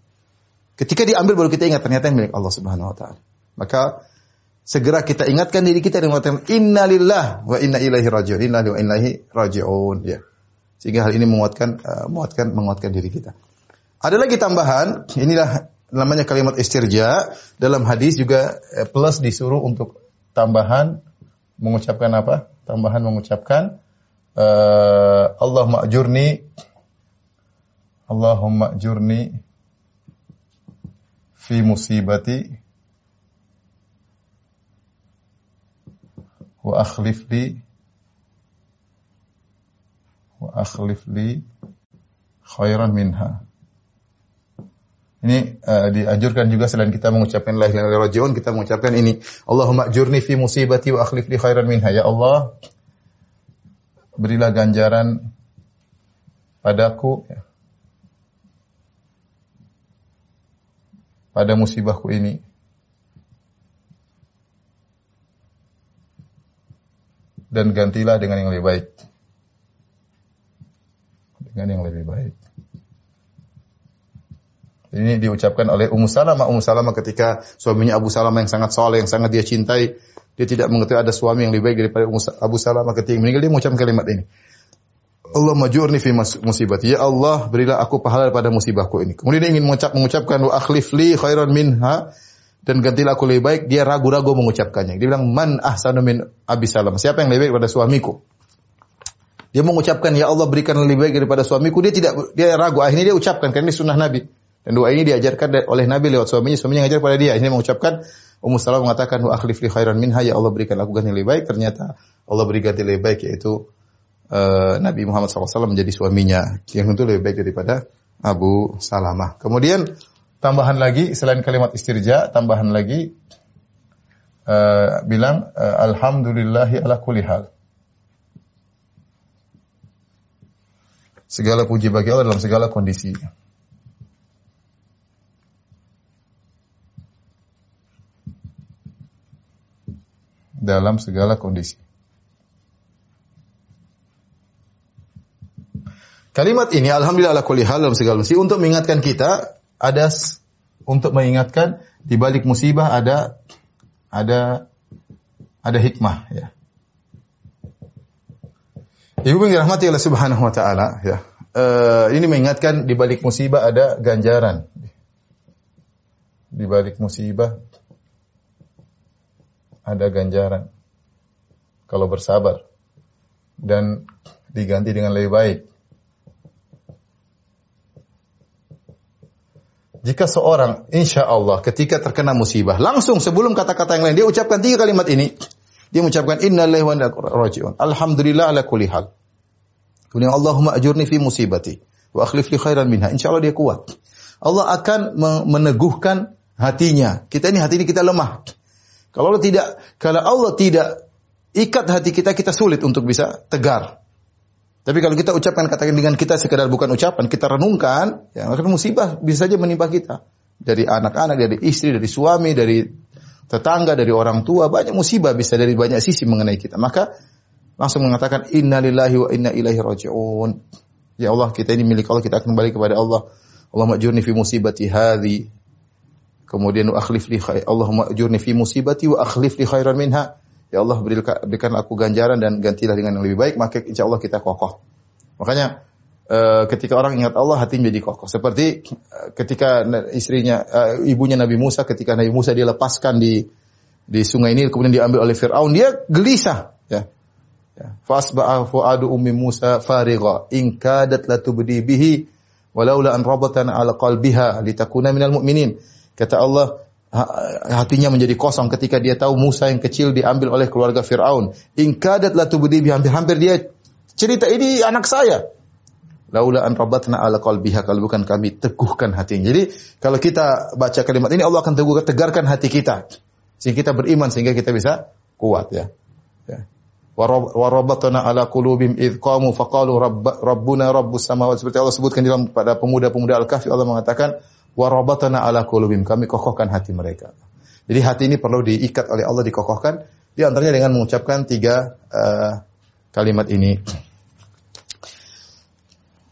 Ketika diambil baru kita ingat ternyata milik Allah Subhanahu wa taala. Maka segera kita ingatkan diri kita dengan mengatakan innalillah wa inna ilaihi rajiun. Inna wa ilaihi rajiun ya. Sehingga hal ini menguatkan uh, menguatkan menguatkan diri kita. Ada lagi tambahan, inilah namanya kalimat istirja dalam hadis juga eh, plus disuruh untuk tambahan mengucapkan apa? Tambahan mengucapkan uh, Allah ma'jurni Allahumma jurni fi musibati wa akhlif li wa akhlif li khairan minha. Ini uh, dianjurkan juga selain kita mengucapkan la ilaha kita mengucapkan ini Allahumma jurni fi musibati wa akhlif li khairan minha. Ya Allah, berilah ganjaran padaku ya, pada musibahku ini dan gantilah dengan yang lebih baik. Dengan yang lebih baik. Ini diucapkan oleh Ummu Salamah. Ummu Salamah ketika suaminya Abu Salamah yang sangat soleh, yang sangat dia cintai, dia tidak mengetahui ada suami yang lebih baik daripada Abu Salamah ketika meninggal dia mengucapkan kalimat ini. Allah majurni fi musibati. Ya Allah, berilah aku pahala pada musibahku ini. Kemudian dia ingin mengucap, mengucapkan wa akhlif li khairan minha dan gantilah aku lebih baik, dia ragu-ragu mengucapkannya. Dia bilang, man ahsanu min Abi Salam. Siapa yang lebih baik pada suamiku? Dia mengucapkan, ya Allah berikan lebih baik daripada suamiku. Dia tidak, dia ragu. Akhirnya dia ucapkan, karena ini sunnah Nabi. Dan doa ini diajarkan oleh Nabi lewat suaminya. Suaminya ngajar pada dia. Akhirnya mengucapkan, Ummu Salam mengatakan, wa akhlif li khairan minha. Ya Allah berikan aku ganti lebih baik. Ternyata Allah beri ganti lebih baik, yaitu uh, Nabi Muhammad SAW menjadi suaminya. Yang tentu lebih baik daripada Abu Salamah. Kemudian tambahan lagi selain kalimat istirja, tambahan lagi uh, bilang uh, alhamdulillahi ala kulli hal. Segala puji bagi Allah dalam segala kondisi. Dalam segala kondisi. Kalimat ini alhamdulillah ala kulli hal dalam segala kondisi untuk mengingatkan kita ada untuk mengingatkan di balik musibah ada ada ada hikmah ya. Ibu yang dirahmati Allah Subhanahu wa taala ya. Uh, ini mengingatkan di balik musibah ada ganjaran. Di balik musibah ada ganjaran. Kalau bersabar dan diganti dengan lebih baik. Jika seorang insya Allah ketika terkena musibah, langsung sebelum kata-kata yang lain dia ucapkan tiga kalimat ini. Dia mengucapkan innalillahi wa inna. Alhamdulillah ala kulli hal. Kemudian Allahumma ajurni fi musibati wa akhlif li khairan minha. Insya Allah dia kuat. Allah akan meneguhkan hatinya. Kita ini hati ini kita lemah. Kalau Allah tidak kalau Allah tidak ikat hati kita kita sulit untuk bisa tegar. Tapi kalau kita ucapkan katakan dengan kita sekedar bukan ucapan, kita renungkan, ya maka musibah bisa saja menimpa kita. Dari anak-anak, dari istri, dari suami, dari tetangga, dari orang tua, banyak musibah bisa dari banyak sisi mengenai kita. Maka langsung mengatakan inna lillahi wa inna ilaihi raji'un. Ya Allah, kita ini milik Allah, kita akan kembali kepada Allah. Allah majurni fi musibati hadhi. Kemudian wa akhlif li khair. Allah majurni fi musibati wa akhlif li khairan minha. Ya Allah berikan aku ganjaran dan gantilah dengan yang lebih baik, maka insya Allah kita kokoh. Makanya uh, ketika orang ingat Allah hati menjadi kokoh. Seperti uh, ketika istrinya, uh, ibunya Nabi Musa, ketika Nabi Musa dia lepaskan di di sungai Nil, kemudian diambil oleh Fir'aun, dia gelisah. Ya. Ya. Fasba'a fu'adu ummi Musa farigha in kadat latubdi bihi walaula an rabatan ala qalbiha litakuna minal mu'minin. Kata Allah, hatinya menjadi kosong ketika dia tahu Musa yang kecil diambil oleh keluarga Firaun. Ingkadat la tubdi hampir-hampir dia cerita ini anak saya. Laula an rabatna ala qalbiha kalau bukan kami teguhkan hatinya. Jadi kalau kita baca kalimat ini Allah akan teguhkan tegarkan hati kita sehingga kita beriman sehingga kita bisa kuat ya. ya. Wa rabatna ala qulubim id qamu faqalu rabbuna rabbus samawati seperti Allah sebutkan dalam pada pemuda-pemuda Al-Kahfi Allah mengatakan warabatana ala kulubim kami kokohkan hati mereka. Jadi hati ini perlu diikat oleh Allah dikokohkan di antaranya dengan mengucapkan tiga uh, kalimat ini.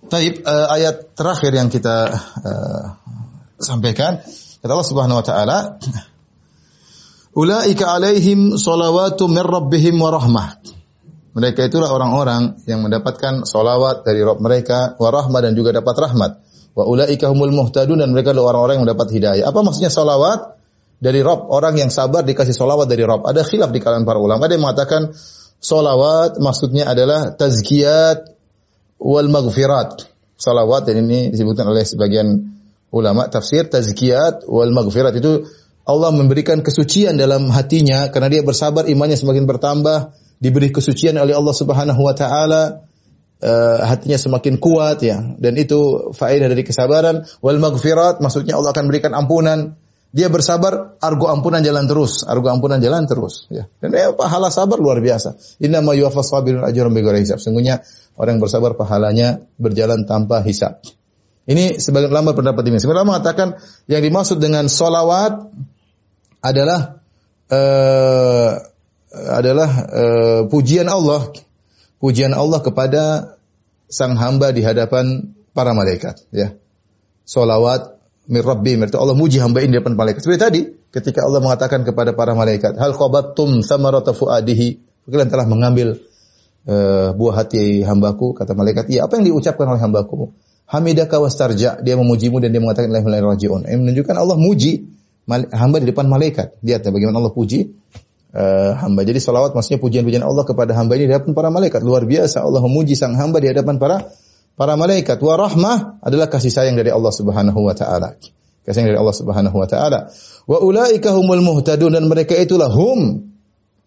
Taib uh, ayat terakhir yang kita uh, sampaikan kata Allah Subhanahu wa taala Ulaika alaihim salawatu min rabbihim wa rahmah. Mereka itulah orang-orang yang mendapatkan solawat dari Rob mereka, warahmah dan juga dapat rahmat. Wa ulaika humul muhtadun dan mereka adalah orang-orang yang mendapat hidayah. Apa maksudnya solawat? Dari Rob, orang yang sabar dikasih solawat dari Rob. Ada khilaf di kalangan para ulama. Ada yang mengatakan solawat maksudnya adalah tazkiyat wal maghfirat. Salawat dan ini disebutkan oleh sebagian ulama tafsir tazkiyat wal maghfirat itu Allah memberikan kesucian dalam hatinya karena dia bersabar imannya semakin bertambah diberi kesucian oleh Allah Subhanahu wa taala uh, hatinya semakin kuat ya. Dan itu faedah dari kesabaran. Wal maghfirat maksudnya Allah akan berikan ampunan. Dia bersabar argo ampunan jalan terus. Argo ampunan jalan terus ya. Dan ya, pahala sabar luar biasa. Inna ma yuwaffas sabirun ajrun bighairi hisab. Sungguhnya orang yang bersabar pahalanya berjalan tanpa hisab. Ini sebagian ulama pendapat ini. Sebagian ulama mengatakan yang dimaksud dengan solawat adalah uh, adalah uh, pujian Allah, pujian Allah kepada sang hamba di hadapan para malaikat. Ya, solawat mir Rabbi, Allah muji hamba ini di hadapan malaikat. Seperti tadi, ketika Allah mengatakan kepada para malaikat, hal qabattum samarata fuadihi, kalian telah mengambil uh, buah hati hambaku, kata malaikat, iya, apa yang diucapkan oleh hambaku? Hamidaka wastarja, dia memujimu dan dia mengatakan la rajiun. Ini menunjukkan Allah muji hamba di depan malaikat. Lihat ya bagaimana Allah puji uh, hamba. Jadi salawat maksudnya pujian-pujian Allah kepada hamba ini di hadapan para malaikat. Luar biasa Allah memuji sang hamba di hadapan para para malaikat. Wa rahmah adalah kasih sayang dari Allah Subhanahu wa taala. Kasih sayang dari Allah Subhanahu wa taala. Wa ulaika humul muhtadun dan mereka itulah hum.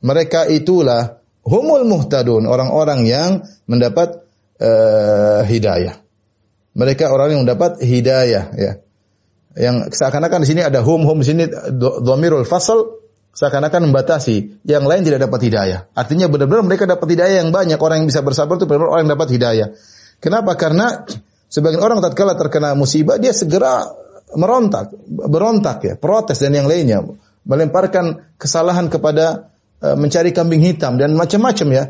Mereka itulah humul muhtadun, orang-orang yang mendapat uh, hidayah. Mereka orang yang mendapat hidayah ya. Yang seakan-akan di sini ada hum hum di sini dhamirul fasal seakan-akan membatasi, yang lain tidak dapat hidayah. Artinya benar-benar mereka dapat hidayah yang banyak. Orang yang bisa bersabar itu benar-benar orang yang dapat hidayah. Kenapa? Karena sebagian orang tatkala terkena musibah dia segera merontak, berontak ya, protes dan yang lainnya, melemparkan kesalahan kepada uh, mencari kambing hitam dan macam-macam ya.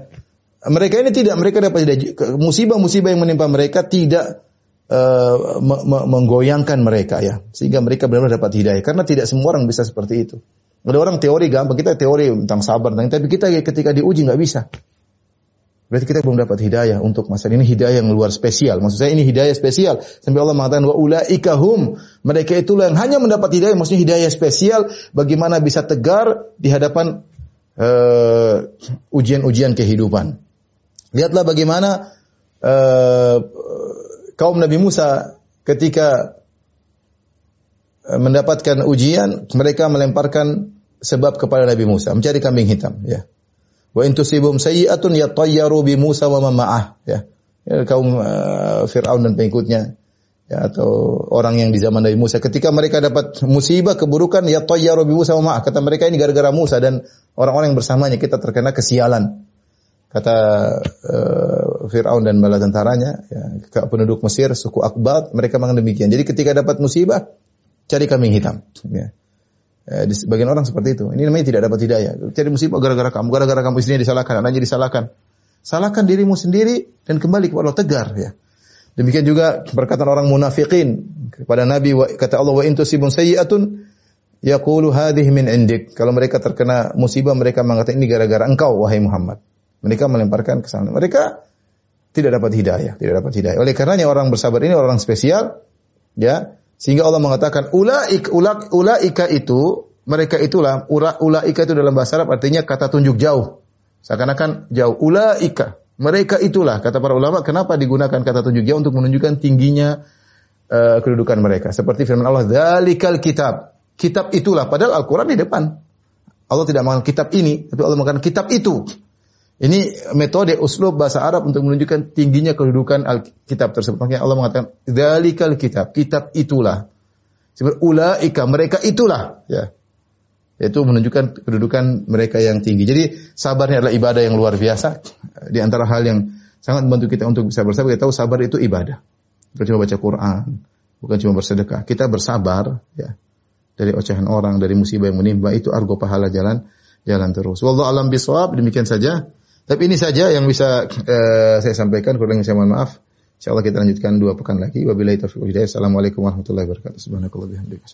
Mereka ini tidak, mereka dapat. Musibah-musibah yang menimpa mereka tidak uh, menggoyangkan mereka ya, sehingga mereka benar-benar dapat hidayah. Karena tidak semua orang bisa seperti itu. Ada orang teori gampang, kita teori tentang sabar, tentang, tapi kita ketika diuji nggak bisa. Berarti kita belum dapat hidayah untuk masa ini hidayah yang luar spesial. Maksud saya ini hidayah spesial. Sampai Allah mengatakan wa ulaika hum. Mereka itulah yang hanya mendapat hidayah, maksudnya hidayah spesial bagaimana bisa tegar di hadapan uh, ujian-ujian kehidupan. Lihatlah bagaimana uh, kaum Nabi Musa ketika Eh, mendapatkan ujian, mereka melemparkan sebab kepada Nabi Musa, mencari kambing hitam, ya. Wa in tusibum sayyi'atun yatayyaru bi Musa wa ma'ah, ya. ya kaum uh, Firaun dan pengikutnya ya atau orang yang di zaman Nabi Musa ketika mereka dapat musibah keburukan ya tayyaru bi Musa wa ma'ah kata mereka ini gara-gara Musa dan orang-orang yang bersamanya kita terkena kesialan kata uh, Firaun dan bala tentaranya ya, penduduk Mesir suku Akbat mereka menganggap demikian jadi ketika dapat musibah cari kambing hitam. Ya. Eh, di sebagian orang seperti itu. Ini namanya tidak dapat hidayah. Cari musibah gara-gara kamu, gara-gara kamu istrinya disalahkan, anaknya disalahkan. Salahkan dirimu sendiri dan kembali kepada Allah tegar ya. Demikian juga perkataan orang munafikin kepada Nabi kata Allah wa intusibun sayyi'atun yaqulu hadhihi min indik. Kalau mereka terkena musibah mereka mengatakan ini gara-gara engkau wahai Muhammad. Mereka melemparkan kesalahan. Mereka tidak dapat hidayah, tidak dapat hidayah. Oleh karenanya orang bersabar ini orang spesial ya sehingga Allah mengatakan ulaik ulak ulaika itu mereka itulah ula, ulaika itu dalam bahasa Arab artinya kata tunjuk jauh. Seakan-akan jauh. Ulaika mereka itulah kata para ulama kenapa digunakan kata tunjuk jauh untuk menunjukkan tingginya uh, kedudukan mereka. Seperti firman Allah, "Dzalikal kitab." Kitab itulah padahal Al-Qur'an di depan. Allah tidak mengatakan kitab ini, tapi Allah mengatakan kitab itu. Ini metode uslub bahasa Arab untuk menunjukkan tingginya kedudukan kitab tersebut. Makanya Allah mengatakan, "Dzalikal kitab." Kitab itulah. Seperti ulaika, mereka itulah, ya. Itu menunjukkan kedudukan mereka yang tinggi. Jadi sabarnya adalah ibadah yang luar biasa. Di antara hal yang sangat membantu kita untuk bisa bersabar, kita tahu sabar itu ibadah. Bukan cuma baca Quran, bukan cuma bersedekah. Kita bersabar, ya. Dari ocehan orang, dari musibah yang menimpa itu argo pahala jalan jalan terus. Wallahu alam bisawab. Demikian saja. Tapi ini saja yang bisa uh, saya sampaikan. Kurang saya mohon maaf. Insyaallah kita lanjutkan dua pekan lagi. Wabillahi taufiq hidayah. Assalamualaikum warahmatullahi wabarakatuh. Subhanakallah bihamdika.